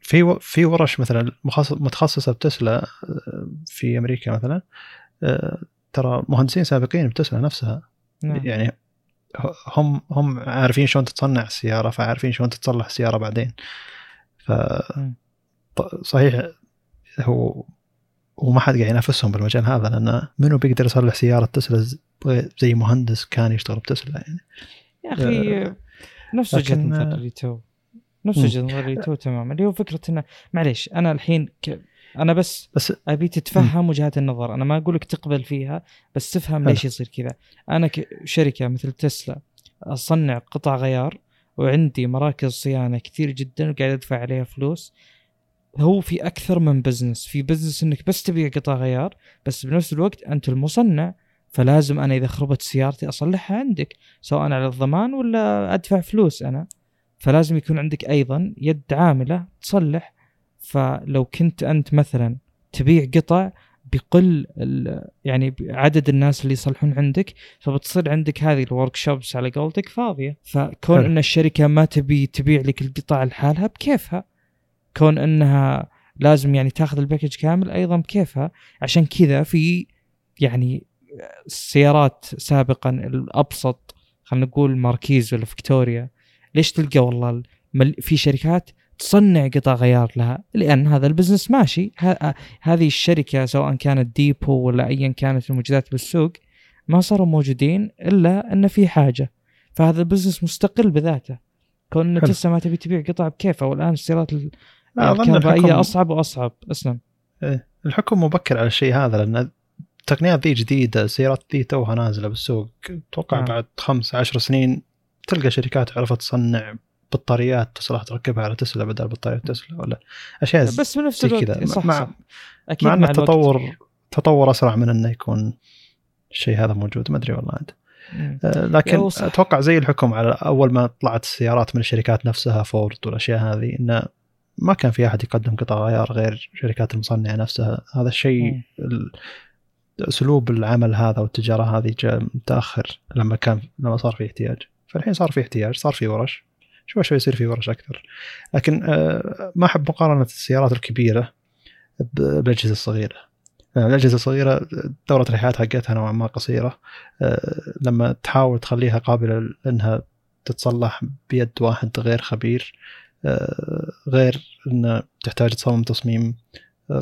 في في ورش مثلا متخصصة بتسلا آه، في أمريكا مثلا آه، ترى مهندسين سابقين بتسلا نفسها.
نعم.
يعني هم هم عارفين شلون تتصنع السيارة فعارفين شلون تتصلح السيارة بعدين. ف. ط- صحيح هو وما حد قاعد ينافسهم بالمجال هذا لأن منو بيقدر يصلح سيارة تسلا زي مهندس كان يشتغل بتسلا يعني؟
يا أخي نفس وجهة
لكن-
نظر اللي تو نفس. وجهة نظر اللي تو تماما. اللي هو فكرة انه معليش أنا الحين ك... أنا بس
بس
أبي تتفهم وجهات النظر. أنا ما أقول لك تقبل فيها بس تفهم. ليش يصير كذا. أنا كشركه مثل تسلا أصنع قطع غيار وعندي مراكز صيانة كثير جدا وقاعد أدفع عليها فلوس. هو في أكثر من business في business إنك بس تبيع قطع غيار بس بنفس الوقت أنت المصنع. فلازم أنا إذا خربت سيارتي أصلحها عندك سواء على الضمان ولا أدفع فلوس أنا. فلازم يكون عندك أيضا يد عاملة تصلح. فلو كنت أنت مثلا تبيع قطع بيقل ال- يعني عدد الناس اللي يصلحون عندك فبتصير عندك هذه ال workshops على قولتك فاضية. فكون. إن الشركة ما تبي تبيع لك القطع لحالها بكيفها. كون إنها لازم يعني تاخذ ال package كامل أيضا بكيفها. عشان كذا في يعني السيارات سابقا الأبسط خلينا نقول ماركيز ولا فيكتوريا. ليش تلقى والله في شركات تصنع قطع غيار لها؟ لأن هذا ال business ماشي. ه- هذه الشركة سواء كانت Depo ولا أيا كانت الموجودات بالسوق ما صاروا موجودين إلا إن في حاجة. فهذا ال business مستقل بذاته. كون ان
حلو.
تسلا ما تبي تبيع قطع بكيفها والآن السيارات
الكهربائية
أصعب وأصعب. اسلم.
الحكم مبكر على الشيء هذا لأن التقنيات ذي جديدة السيارات ذي توها نازلة بالسوق أتوقع
نعم.
بعد خمس عشر سنين تلقى شركات عرفت تصنع بطاريات تصلح تركبها على تسلا بدل بطاريات تسلا ولا أشياء
بس بنفس الوقت
كذا
صح
مع
صح أكيد
مع
أن الوقت.
التطور تطور أسرع من أنه يكون الشيء هذا موجود ما أدري والله عاد
مم.
آه، لكن. أتوقع زي الحكم على أول ما طلعت السيارات من الشركات نفسها فورد والأشياء هذه انه ما كان في أحد يقدم قطع غيار غير شركات المصنعة نفسها هذا الشيء أسلوب العمل هذا والتجارة هذه جاء متأخر لما كان لما صار في احتياج. فالحين صار في احتياج صار في ورش. شوي شوي يصير في ورش أكثر. لكن آه، ما أحب مقارنة السيارات الكبيرة بالأجهزة الصغيرة. الأجهزة الصغيرة دورة الحياة حقتها نوعا ما قصيرة. آه، لما تحاول تخليها قابلة انها تتصلح بيد واحد غير خبير آه، غير إنه تحتاج تصمم تصميم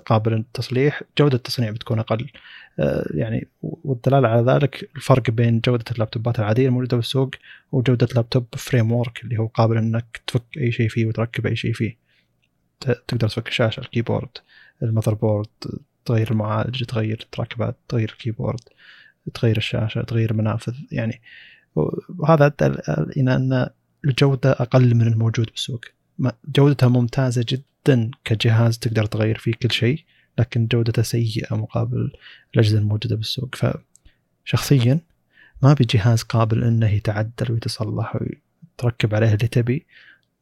قابل للتصليح جودة التصنيع بتكون أقل. يعني والدلالة على ذلك الفرق بين جودة ال laptopات العادية الموجودة بالسوق وجودة laptop Framework اللي هو قابل إنك تفك أي شيء فيه وتركب أي شيء فيه. تقدر تفك الشاشة ال keyboard ال motherboard تغير المعالج تغير الرامات تغير ال keyboard تغير الشاشة تغير المنافذ. يعني وهذا أدى إلى أن الجودة أقل من الموجود بالسوق. جودتها ممتازة جدا كجهاز تقدر تغير فيه كل شيء لكن جودته سيئة مقابل الأجهزة الموجودة بالسوق. فشخصيا ما بجهاز قابل إنه يتعدل ويتصلح وتركب عليه اللي تبي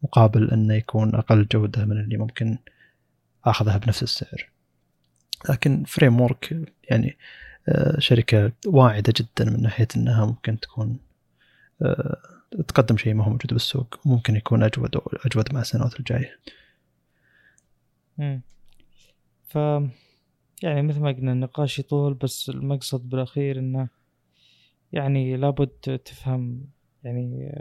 مقابل إنه يكون أقل جودة من اللي ممكن آخذها بنفس السعر. لكن فريم ورك يعني آه، شركة واعدة جدا من ناحية إنها ممكن تكون آه، تقدم شيء ما هو موجود بالسوق وممكن يكون اجود أجود مع السنوات الجاية.
امم ف يعني مثل ما قلنا النقاش يطول بس المقصد بالأخير إنه يعني لابد تفهم يعني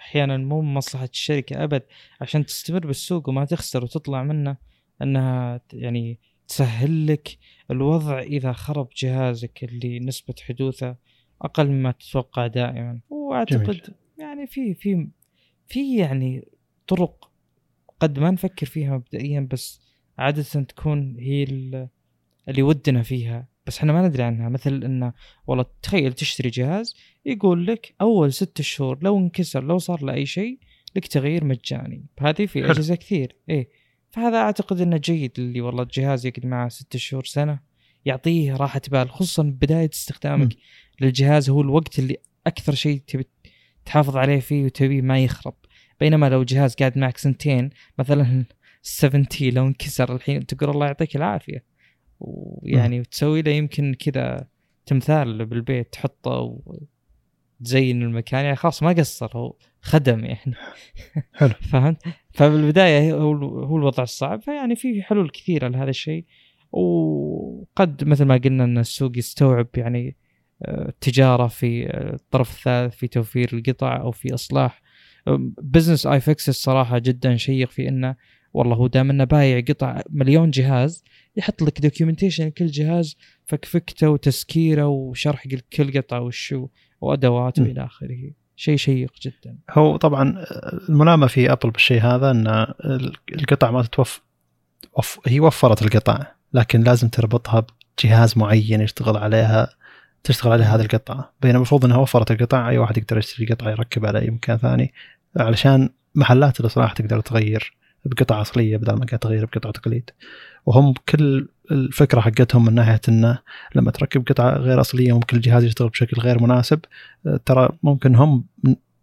أحيانا مو مصلحة الشركة أبد عشان تستمر بالسوق وما تخسر وتطلع منه إنها يعني تسهل لك الوضع إذا خرب جهازك اللي نسبة حدوثه أقل مما تتوقع دائما وأعتقد جميل. يعني في في في يعني طرق قد ما نفكر فيها مبدئيا بس عادة تكون هي اللي ودنا فيها بس إحنا ما ندري عنها. مثل انه والله تخيل تشتري جهاز يقول لك أول ست شهور لو انكسر لو صار له أي شيء لك تغيير مجاني. هذه في أجهزة كثير. إيه. فهذا أعتقد إنه جيد اللي والله الجهاز يقعد معه ست شهور سنة يعطيه راحة بال خصوصا بداية استخدامك م. للجهاز هو الوقت اللي أكثر شيء تبي تحافظ عليه فيه وتبيه ما يخرب. بينما لو جهاز قاعد معك سنتين مثلا 70 لو انكسر الحين تقول الله يعطيك العافية. ويعني وتسوي له يمكن كذا تمثال بالبيت تحطه وتزين المكان. يعني خلاص ما قصر هو خدم يعني.
حلو.
فهمت؟ فبالبداية هو هو الوضع الصعب. فيعني في حلول كثيرة لهذا الشيء. وقد مثل ما قلنا إن السوق يستوعب يعني التجاره في الطرف الثالث في توفير القطع أو في إصلاح. business iFixit الصراحة جدا شيق في إنه والله هو دام إنه بايع قطع مليون جهاز يحط لك documentation كل جهاز فكفكته وتسكيره وشرح كل قطعة وشو وأدوات وإلى آخره. شيء شيق جدا.
هو طبعا الملامة في ابل بالشيء هذا إن القطع ما تتوفر وف... هي وفرت القطع لكن لازم تربطها بجهاز معين يشتغل عليها. تشتغل عليها هذه القطعة. بينما المفروض إنها وفرت القطع أي واحد يقدر يشتري قطعة يركب على أي مكان ثاني. علشان محلات الاصلاح تقدر تغير بقطعة أصلية بدل ما قاعد تغير بقطعة تقليد. وهم كل الفكرة حقتهم من ناحية انه لما تركب قطعة غير أصلية ممكن الجهاز يشتغل بشكل غير مناسب. ترى ممكن هم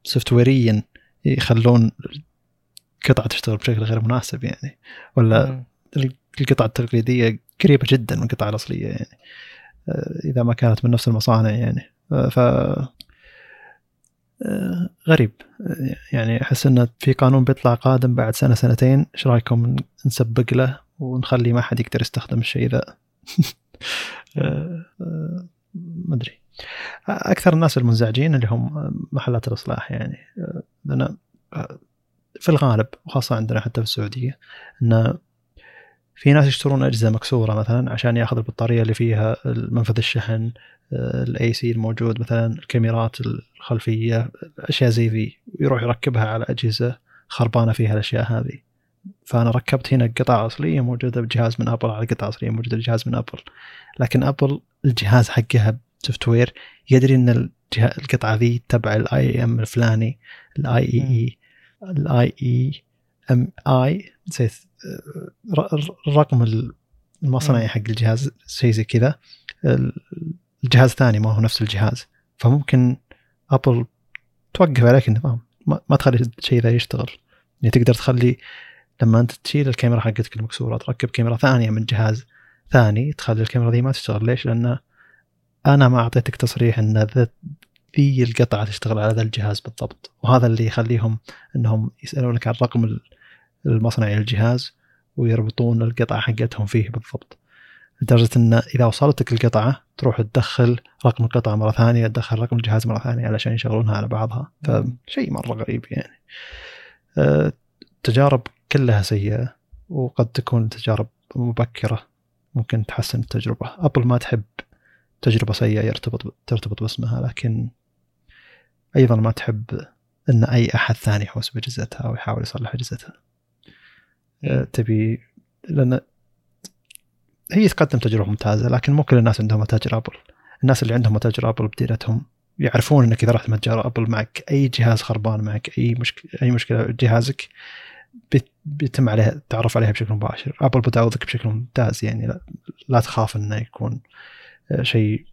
سوفت ويريا يخلون قطعة تشتغل بشكل غير مناسب يعني. ولا القطعه التقليدية قريبة جدا من القطعه الأصلية يعني. إذا ما كانت من نفس المصانع يعني. ف غريب. يعني أحس انه في قانون بيطلع قادم بعد سنة سنتين. إيش رأيكم نسبق له ونخلي ما حد يقدر يستخدم الشيء ذا؟ آه، آه، ما أدري. أكثر الناس المنزعجين اللي هم محلات الإصلاح يعني. آه، لأن في الغالب وخاصة عندنا حتى في السعودية إن في ناس يشترون أجهزة مكسورة مثلا عشان يأخذ البطارية اللي فيها منفذ الشحن ال IC الموجود مثلا الكاميرات الخلفية أشياء زي ذي ويروح يركبها على أجهزة خربانة فيها الأشياء هذه. فأنا ركبت هنا قطعه أصلية موجودة بجهاز من أبل على قطعه أصلية موجودة بجهاز من أبل. لكن أبل الجهاز حقها software يدري إن القطعة ذي تبع ال IM الفلاني ال I I I ال IMEI نسيت الرقم المصنعي حق الجهاز شيء زي كذا. الجهاز ثاني ما هو نفس الجهاز. فممكن ابل توقف عليك النظام ما تخلي الشيء ذا يشتغل. يعني تقدر تخلي لما أنت تشيل الكاميرا حقتك المكسورة تركب كاميرا ثانية من جهاز ثاني تخلي الكاميرا ذي ما تشتغل. ليش؟ لأن أنا ما أعطيتك تصريح إن ذي القطعة تشتغل على ذا الجهاز بالضبط. وهذا اللي يخليهم إنهم يسألونك عن رقم المصنعي للجهاز ويربطون القطعة حقتهم فيه بالضبط. لدرجة أن إذا وصلتك القطعة تروح تدخل رقم القطعة مرة ثانية تدخل رقم الجهاز مرة ثانية علشان يشغلونها على بعضها. فشيء مرة غريب يعني. التجارب كلها سيئة وقد تكون تجارب مبكرة. ممكن تحسن التجربة. أبل ما تحب تجربة سيئة يرتبط ترتبط باسمها لكن أيضا ما تحب أن أي أحد ثاني يحوس باجهزتها أو يحاول يصلح اجهزتها تبي لأن هي تقدم تجربة ممتازة لكن مو كل الناس عندهم متاجر أبل. الناس اللي عندهم متاجر أبل بديرتهم يعرفون إنك إذا رحت متجر أبل معك أي جهاز خربان معك أي مشكله أي مشكلة جهازك بيتم عليها التعرف عليها بشكل مباشر. أبل بتعوضك بشكل ممتاز يعني لا, لا تخاف إنه يكون آه، شيء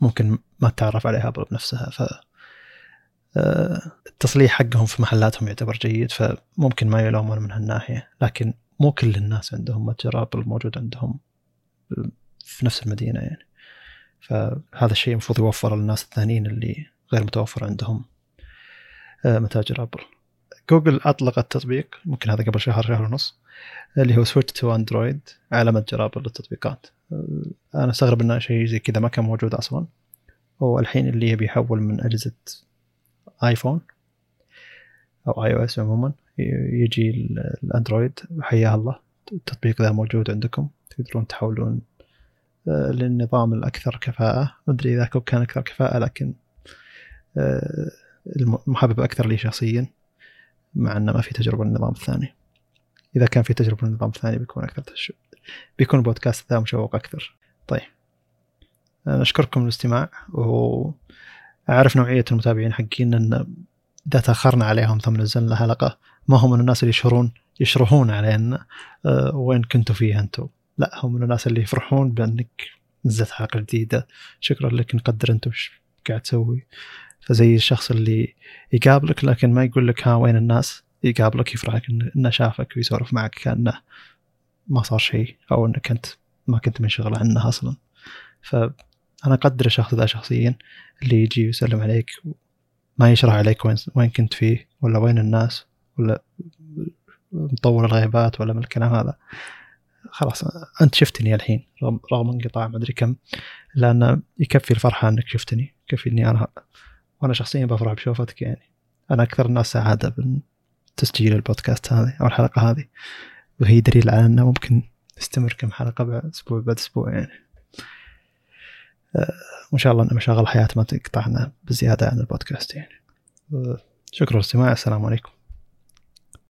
ممكن ما تتعرف عليها أبل بنفسها. ف آه، التصليح حقهم في محلاتهم يعتبر جيد فممكن ما يلومون من هالناحية. لكن مو كل الناس عندهم متجر ابل موجود عندهم في نفس المدينة يعني. فهذا الشيء المفروض يوفر للناس الثانيين اللي غير متوفر عندهم آه، متاجر ابل جوجل أطلقت تطبيق ممكن هذا قبل شهر شهر ونص اللي هو Switch to Android على متجر ابل للتطبيقات. آه، أنا أستغرب انه شيء زي كذا ما كان موجود أصلا. والحين اللي يبي يحول من أجهزة آيفون أو iOS عموما. يجي ال Android حياه الله. التطبيق ذا موجود عندكم. تقدرون تحولون آه، للنظام الأكثر كفاءة. ما أدري إذا كان أكثر كفاءة لكن آه، المحبب أكثر لي شخصيا مع إنه ما في تجربة للنظام الثاني. إذا كان في تجربة للنظام الثاني بيكون أكثر تش... بيكون البودكاست ذا مشوق أكثر. طيب. نشكركم الاستماع واعرف نوعية المتابعين حقين إن إذا تأخرنا عليهم ثم نزلنا حلقة ما هم من الناس اللي يشهرون يشرحون علينا أه وين كنتوا فيها أنتم لا هم من الناس اللي يفرحون بأنك نزلت حلقة جديدة. شكرا لك نقدر أنت وش قاعد تسوي. فزي الشخص اللي يقابلك لكن ما يقول لك ها وين الناس؟ يقابلك يفرحك إنه شافك ويسولف معك كأنه ما صار شيء أو إنك أنت ما كنت منشغل عنه أصلا. فانا أقدر الشخص ذا شخصيا اللي يجي ويسلم عليك ما يشرح عليك وين وين كنت فيه ولا وين الناس ولا مطور الغيبات ولا من الكلام هذا. خلاص أنت شفتني الحين رغم انقطاع ما أدري كم لأن يكفي الفرحة إنك شفتني يكفي إني أنا وأنا شخصيا بفرح بشوفتك يعني. أنا أكثر الناس سعادة بتسجيل البودكاست هذه أو الحلقة هذه وهي دليل على إنه ممكن نستمر كم حلقة بعد أسبوع بعد أسبوع يعني. وان شاء الله ان مشاغل الحياة ما تقطعنا بزيادة عن البودكاست يعني. شكرا للاستماع السلام عليكم.